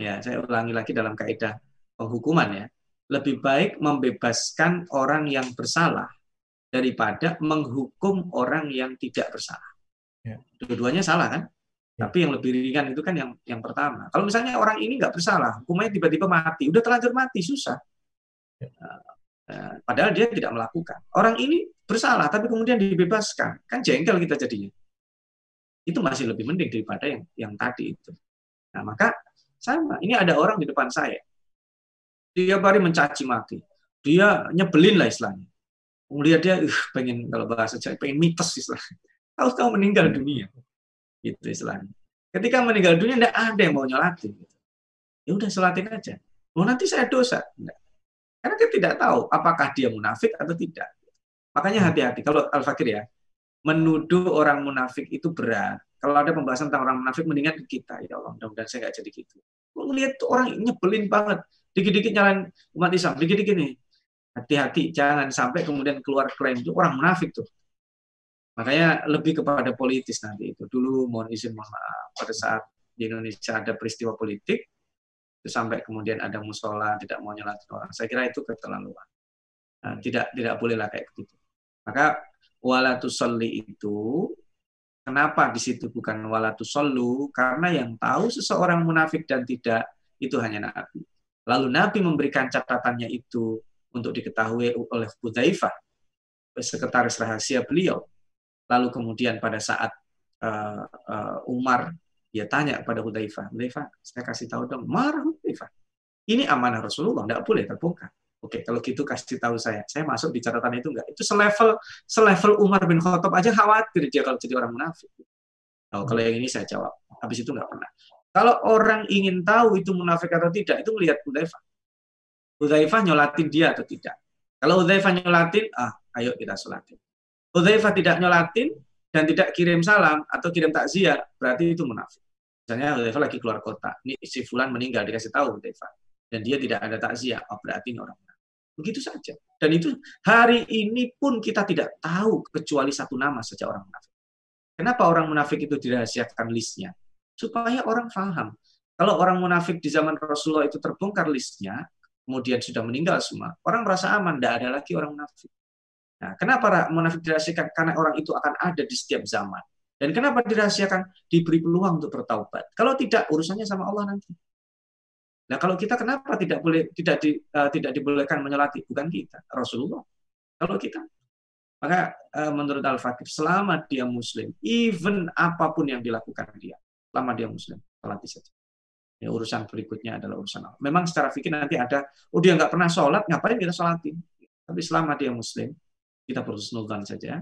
Ya, saya ulangi lagi dalam kaidah penghukuman ya. Lebih baik membebaskan orang yang bersalah daripada menghukum orang yang tidak bersalah. Ya. Dua-duanya salah kan? Tapi yang lebih ringan itu kan yang yang pertama. Kalau misalnya orang ini nggak bersalah, hukumnya tiba-tiba mati, udah terlanjur mati, susah. Ya. Nah, padahal dia tidak melakukan. Orang ini bersalah, tapi kemudian dibebaskan, kan jengkel kita jadinya. Itu masih lebih mending daripada yang yang tadi itu. Nah maka sama, ini ada orang di depan saya, dia hari mencaci maki, dia nyebelin lah istilahnya. Melihat dia, uh, pengen kalau bahasa saya pengen mitos istilahnya. Tahu-tahu meninggal dunia gitu istilahnya. Ketika meninggal dunia tidak ada yang mau nyolatin. Gitu. Ya udah sholatin aja. Mau nanti saya dosa. Enggak. Karena kita tidak tahu apakah dia munafik atau tidak. Makanya hati-hati kalau Al-Fakir ya, menuduh orang munafik itu berat. Kalau ada pembahasan tentang orang munafik, mendingan ke kita. Ya Allah, mudah-mudahan saya nggak jadi gitu. Mau lihat tuh orang nyebelin banget. Dikit-dikit nyalain umat Islam. Dikit-dikit nih. Hati-hati, jangan sampai kemudian keluar klaim itu orang munafik tuh. Makanya lebih kepada politis nanti itu. Dulu mohon izin mohon maaf pada saat di Indonesia ada peristiwa politik itu sampai kemudian ada musola tidak mau nyelatin orang. Saya kira itu keterlaluan. Nah, tidak tidak bolehlah kayak begitu. Maka walatusolli itu kenapa di situ bukan walatusollu? Karena yang tahu seseorang munafik dan tidak itu hanya Nabi. Lalu Nabi memberikan catatannya itu untuk diketahui oleh Hudzaifah, sekretaris rahasia beliau Lalu kemudian pada saat uh, uh, Umar dia tanya kepada Hudzaifah, Hudzaifah, saya kasih tahu dong, marah Hudzaifah. Ini amanah Rasulullah, tidak boleh terbongkar. Oke, kalau gitu kasih tahu saya. Saya masuk di catatan itu enggak. Itu selevel selevel Umar bin Khattab aja khawatir dia kalau jadi orang munafik. Oh, kalau yang ini saya jawab. Habis itu enggak pernah. Kalau orang ingin tahu itu munafik atau tidak, itu melihat Hudzaifah. Hudzaifah nyolatin dia atau tidak. Kalau Hudzaifah nyolatin, ah, ayo kita sholatin. Hudzaifah tidak nyolatin dan tidak kirim salam atau kirim takziah, berarti itu munafik. Misalnya Hudzaifah lagi keluar kota, ini si fulan meninggal dikasih tahu Hudzaifah dan dia tidak ada takziah, oh berarti ini orang munafik. Begitu saja. Dan itu hari ini pun kita tidak tahu kecuali satu nama saja orang munafik. Kenapa orang munafik itu dirahasiakan listnya? Supaya orang paham. Kalau orang munafik di zaman Rasulullah itu terbongkar listnya, kemudian sudah meninggal semua, orang merasa aman, tidak ada lagi orang munafik. Nah, kenapa munafik dirahasiakan? Karena orang itu akan ada di setiap zaman. Dan kenapa dirahasiakan? Diberi peluang untuk bertaubat. Kalau tidak, urusannya sama Allah nanti. Nah, kalau kita kenapa tidak boleh tidak di, uh, tidak dibolehkan menyelati? Bukan kita, Rasulullah. Kalau kita, maka uh, menurut Al-Fakir, selama dia Muslim, even apa pun yang dilakukan dia, selama dia Muslim, selati saja. Ya, urusan berikutnya adalah urusan Allah. Memang secara fikir nanti ada, oh dia nggak pernah sholat, ngapain kita sholatin? Tapi selama dia Muslim, kita berhusnudzan saja,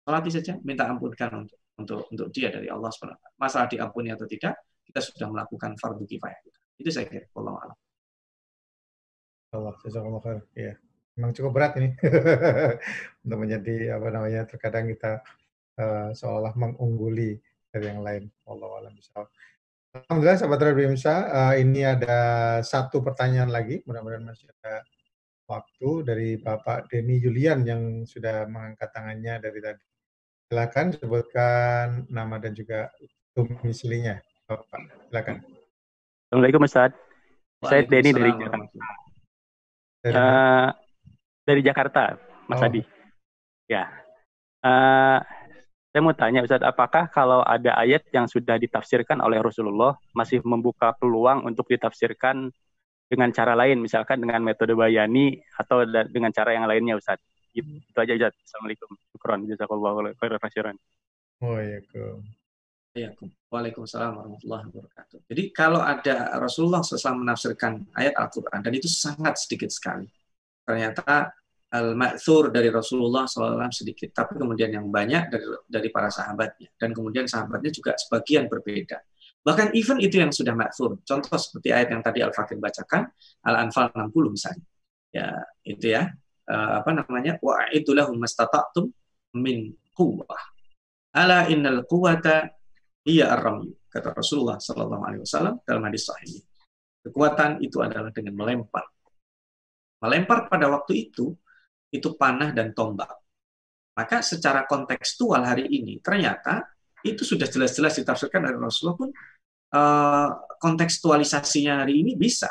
salati saja, minta ampunkan untuk untuk untuk dia dari Allah SWT. Masalah diampuni atau tidak, kita sudah melakukan fardu kifayah. Itu saya kira. Allah. Allah, khair. Iya. Memang cukup berat ini untuk menjadi apa namanya terkadang kita uh, seolah mengungguli dari yang lain. Allah alam. Alhamdulillah sahabat Radio Bimsa, uh, ini ada satu pertanyaan lagi, mudah-mudahan masih ada waktu dari Bapak Denny Julian yang sudah mengangkat tangannya dari tadi. Silakan sebutkan nama dan juga domisilinya, Bapak. Silakan. Assalamualaikum Ustaz. Saya Denny dari Jakarta. Dari, uh, dari Jakarta, Mas oh. Adi. Ya. Uh, saya mau tanya Ustaz, apakah kalau ada ayat yang sudah ditafsirkan oleh Rasulullah masih membuka peluang untuk ditafsirkan dengan cara lain, misalkan dengan metode bayani atau dengan cara yang lainnya Ustaz? Gitu, itu aja Ustaz. Assalamualaikum. Syukron. Jazakallahu khairan. Oh iya, Ya, Waalaikumsalam warahmatullahi wabarakatuh. Jadi kalau ada Rasulullah SAW menafsirkan ayat Al-Quran, dan itu sangat sedikit sekali. Ternyata al-ma'thur dari Rasulullah SAW sedikit, tapi kemudian yang banyak dari, dari para sahabatnya. Dan kemudian sahabatnya juga sebagian berbeda. Bahkan even itu yang sudah ma'thur. Contoh seperti ayat yang tadi Al-Fakir bacakan, Al-Anfal 60 misalnya. Ya, itu ya. Uh, apa namanya? Wa'idu lahum mastata'tum min quwwah. Ala innal quwwata iya ar kata Rasulullah Sallallahu Alaihi Wasallam dalam hadis sahih. Kekuatan itu adalah dengan melempar. Melempar pada waktu itu itu panah dan tombak. Maka secara kontekstual hari ini ternyata itu sudah jelas-jelas ditafsirkan dari Rasulullah pun uh, kontekstualisasinya hari ini bisa.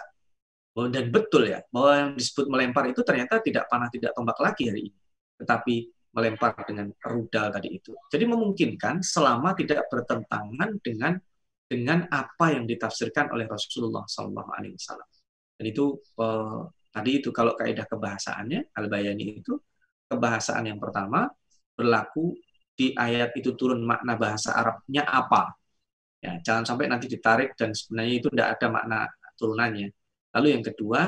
Dan betul ya, bahwa yang disebut melempar itu ternyata tidak panah, tidak tombak lagi hari ini. Tetapi melempar dengan rudal tadi itu. Jadi memungkinkan selama tidak bertentangan dengan dengan apa yang ditafsirkan oleh Rasulullah Sallallahu Alaihi. Dan itu uh, Tadi itu kalau kaidah kebahasaannya, Al-Bayani itu kebahasaan yang pertama berlaku di ayat itu turun makna bahasa Arabnya apa. Ya, jangan sampai nanti ditarik dan sebenarnya itu tidak ada makna turunannya. Lalu yang kedua,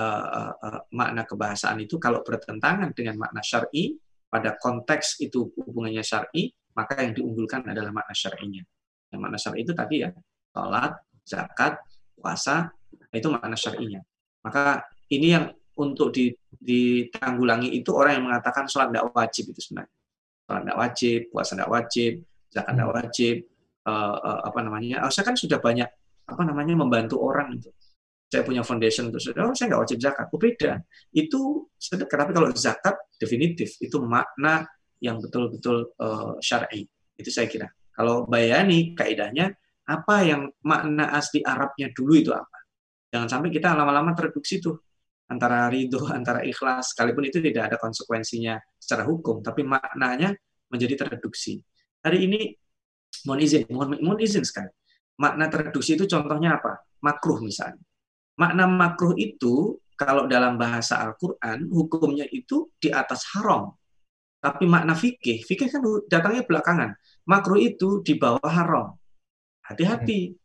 uh, uh, makna kebahasaan itu kalau bertentangan dengan makna syar'i pada konteks itu hubungannya syar'i, maka yang diunggulkan adalah makna syar'inya. Yang makna syar'i itu tadi ya, sholat, zakat, puasa, itu makna syar'inya. Maka ini yang untuk ditanggulangi itu orang yang mengatakan sholat tidak wajib itu sebenarnya. Sholat tidak wajib, puasa tidak wajib, zakat tidak hmm. wajib, uh, uh, apa namanya? Oh, saya kan sudah banyak apa namanya membantu orang itu. Saya punya foundation untuk oh saya nggak wajib zakat. Oh beda. Itu sedekah. Tapi kalau zakat definitif itu makna yang betul-betul uh, syar'i. Itu saya kira. Kalau bayani kaidahnya apa yang makna asli Arabnya dulu itu apa? Jangan sampai kita lama-lama terreduksi tuh antara ridho, antara ikhlas, sekalipun itu tidak ada konsekuensinya secara hukum, tapi maknanya menjadi tereduksi. Hari ini, mohon izin, mohon, mohon izin sekali. Makna tereduksi itu contohnya apa? Makruh misalnya. Makna makruh itu, kalau dalam bahasa Al-Quran, hukumnya itu di atas haram. Tapi makna fikih, fikih kan datangnya belakangan. Makruh itu di bawah haram. Hati-hati.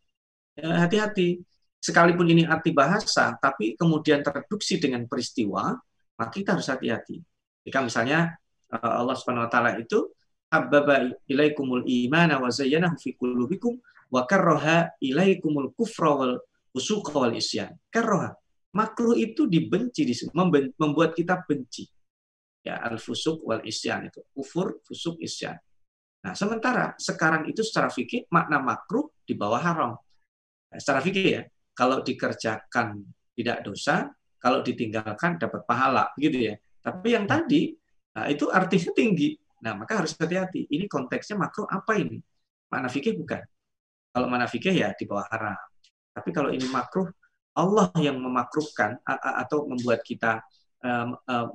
Ya, hati-hati sekalipun ini arti bahasa, tapi kemudian tereduksi dengan peristiwa, maka kita harus hati-hati. Jika misalnya eh, Allah Subhanahu wa taala itu abbaba ilaikumul imana wa zayyanahu fi qulubikum wa karraha ilaikumul kufra wal fusuqa wal isyan. Karraha. Makruh itu dibenci membuat kita benci. Ya, al fusuk wal isyan itu. Kufur, fusuk, isyan. Nah, sementara sekarang itu secara fikih makna makruh di bawah haram. Nah, secara fikih ya, kalau dikerjakan tidak dosa, kalau ditinggalkan dapat pahala, gitu ya. Tapi yang tadi, nah itu artinya tinggi. Nah, maka harus hati-hati. Ini konteksnya makro apa ini? Makna fikih bukan. Kalau makna fikih ya di bawah haram. Tapi kalau ini makruh, Allah yang memakruhkan atau membuat kita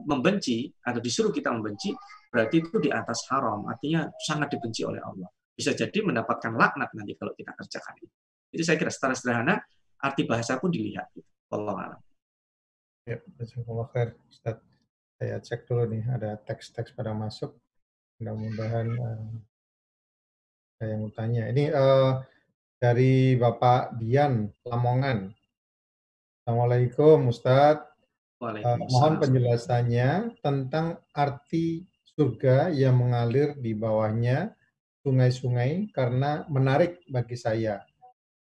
membenci atau disuruh kita membenci, berarti itu di atas haram. Artinya sangat dibenci oleh Allah. Bisa jadi mendapatkan laknat nanti kalau kita kerjakan itu. Itu saya kira secara sederhana arti bahasa pun dilihat. Allah alam. Ya, jazakallah khair, Ustaz. Saya cek dulu nih, ada teks-teks pada masuk. Mudah-mudahan uh, saya mau tanya. Ini uh, dari Bapak Dian Lamongan. Assalamualaikum, Ustadz. Uh, mohon penjelasannya tentang arti surga yang mengalir di bawahnya sungai-sungai karena menarik bagi saya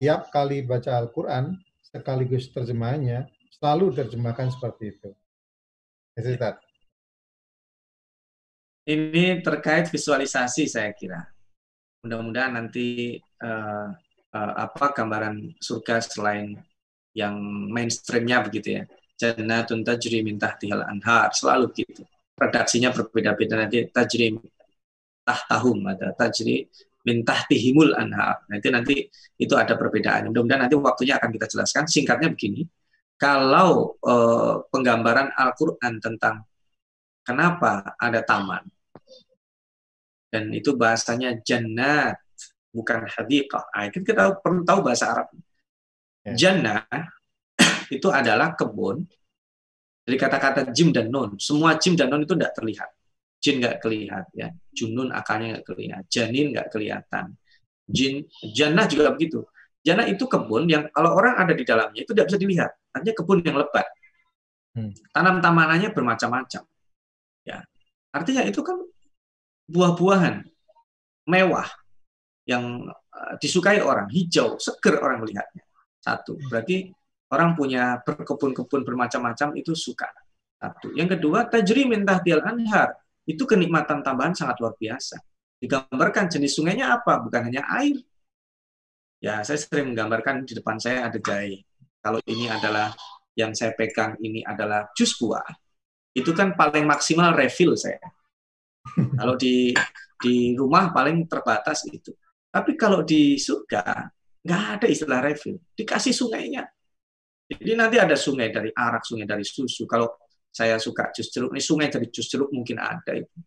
tiap kali baca Al-Quran sekaligus terjemahannya selalu terjemahkan seperti itu. Ya, Ini terkait visualisasi saya kira. Mudah-mudahan nanti uh, uh, apa gambaran surga selain yang mainstreamnya begitu ya. Jannatun tajri min tahtihal anhar selalu gitu. Redaksinya berbeda-beda nanti tajri tahtahum ada tajri min tahtihimul anhar. Nanti nanti itu ada perbedaan. Mudah-mudahan nanti waktunya akan kita jelaskan. Singkatnya begini, kalau uh, penggambaran Al-Quran tentang kenapa ada taman, dan itu bahasanya jannat, bukan hadiqah. Nah, itu kita perlu tahu bahasa Arab. Ya. Jannah itu adalah kebun dari kata-kata jim dan nun. Semua jim dan nun itu tidak terlihat. Jin nggak kelihatan, ya. Junun akalnya nggak kelihatan. Janin nggak kelihatan. Jin, jannah juga begitu. Jannah itu kebun yang kalau orang ada di dalamnya itu tidak bisa dilihat. Artinya kebun yang lebat. Hmm. Tanam tamanannya bermacam-macam. Ya, artinya itu kan buah-buahan mewah yang eh, disukai orang, hijau, seger orang melihatnya. Satu, berarti orang punya berkebun-kebun bermacam-macam itu suka. Satu. Yang kedua, tajri min tahtil anhar itu kenikmatan tambahan sangat luar biasa. Digambarkan jenis sungainya apa? Bukan hanya air. Ya, saya sering menggambarkan di depan saya ada jahe. Kalau ini adalah yang saya pegang ini adalah jus buah, itu kan paling maksimal refill saya. Kalau di di rumah paling terbatas itu. Tapi kalau di surga nggak ada istilah refill, dikasih sungainya. Jadi nanti ada sungai dari arak, sungai dari susu. Kalau saya suka jus jeruk. Ini sungai dari jus jeruk mungkin ada itu.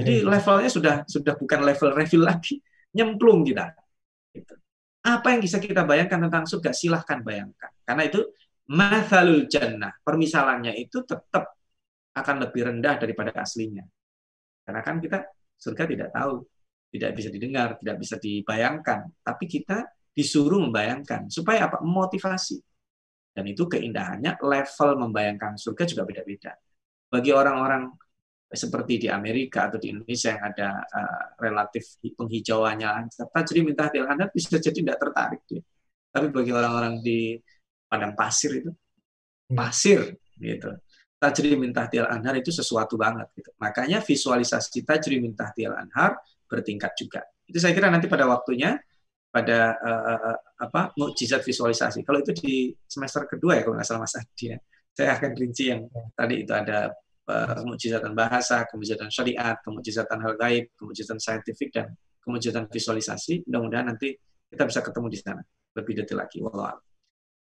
Jadi levelnya sudah sudah bukan level refill lagi, nyemplung kita. Gitu. Apa yang bisa kita bayangkan tentang surga? Silahkan bayangkan. Karena itu mathalul jannah, permisalannya itu tetap akan lebih rendah daripada aslinya. Karena kan kita surga tidak tahu, tidak bisa didengar, tidak bisa dibayangkan, tapi kita disuruh membayangkan supaya apa? Motivasi. Dan itu keindahannya level membayangkan surga juga beda-beda. Bagi orang-orang seperti di Amerika atau di Indonesia yang ada uh, relatif penghijauannya, jadi minta hati Anda bisa jadi tidak tertarik dia. Tapi bagi orang-orang di padang pasir itu, hmm. pasir gitu. Tajri min tahtil anhar itu sesuatu banget gitu. Makanya visualisasi tajri min tahtil anhar bertingkat juga. Itu saya kira nanti pada waktunya pada uh, apa mukjizat visualisasi. Kalau itu di semester kedua ya kalau nggak salah Mas Adi ya. Saya akan rinci yang tadi itu ada uh, mukjizatan bahasa, kemujizatan syariat, kemujizatan hal gaib, kemujizatan saintifik dan kemujizatan visualisasi. Mudah-mudahan nanti kita bisa ketemu di sana lebih detail lagi. Wallah.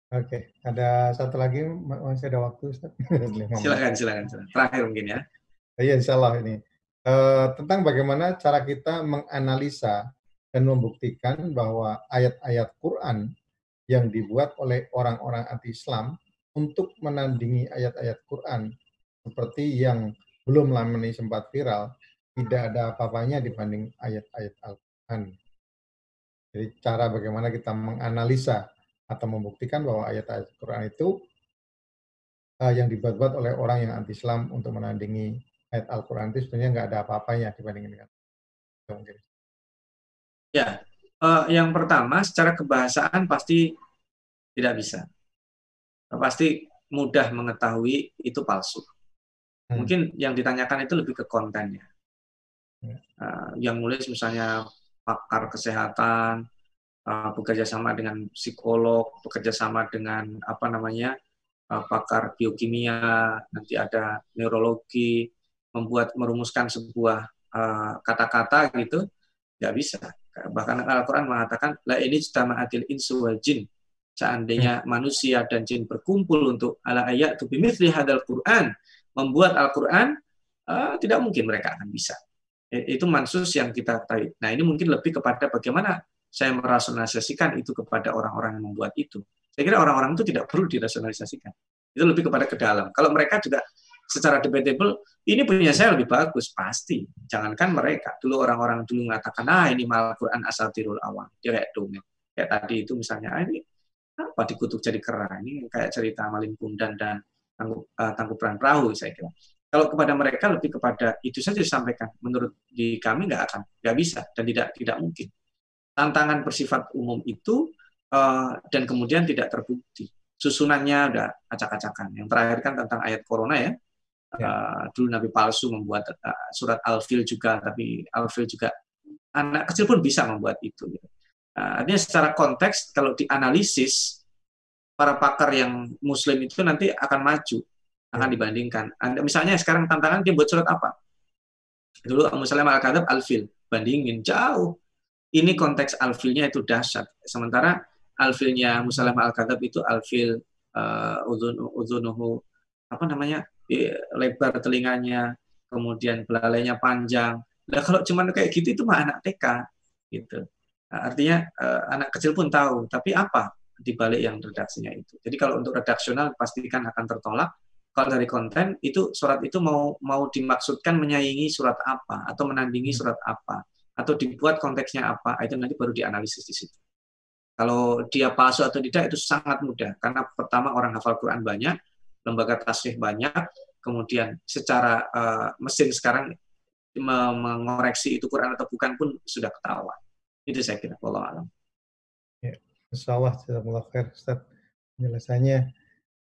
Oke, ada satu lagi masih ada waktu Ustaz. silakan, silakan, silakan. Terakhir mungkin ya. Iya, insya Allah ini. Uh, tentang bagaimana cara kita menganalisa dan membuktikan bahwa ayat-ayat Quran yang dibuat oleh orang-orang anti-Islam untuk menandingi ayat-ayat Quran seperti yang belum lama ini sempat viral, tidak ada apa-apanya dibanding ayat-ayat Al-Quran. Jadi cara bagaimana kita menganalisa atau membuktikan bahwa ayat-ayat Quran itu uh, yang dibuat-buat oleh orang yang anti-Islam untuk menandingi ayat Al-Quran itu sebenarnya nggak ada apa-apanya dibandingkan dengan mungkin. Ya, uh, yang pertama secara kebahasaan pasti tidak bisa. Pasti mudah mengetahui itu palsu. Hmm. Mungkin yang ditanyakan itu lebih ke kontennya. Uh, yang nulis misalnya pakar kesehatan, uh, bekerja sama dengan psikolog, bekerja sama dengan apa namanya uh, pakar biokimia, nanti ada neurologi, membuat merumuskan sebuah kata-kata uh, gitu, nggak bisa. Bahkan Al-Quran mengatakan, la ini adil insu wal jin. Seandainya hmm. manusia dan jin berkumpul untuk ala ayat tu bimithli hadal Quran, membuat Al-Quran, uh, tidak mungkin mereka akan bisa. Itu mansus yang kita tahu. Nah ini mungkin lebih kepada bagaimana saya merasionalisasikan itu kepada orang-orang yang membuat itu. Saya kira orang-orang itu tidak perlu dirasionalisasikan. Itu lebih kepada ke dalam. Kalau mereka juga secara debatable ini punya saya lebih bagus pasti. Jangankan mereka. Dulu orang-orang dulu mengatakan ah ini malah Quran asal tirul awal dia kayak dongeng kayak tadi itu misalnya ah, ini apa dikutuk jadi kera ini kayak cerita maling pundan dan tanggup, uh, tangkupan perahu saya kira. Kalau kepada mereka lebih kepada itu saja disampaikan. Menurut di kami nggak akan nggak bisa dan tidak tidak mungkin. Tantangan bersifat umum itu uh, dan kemudian tidak terbukti. Susunannya udah acak-acakan. Yang terakhir kan tentang ayat corona ya Ya. Uh, dulu Nabi palsu membuat uh, surat Al-Fil juga, tapi Al-Fil juga anak kecil pun bisa membuat itu. Gitu. Uh, artinya secara konteks kalau dianalisis para pakar yang muslim itu nanti akan maju, akan ya. dibandingkan. Anda, misalnya sekarang tantangan dia buat surat apa? Dulu Abu Salam al-Kadab al-fil, bandingin jauh. Ini konteks al-filnya itu dahsyat. Sementara al-filnya Musalam al-Kadab itu al-fil uh, uzunuhu apa namanya? Lebar telinganya, kemudian belalainya panjang. Nah, kalau cuma kayak gitu itu mah anak TK gitu. Nah, artinya uh, anak kecil pun tahu, tapi apa di balik yang redaksinya itu. Jadi kalau untuk redaksional pastikan akan tertolak. Kalau dari konten itu surat itu mau mau dimaksudkan menyaingi surat apa atau menandingi surat apa atau dibuat konteksnya apa itu nanti baru dianalisis di situ. Kalau dia palsu atau tidak itu sangat mudah karena pertama orang hafal Quran banyak, lembaga tasrif banyak, kemudian secara uh, mesin sekarang mengoreksi itu Quran atau bukan pun sudah ketahuan. Itu saya kira. Allah alam. Ya, Insya Allah, khair Ustaz. Penjelasannya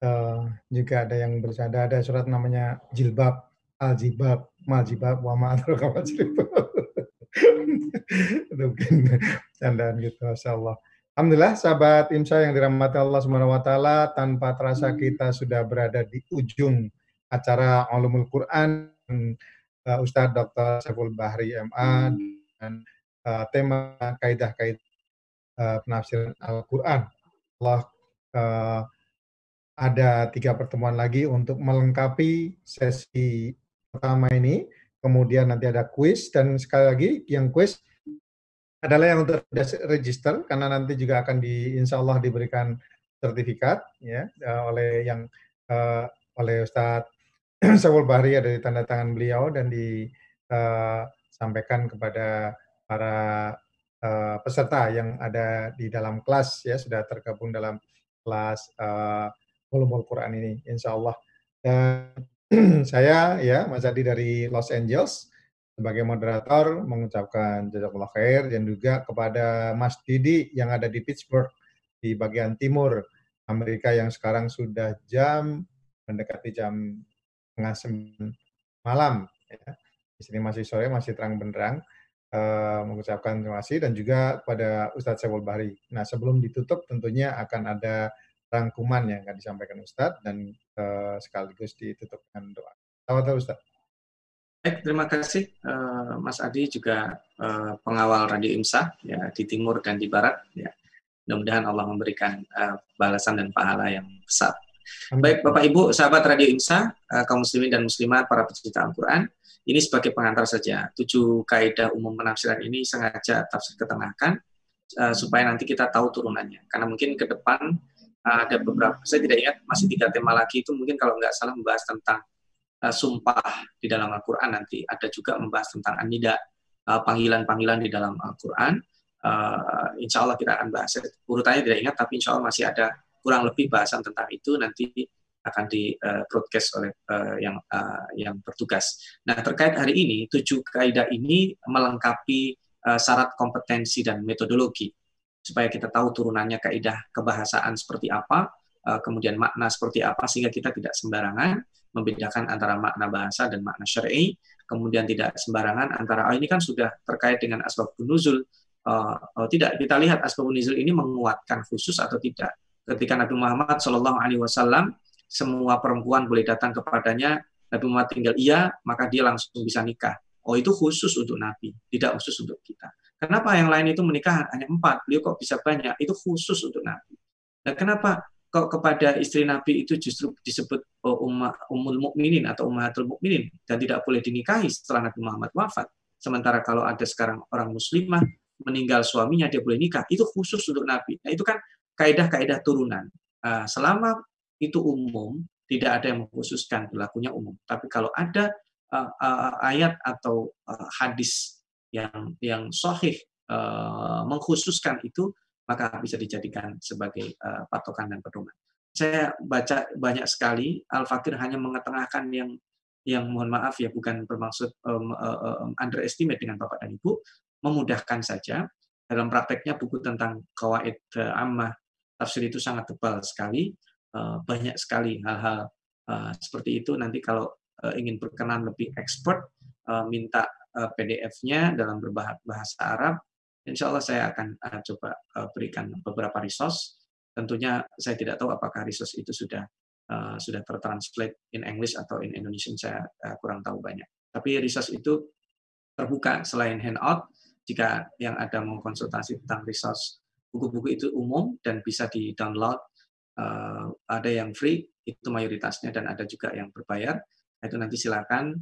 uh, juga ada yang bercanda, ada surat namanya jilbab, al-jibab, mal-jibab, wa. Itu mungkin candaan gitu, Masya Allah. Alhamdulillah sahabat IMSA yang dirahmati Allah Subhanahu wa taala tanpa terasa kita sudah berada di ujung acara Ulumul Quran uh, Ustadz Dr. Saiful Bahri MA dan uh, tema kaidah-kaidah uh, penafsiran Al-Qur'an. Allah uh, ada tiga pertemuan lagi untuk melengkapi sesi pertama ini. Kemudian nanti ada kuis dan sekali lagi yang kuis adalah yang untuk register karena nanti juga akan di insya Allah diberikan sertifikat ya eh, oleh yang uh, oleh Ustadz Sawul Bahri ada di tanda tangan beliau dan disampaikan uh, kepada para uh, peserta yang ada di dalam kelas ya sudah tergabung dalam kelas uh, Quran ini insya Allah. Dan saya ya Mas Adi dari Los Angeles sebagai moderator mengucapkan jazakallah khair dan juga kepada Mas Didi yang ada di Pittsburgh di bagian timur Amerika yang sekarang sudah jam mendekati jam tengah malam. Ya. Di sini masih sore, masih terang benderang. Uh, mengucapkan terima kasih dan juga kepada Ustadz Sewol Bahri. Nah sebelum ditutup tentunya akan ada rangkuman yang akan disampaikan Ustadz dan uh, sekaligus ditutup dengan doa. Selamat Ustadz. Baik, terima kasih uh, Mas Adi juga uh, pengawal Radio IMSA ya di timur dan di barat ya. Mudah-mudahan Allah memberikan uh, balasan dan pahala yang besar. Baik Bapak Ibu, sahabat Radio IMSA, uh, kaum muslimin dan muslimat, para pecinta Al-Qur'an, ini sebagai pengantar saja. Tujuh kaidah umum penafsiran ini sengaja tafsir ketengahkan uh, supaya nanti kita tahu turunannya. Karena mungkin ke depan uh, ada beberapa, saya tidak ingat masih tiga tema lagi itu mungkin kalau nggak salah membahas tentang uh, sumpah di dalam Al-Quran nanti. Ada juga membahas tentang anida, uh, panggilan-panggilan di dalam Al-Quran. Uh, insya Allah kita akan bahas. Urutannya tidak ingat, tapi insya Allah masih ada kurang lebih bahasan tentang itu nanti akan di broadcast oleh uh, yang uh, yang bertugas. Nah terkait hari ini tujuh kaidah ini melengkapi uh, syarat kompetensi dan metodologi supaya kita tahu turunannya kaidah kebahasaan seperti apa, kemudian makna seperti apa sehingga kita tidak sembarangan membedakan antara makna bahasa dan makna syar'i, kemudian tidak sembarangan antara oh, ini kan sudah terkait dengan asbab nuzul. Uh, oh, tidak kita lihat asbab nuzul ini menguatkan khusus atau tidak. Ketika Nabi Muhammad Shallallahu Alaihi Wasallam semua perempuan boleh datang kepadanya, Nabi Muhammad tinggal iya, maka dia langsung bisa nikah. Oh itu khusus untuk Nabi, tidak khusus untuk kita. Kenapa yang lain itu menikah hanya empat, beliau kok bisa banyak? Itu khusus untuk Nabi. Nah, kenapa kok kepada istri Nabi itu justru disebut oh, umma, umul mukminin atau ummahatul mukminin dan tidak boleh dinikahi setelah Nabi Muhammad wafat. Sementara kalau ada sekarang orang muslimah meninggal suaminya dia boleh nikah, itu khusus untuk Nabi. Nah, itu kan kaidah-kaidah turunan. Uh, selama itu umum, tidak ada yang mengkhususkan berlakunya umum. Tapi kalau ada uh, uh, ayat atau hadis yang yang sahih mengkhususkan itu, maka bisa dijadikan sebagai uh, patokan dan pedoman. Saya baca banyak sekali Al-Fakir hanya mengetengahkan yang yang mohon maaf ya bukan bermaksud um, um, underestimate dengan Bapak dan Ibu, memudahkan saja. Dalam prakteknya buku tentang kawaid uh, ammah tafsir itu sangat tebal sekali, uh, banyak sekali hal-hal uh, seperti itu. Nanti kalau uh, ingin berkenan lebih expert, uh, minta PDF-nya dalam berbahasa Arab, insya Allah saya akan uh, coba uh, berikan beberapa resource. Tentunya saya tidak tahu apakah resource itu sudah uh, sudah tertranslate in English atau in Indonesian, saya uh, kurang tahu banyak. Tapi resource itu terbuka selain handout. Jika yang ada mau konsultasi tentang resource buku-buku itu umum dan bisa di download. Uh, ada yang free itu mayoritasnya dan ada juga yang berbayar. Itu nanti silakan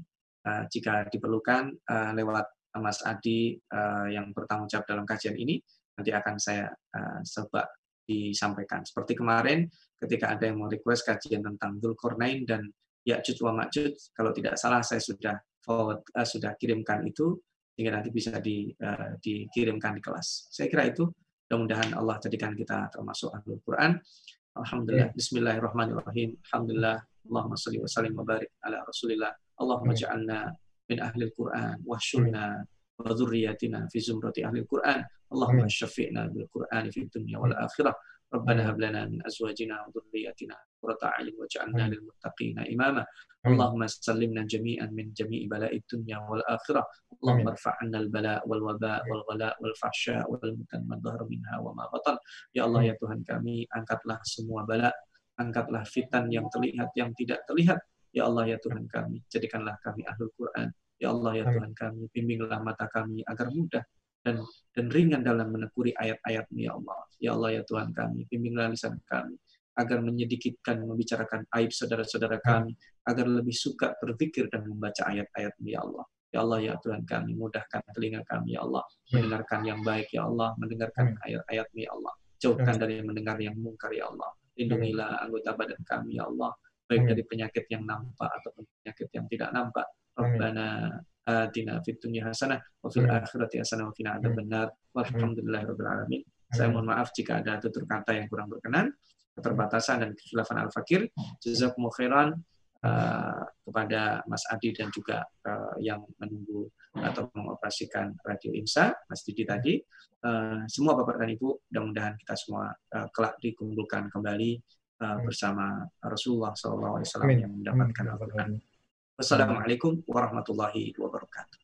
uh, jika diperlukan uh, lewat Mas Adi uh, yang bertanggung jawab dalam kajian ini nanti akan saya uh, sebab disampaikan. Seperti kemarin ketika ada yang mau request kajian tentang Dzulkarnain dan Ya'juj wa Ma'juj, kalau tidak salah saya sudah forward, uh, sudah kirimkan itu sehingga nanti bisa di, uh, dikirimkan di kelas. Saya kira itu mudah-mudahan Allah jadikan kita termasuk ahlul Quran. Alhamdulillah. Bismillahirrahmanirrahim. Alhamdulillah. Allahumma salli wa sallim wa barik ala Rasulillah. Allahumma ja'alna min ahli Al-Quran wahsyurna wa dzurriyyatina fi zumrati ahli Al-Quran Allahumma syafi'na bil Qur'an fi dunya wal akhirah ربنا هب لنا من ازواجنا وذرياتنا قرة اعين واجعلنا للمتقين اماما اللهم سلمنا جميعا من جميع بلاء الدنيا والاخره اللهم ارفع عنا البلاء والوباء والغلاء والفحشاء والمتن ما ظهر منها وما بطن ya Allah ya Tuhan kami angkatlah semua bala angkatlah fitan yang terlihat yang tidak terlihat Ya Allah ya Tuhan kami, jadikanlah kami ahlul Quran. Ya Allah ya Tuhan kami, bimbinglah mata kami agar mudah dan dan ringan dalam menekuri ayat-ayatmu ya Allah. Ya Allah ya Tuhan kami, bimbinglah lisan kami agar menyedikitkan membicarakan aib saudara-saudara kami, agar lebih suka berpikir dan membaca ayat-ayatmu ya Allah. Ya Allah ya Tuhan kami, mudahkan telinga kami ya Allah, mendengarkan yang baik ya Allah, mendengarkan ayat-ayatmu ya Allah. Jauhkan dari mendengar yang mungkar ya Allah. Lindungilah anggota badan kami ya Allah baik dari penyakit yang nampak ataupun penyakit yang tidak nampak. Rabbana atina fid dunya hasanah wa fil akhirati hasanah wa qina adzabannar. Walhamdulillahirabbil alamin. Saya mohon maaf jika ada tutur kata yang kurang berkenan, keterbatasan dan kekhilafan al-fakir. Jazakumullah khairan uh, kepada Mas Adi dan juga uh, yang menunggu atau mengoperasikan Radio IMSA, Mas Didi tadi. Uh, semua Bapak dan Ibu, mudah-mudahan kita semua uh, kelak dikumpulkan kembali uh, bersama Rasulullah SAW yang mendapatkan Al-Quran. Wassalamualaikum warahmatullahi wabarakatuh.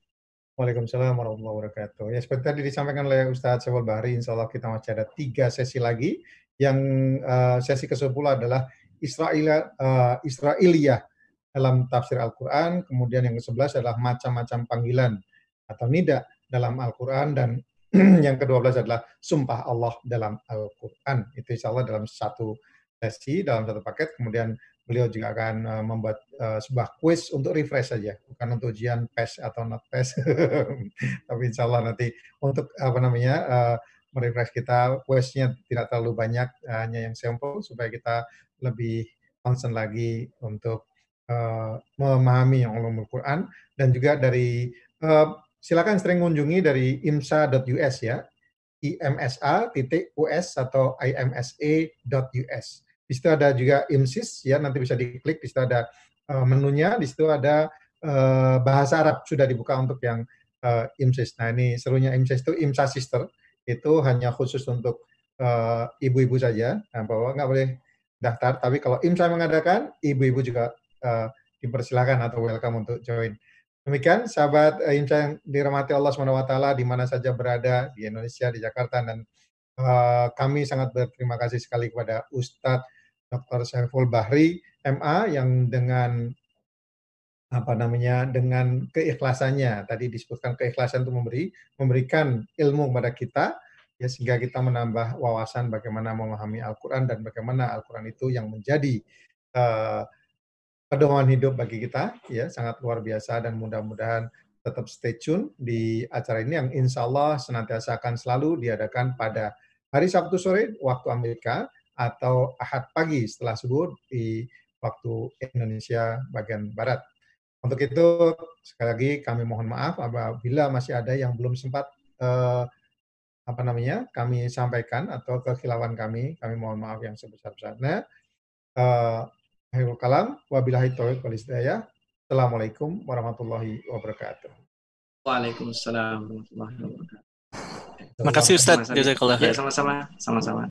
Waalaikumsalam warahmatullahi wabarakatuh. Ya seperti tadi disampaikan oleh Ustadz Syawal Bahri, insya Allah kita masih ada tiga sesi lagi. Yang uh, sesi ke-10 adalah Israel, uh, Israeliyah dalam tafsir Al-Quran, kemudian yang ke-11 adalah macam-macam panggilan atau nida dalam Al-Quran, dan yang ke-12 adalah sumpah Allah dalam Al-Quran. Itu insya Allah dalam satu sesi dalam satu paket. Kemudian beliau juga akan uh, membuat uh, sebuah quiz untuk refresh saja, bukan untuk ujian PES atau not PES. Tapi insya Allah nanti untuk apa namanya uh, merefresh kita, quiznya tidak terlalu banyak, hanya yang sampel supaya kita lebih concern lagi untuk memahami yang ulumul Quran dan juga dari silakan sering mengunjungi dari imsa.us ya imsa.us atau imsa.us di situ ada juga IMSIS ya, nanti bisa diklik. Di situ ada uh, menunya. Di situ ada uh, bahasa Arab sudah dibuka untuk yang uh, IMSIS. Nah ini serunya IMSIS itu IMSA Sister. Itu hanya khusus untuk ibu-ibu uh, saja. Nah, bahwa nggak boleh daftar. Tapi kalau IMSA mengadakan, ibu-ibu juga uh, dipersilakan atau welcome untuk join. Demikian sahabat IMSA yang dirahmati Allah SWT di mana saja berada di Indonesia, di Jakarta dan kami sangat berterima kasih sekali kepada Ustadz Dr. Saiful Bahri MA yang dengan apa namanya dengan keikhlasannya tadi disebutkan keikhlasan untuk memberi memberikan ilmu kepada kita ya sehingga kita menambah wawasan bagaimana memahami Al-Qur'an dan bagaimana Al-Qur'an itu yang menjadi uh, pedoman hidup bagi kita ya sangat luar biasa dan mudah-mudahan tetap stay tune di acara ini yang insya Allah senantiasa akan selalu diadakan pada hari Sabtu sore waktu Amerika atau Ahad pagi setelah subuh di waktu Indonesia bagian Barat. Untuk itu, sekali lagi kami mohon maaf apabila masih ada yang belum sempat eh, apa namanya kami sampaikan atau kekhilafan kami, kami mohon maaf yang sebesar-besarnya. Eh, Akhirul kalam, wabillahi taufiq wal hidayah. Assalamualaikum warahmatullahi wabarakatuh. Waalaikumsalam warahmatullahi wabarakatuh. Terima kasih Ustaz. Jazakallah. Ya, sama-sama. Sama-sama.